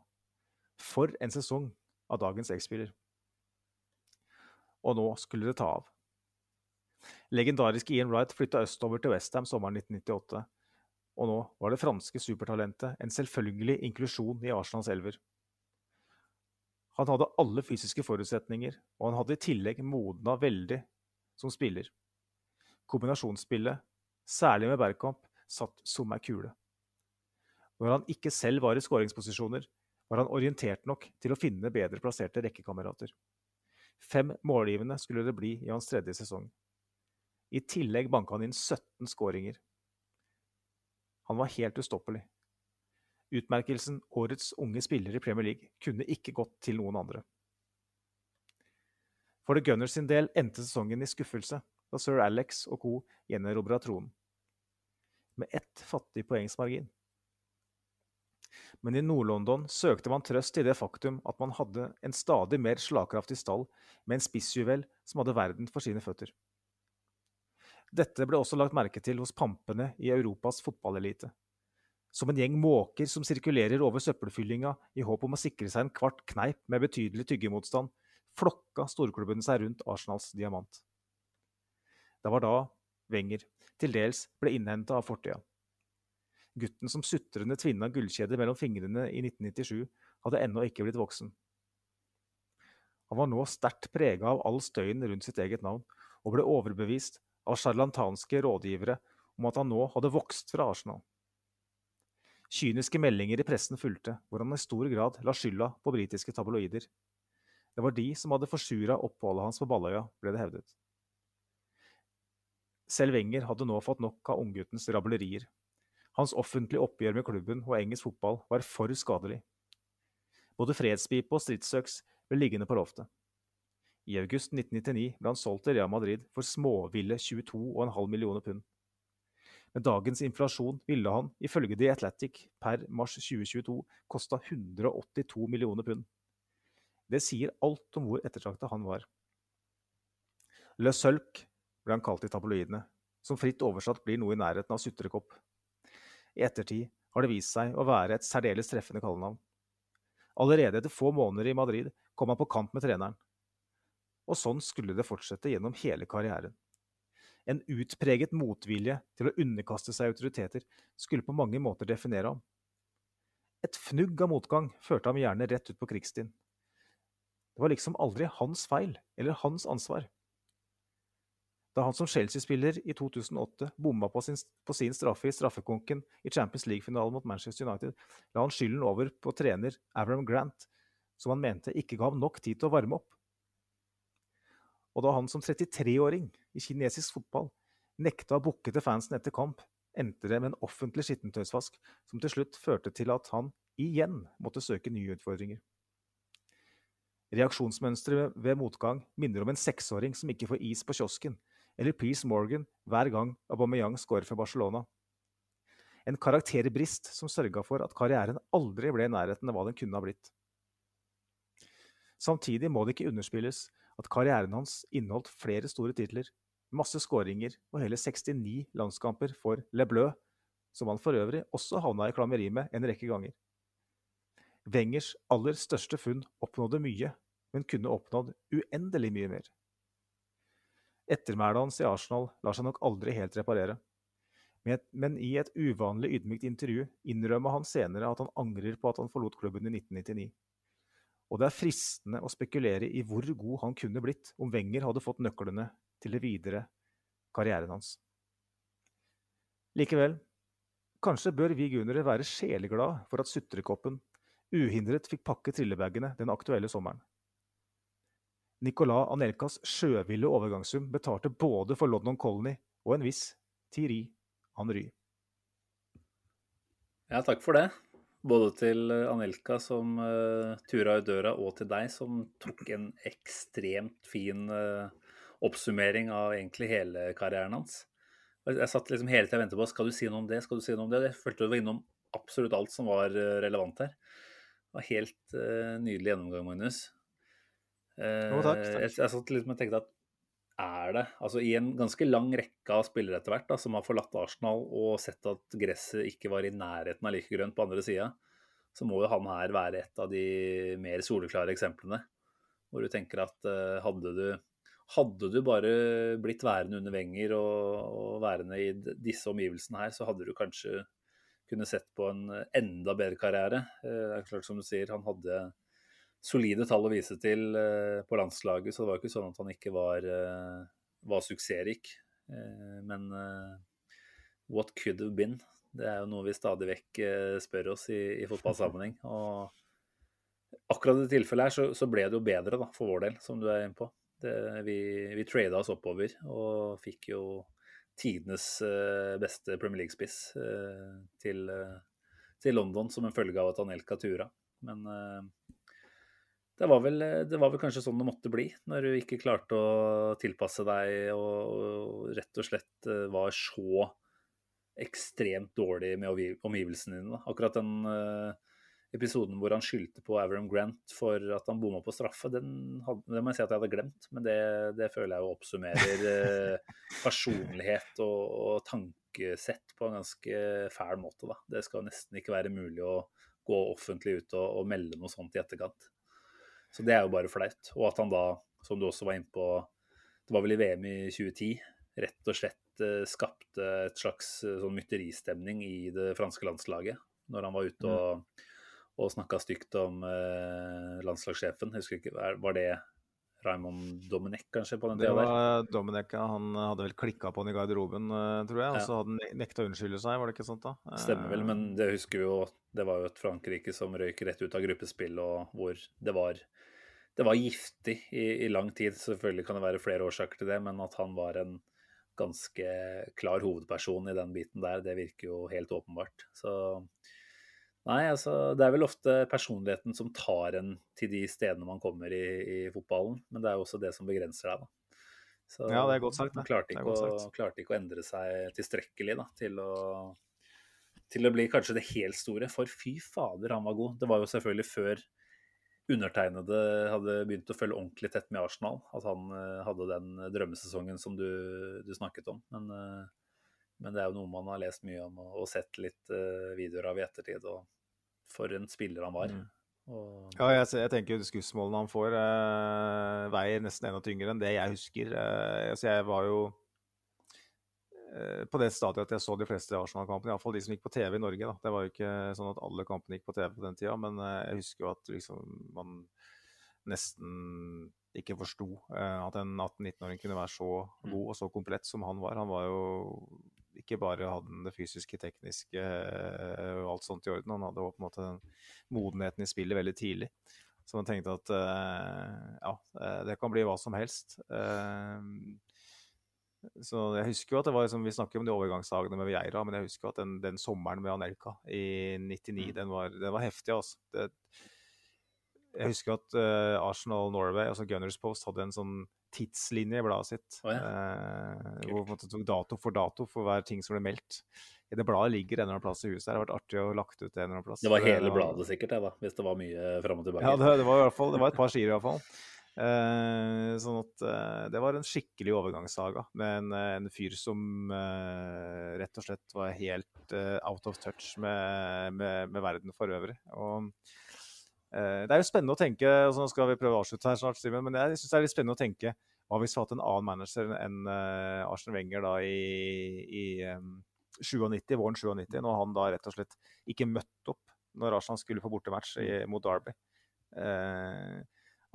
For en sesong av dagens X-spiller. Og nå skulle det ta av. Legendariske Ian Wright flytta østover til Westham sommeren 1998, og nå var det franske supertalentet en selvfølgelig inklusjon i Arsenals elver. Han hadde alle fysiske forutsetninger, og han hadde i tillegg modna veldig som spiller. Kombinasjonsspillet, særlig med Bergkamp, satt som ei kule. Når han ikke selv var i skåringsposisjoner, var han orientert nok til å finne bedre plasserte rekkekamerater. Fem målgivende skulle det bli i hans tredje sesong. I tillegg banka han inn 17 skåringer. Han var helt ustoppelig. Utmerkelsen Årets unge spiller i Premier League kunne ikke gått til noen andre. For The Gunners sin del endte sesongen i skuffelse da sir Alex og co. gjenerobra tronen. Med ett fattig poengsmargin. Men i Nord-London søkte man trøst i det faktum at man hadde en stadig mer slagkraftig stall med en spissjuvel som hadde verden for sine føtter. Dette ble også lagt merke til hos pampene i Europas fotballelite. Som en gjeng måker som sirkulerer over søppelfyllinga i håp om å sikre seg en kvart kneip med betydelig tyggemotstand, flokka storklubben seg rundt Arsenals diamant. Det var da Wenger til dels ble innhenta av fortida. Gutten som sutrende tvinna gullkjeder mellom fingrene i 1997, hadde ennå ikke blitt voksen. Han var nå sterkt prega av all støyen rundt sitt eget navn, og ble overbevist av sjarlantanske rådgivere om at han nå hadde vokst fra Arsenal. Kyniske meldinger i pressen fulgte, hvor han i stor grad la skylda på britiske tabloider. Det var de som hadde forsura oppholdet hans på Balløya, ble det hevdet. Selv Wenger hadde nå fått nok av ungguttens rablerier. Hans offentlige oppgjør med klubben og engelsk fotball var for skadelig. Både fredspipe og stridsøks ble liggende på loftet. I august 1999 ble han solgt til Real Madrid for småville 22,5 millioner pund. Med dagens inflasjon ville han, ifølge The Athletic, per mars 2022 kosta 182 millioner pund. Det sier alt om hvor ettertrakta han var. Le Sølk ble han kalt i tabloidene, som fritt oversatt blir noe i nærheten av sutrekopp. I ettertid har det vist seg å være et særdeles treffende kallenavn. Allerede etter få måneder i Madrid kom han på kamp med treneren. Og sånn skulle det fortsette gjennom hele karrieren. En utpreget motvilje til å underkaste seg autoriteter skulle på mange måter definere ham. Et fnugg av motgang førte ham gjerne rett ut på krigsstien. Det var liksom aldri hans feil eller hans ansvar. Da han som Chelsea-spiller i 2008 bomma på sin, på sin straffe i straffekonken i Champions League-finalen mot Manchester United, la han skylden over på trener Avram Grant, som han mente ikke ga ham nok tid til å varme opp. Og da han som 33-åring i kinesisk fotball nekta å bukke til fansen etter kamp, endte det med en offentlig skittentøysvask som til slutt førte til at han igjen måtte søke nye utfordringer. Reaksjonsmønsteret ved motgang minner om en seksåring som ikke får is på kiosken, eller Peace Morgan hver gang Aubameyang scorer for Barcelona. En karakterbrist som sørga for at karrieren aldri ble i nærheten av hva den kunne ha blitt. Samtidig må det ikke underspilles at karrieren hans inneholdt flere store titler, masse skåringer og hele 69 landskamper for Le Bleu, som han for øvrig også havna i klammeri med en rekke ganger. Wengers aller største funn oppnådde mye, men kunne oppnådd uendelig mye mer. Ettermælet hans i Arsenal lar seg nok aldri helt reparere. Men i et uvanlig ydmykt intervju innrømmer han senere at han angrer på at han forlot klubben i 1999. Og det er fristende å spekulere i hvor god han kunne blitt om Wenger hadde fått nøklene til det videre karrieren hans. Likevel, kanskje bør vi gunnere være sjeleglade for at sutrekoppen uhindret fikk pakke trillebagene den aktuelle sommeren. Nicolas Anelkas sjøville overgangssum betalte både for London Colony og en viss Thierry Henry. Ja, takk for det. Både til Anelka som uh, tura i døra, og til deg som tok en ekstremt fin uh, oppsummering av egentlig hele karrieren hans. Jeg satt liksom hele tida og ventet på skal du si noe om det, skal du si noe om det. Jeg følte du var innom absolutt alt som var uh, relevant her. Det var helt nydelig gjennomgang, Magnus. Jo, takk, takk. Jeg, jeg satt liksom og tenkte at er det altså I en ganske lang rekke av spillere etter hvert da, som har forlatt Arsenal og sett at gresset ikke var i nærheten av like grønt på andre sida, så må jo han her være et av de mer soleklare eksemplene. Hvor du tenker at uh, hadde, du, hadde du bare blitt værende under Wenger og, og værende i disse omgivelsene her, så hadde du kanskje kunne sett på en enda bedre karriere. Uh, det er klart som du sier, han hadde solide tall å vise til uh, på landslaget, så det var jo ikke sånn at han ikke var, var suksessrik. men what could have been? Det er jo noe vi stadig vekk eh, spør oss i, i fotballsammenheng. Og akkurat i det tilfellet her så, så, ble det jo bedre da, for vår del, som du er inne på. Det, vi vi trada oss oppover og fikk jo tidenes beste Premier League-spiss til, til, London som en følge av at Anelka tura. Men det var, vel, det var vel kanskje sånn det måtte bli, når du ikke klarte å tilpasse deg og, rett og slett var så ekstremt dårlig med omgivelsene dine. Akkurat den uh, episoden hvor han skyldte på Avram Grant for at han bomma på straffe, den, hadde, det må jeg si at jeg hadde glemt. Men det, det føler jeg jo oppsummerer uh, personlighet og, og, tankesett på en ganske fæl måte. Da. Det skal nesten ikke være mulig å gå offentlig ut og, og melde noe sånt i etterkant. Så det er jo bare flaut. Og at han da, som du også var inne på, det var vel i VM i 2010, rett og slett Eh, skapte et slags eh, sånn mytteristemning i det franske landslaget. Når han var ute mm. og, og snakka stygt om eh, landslagssjefen. Jeg husker ikke, Var det Raymond Domenech kanskje på den tida? Domenech, ja. Han hadde vel klikka på han i garderoben, eh, tror jeg. Og så hadde han nekta å unnskylde seg, var det ikke sånt da? Stemmer vel, men det husker vi jo. Det var jo et Frankrike som røyk rett ut av gruppespill, og hvor det var det var giftig i, i, lang tid. Selvfølgelig kan det være flere årsaker til det, men at han var en ganske klar hovedperson i den biten der. Det virker jo helt åpenbart. Så Nei, altså det er vel ofte personligheten som tar en til de stedene man kommer i, i fotballen, men det er jo også det som begrenser deg, da. Så ja, det er godt sagt. Man klarte ikke, å, klarte ikke å endre seg tilstrekkelig da, til å, til å bli kanskje det helt store. For fy fader, han var god. Det var jo selvfølgelig før undertegnede hadde begynt å følge ordentlig tett med Arsenal. At han uh, hadde den drømmesesongen som du, du snakket om. Men, uh, men, det er jo noe man har lest mye om og, og sett litt videoer av i ettertid. Og for en spiller han var. Mm. Og... Ja, jeg, jeg, tenker skussmålene han får, veier nesten enda tyngre enn det jeg husker. altså jeg var jo Eh, på det stadiet at jeg så de fleste Arsenal-kampene, iallfall de som gikk på TV i Norge. Da. Det var jo ikke sånn at alle kampene gikk på TV på den tida, men eh, jeg husker jo at liksom, man nesten ikke forsto eh, at en 18-19-åring kunne være så mm. god og så komplett som han var. Han var jo ikke bare hadde han det fysiske, tekniske og alt sånt i orden, han hadde også på en måte den modenheten i spillet veldig tidlig. Så man tenkte at ja, det kan bli hva som helst. Så jeg husker jo at det var liksom, Vi snakker om de overgangsdagene med Vieira, men jeg husker at den, den sommeren med Anelka i 99, mm. den, var, den, var, heftig. altså. Det, jeg husker at uh, Arsenal Norway, altså Gunners Post, hadde en sånn tidslinje i bladet sitt. Oh, ja. uh, hvor man tok dato for dato for hver ting som ble meldt. I det bladet ligger en eller annen plass i huset. Det har vært artig å lagt ut det en eller annen plass. Det var hele det var, bladet sikkert, det da, hvis det var mye fram og tilbake? Ja, det, det, var i hvert fall, det var et par sider i hvert fall. Eh, sånn at det var en skikkelig overgangssaga med en, en fyr som rett og slett var helt out of touch med, med, med, verden for øvrig. Og det er jo spennende å tenke, altså Nå skal vi prøve å avslutte her snart, Simon, men jeg syns det er litt spennende å tenke hva hvis vi hadde en annen manager enn uh, Arsen Wenger da i, i um, 97, våren 97, når han da rett og slett ikke møtte opp når Arsenal skulle få bortematch i, mot Derby. Uh,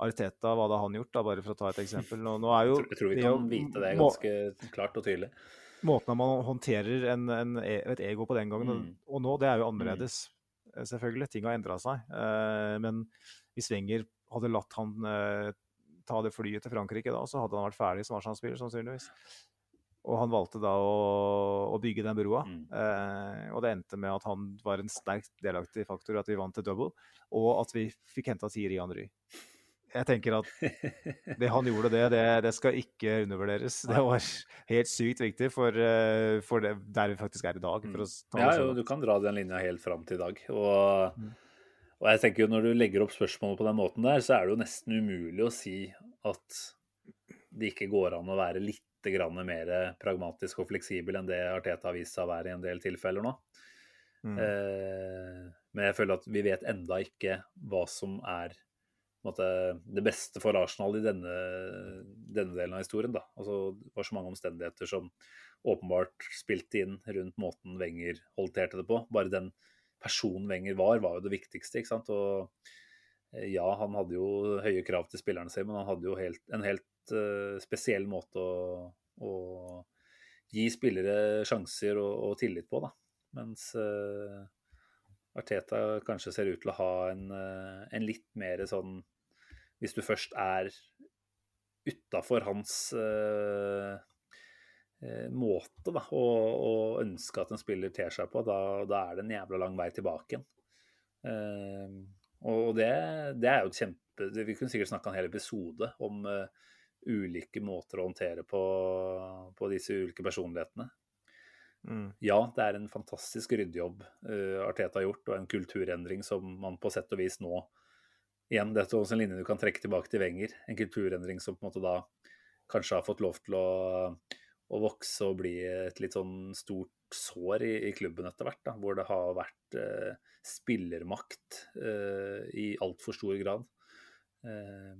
Arteta, hva hadde han gjort, da, bare for å ta et eksempel? Nå, nå jo, jeg tror vi kan vite det ganske klart og tydelig. Måten man håndterer en, en, e, et ego på den gangen, mm. og nå, det er jo annerledes. Mm. Selvfølgelig, ting har endra seg. Uh, men hvis Wenger hadde latt han uh, ta det flyet til Frankrike da, så hadde han vært ferdig som Arsenal-spiller, sannsynligvis. Og han valgte da å, å bygge den broa. Mm. Eh, og det endte med at han var en sterkt delaktig faktor, at vi vant til double, og at vi fikk henta Tiri Henry jeg tenker at det han gjorde, det, det, det, skal ikke undervurderes. Det var helt sykt viktig for, eh, for det, der vi faktisk er i dag. Mm. ja, jo, du kan dra den linja helt fram til i dag. Og, mm. og, jeg tenker jo når du legger opp spørsmålet på den måten der, så er det jo nesten umulig å si at det ikke går an å være litt mer pragmatisk og fleksibel enn det Arteta har vist seg å være i en del tilfeller nå. Mm. Eh, men jeg føler at vi vet enda ikke hva som er måte, det beste for Arsenal i denne, denne, delen av historien. Da. Altså, det var så mange omstendigheter som åpenbart spilte inn rundt måten Wenger håndterte det på. Bare den personen Wenger var, var jo det viktigste. ikke sant? Og eh, ja, han hadde jo høye krav til spillerne sine, men han hadde jo helt, en helt uh, spesiell måte å, å, gi spillere sjanser og, og tillit på, da. Mens uh, Arteta kanskje ser ut til å ha en, en litt mer sånn Hvis du først er utafor hans måte da, å, å, ønske at en spiller ter seg på, da, da, er det en jævla lang vei tilbake igjen. og det, det, er jo et kjempe Vi kunne sikkert snakka en hel episode om eh, ulike måter å håndtere på, på disse ulike personlighetene. Mm. Ja, det er en fantastisk ryddejobb uh, Arteta har gjort, og en kulturendring som man på sett og vis nå Igjen, dette er også en linje du kan trekke tilbake til Wenger. En kulturendring som på en måte da kanskje har fått lov til å, å vokse og bli et litt sånn stort sår i, i klubben etter hvert. Da, hvor det har vært eh, spillermakt eh, i altfor stor grad. Eh,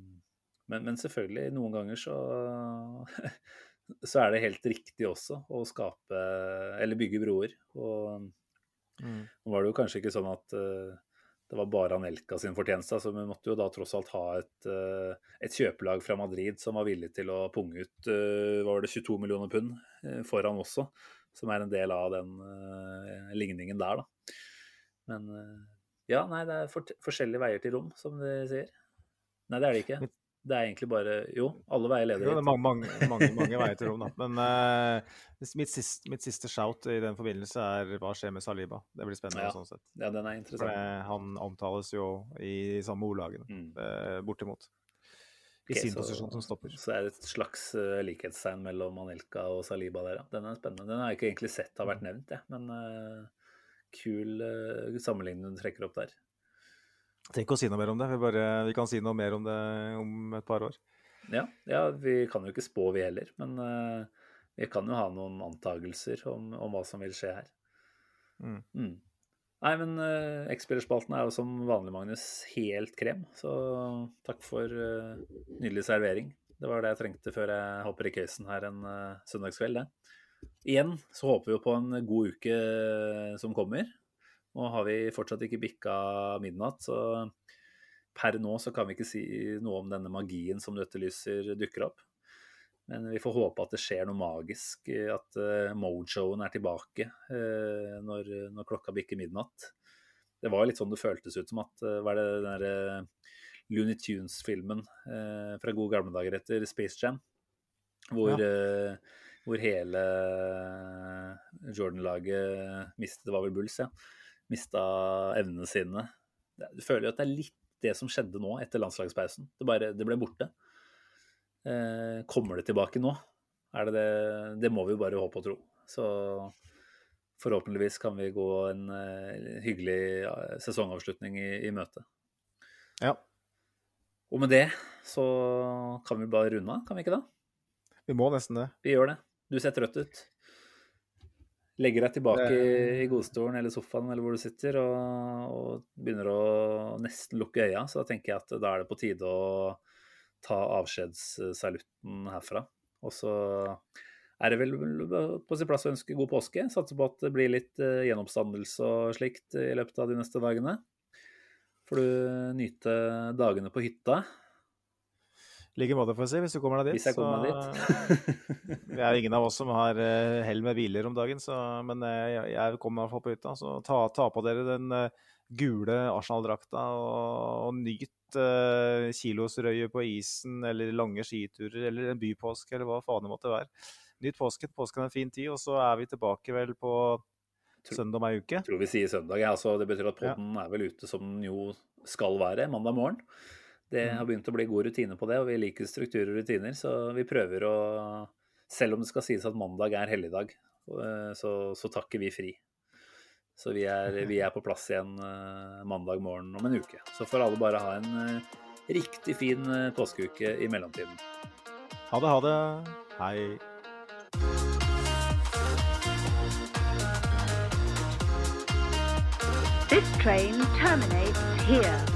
men, men, selvfølgelig, noen ganger så, så er det helt riktig også å skape Eller bygge broer. Og mm. nå var det jo kanskje ikke sånn at uh, det var bare Anelka sin fortjeneste. Så Vi måtte jo da tross alt ha et, uh, et kjøpelag fra Madrid som var villig til å punge ut uh, var det 22 millioner pund foran også, som er en del av den ligningen der, da. Men ja, nei, det er for, forskjellige veier til rom, som de sier. Nei, det er det ikke. Det er egentlig bare Jo, alle veier leder. Det er mange, mange, mange, mange veier til rom, da. Men uh, mitt, siste, mitt, siste, shout i den forbindelse er hva skjer med Saliba? Det blir spennende ja. sånn sett. Ja, den er interessant. For han omtales jo i samme ordlagene, mm. uh, bortimot. I okay, sin så, posisjon som stopper. Så er det et slags uh, likhetstegn mellom Anelka og Saliba der, ja. Den er spennende. Den har jeg ikke egentlig sett har vært mm. nevnt, jeg. Men kul sammenligning du trekker opp der. Tenk å si noe mer om det. Vi, bare, vi, kan si noe mer om det om et par år. Ja, ja vi kan jo ikke spå, vi heller. Men uh, vi kan jo ha noen antagelser om, om hva som vil skje her. Mm. Mm. Nei, men uh, X-spillerspalten er jo som vanlig, Magnus, helt krem. Så takk for uh, nydelig servering. Det var det jeg trengte før jeg hopper i køysen her en søndagskveld, det. Igjen så håper vi jo på en god uke som kommer. Nå har vi fortsatt ikke bikka midnatt, så per nå så kan vi ikke si noe om denne magien som du etterlyser dukker opp. Men vi får håpe at det skjer noe magisk, at uh, mojoen er tilbake uh, når, når, klokka bikker midnatt. Det var litt sånn det føltes ut som at Var Hva er det den derre Looney Tunes-filmen fra gode gamle dager etter Space Jam? Hvor, ja. hvor hele Jordan-laget mistet Det var vel Bulls, ja mista evnene sine. Du føler jo at det er litt det som skjedde nå etter landslagspausen. Det, bare, det ble borte. Eh, kommer det tilbake nå? Det, det, det må vi jo bare håpe og tro. Så forhåpentligvis kan vi gå en eh, hyggelig uh, sesongavslutning i, i møte. Ja. Og med det så kan vi bare runde av, kan vi ikke da? Vi må nesten det. Vi gjør det. Du ser trøtt ut legger deg tilbake det... i godstolen eller sofaen eller hvor du sitter, og, og, begynner å nesten lukke øya, så da tenker jeg at da er det på tide å ta avskjedssalutten herfra. Og så er det vel på sin plass å ønske god påske. Satser på at det blir litt uh, gjenoppstandelse og slikt i løpet av de neste dagene. Får du nyte dagene på hytta like måte, får vi si, hvis du kommer deg dit. Hvis jeg kommer meg dit. det er ingen av oss som har uh, hell med biler om dagen, så, men uh, jeg, jeg kommer i hvert fall på hytta. Så ta, ta, på dere den uh, gule Arsenal-drakta og, og nyt uh, kilosrøye på isen, eller lange skiturer, eller en bypåske, eller hva faen det måtte være. Nyt påsken. Påsken er en fin tid, og så er vi tilbake vel på søndag om ei uke. Tror vi sier søndag. Ja. Altså, det betyr at podden ja. er vel ute som den jo skal være mandag morgen. Det mm. har begynt å bli god rutine på det, og vi liker strukturer og rutiner. Så vi prøver å Selv om det skal sies at mandag er helligdag, eh, så, så takker vi fri. Så vi er, vi er, på plass igjen eh, mandag morgen om en uke. Så får alle bare ha en eh, riktig fin påskeuke i mellomtiden. Ha det, ha det. Hei. This train terminates here.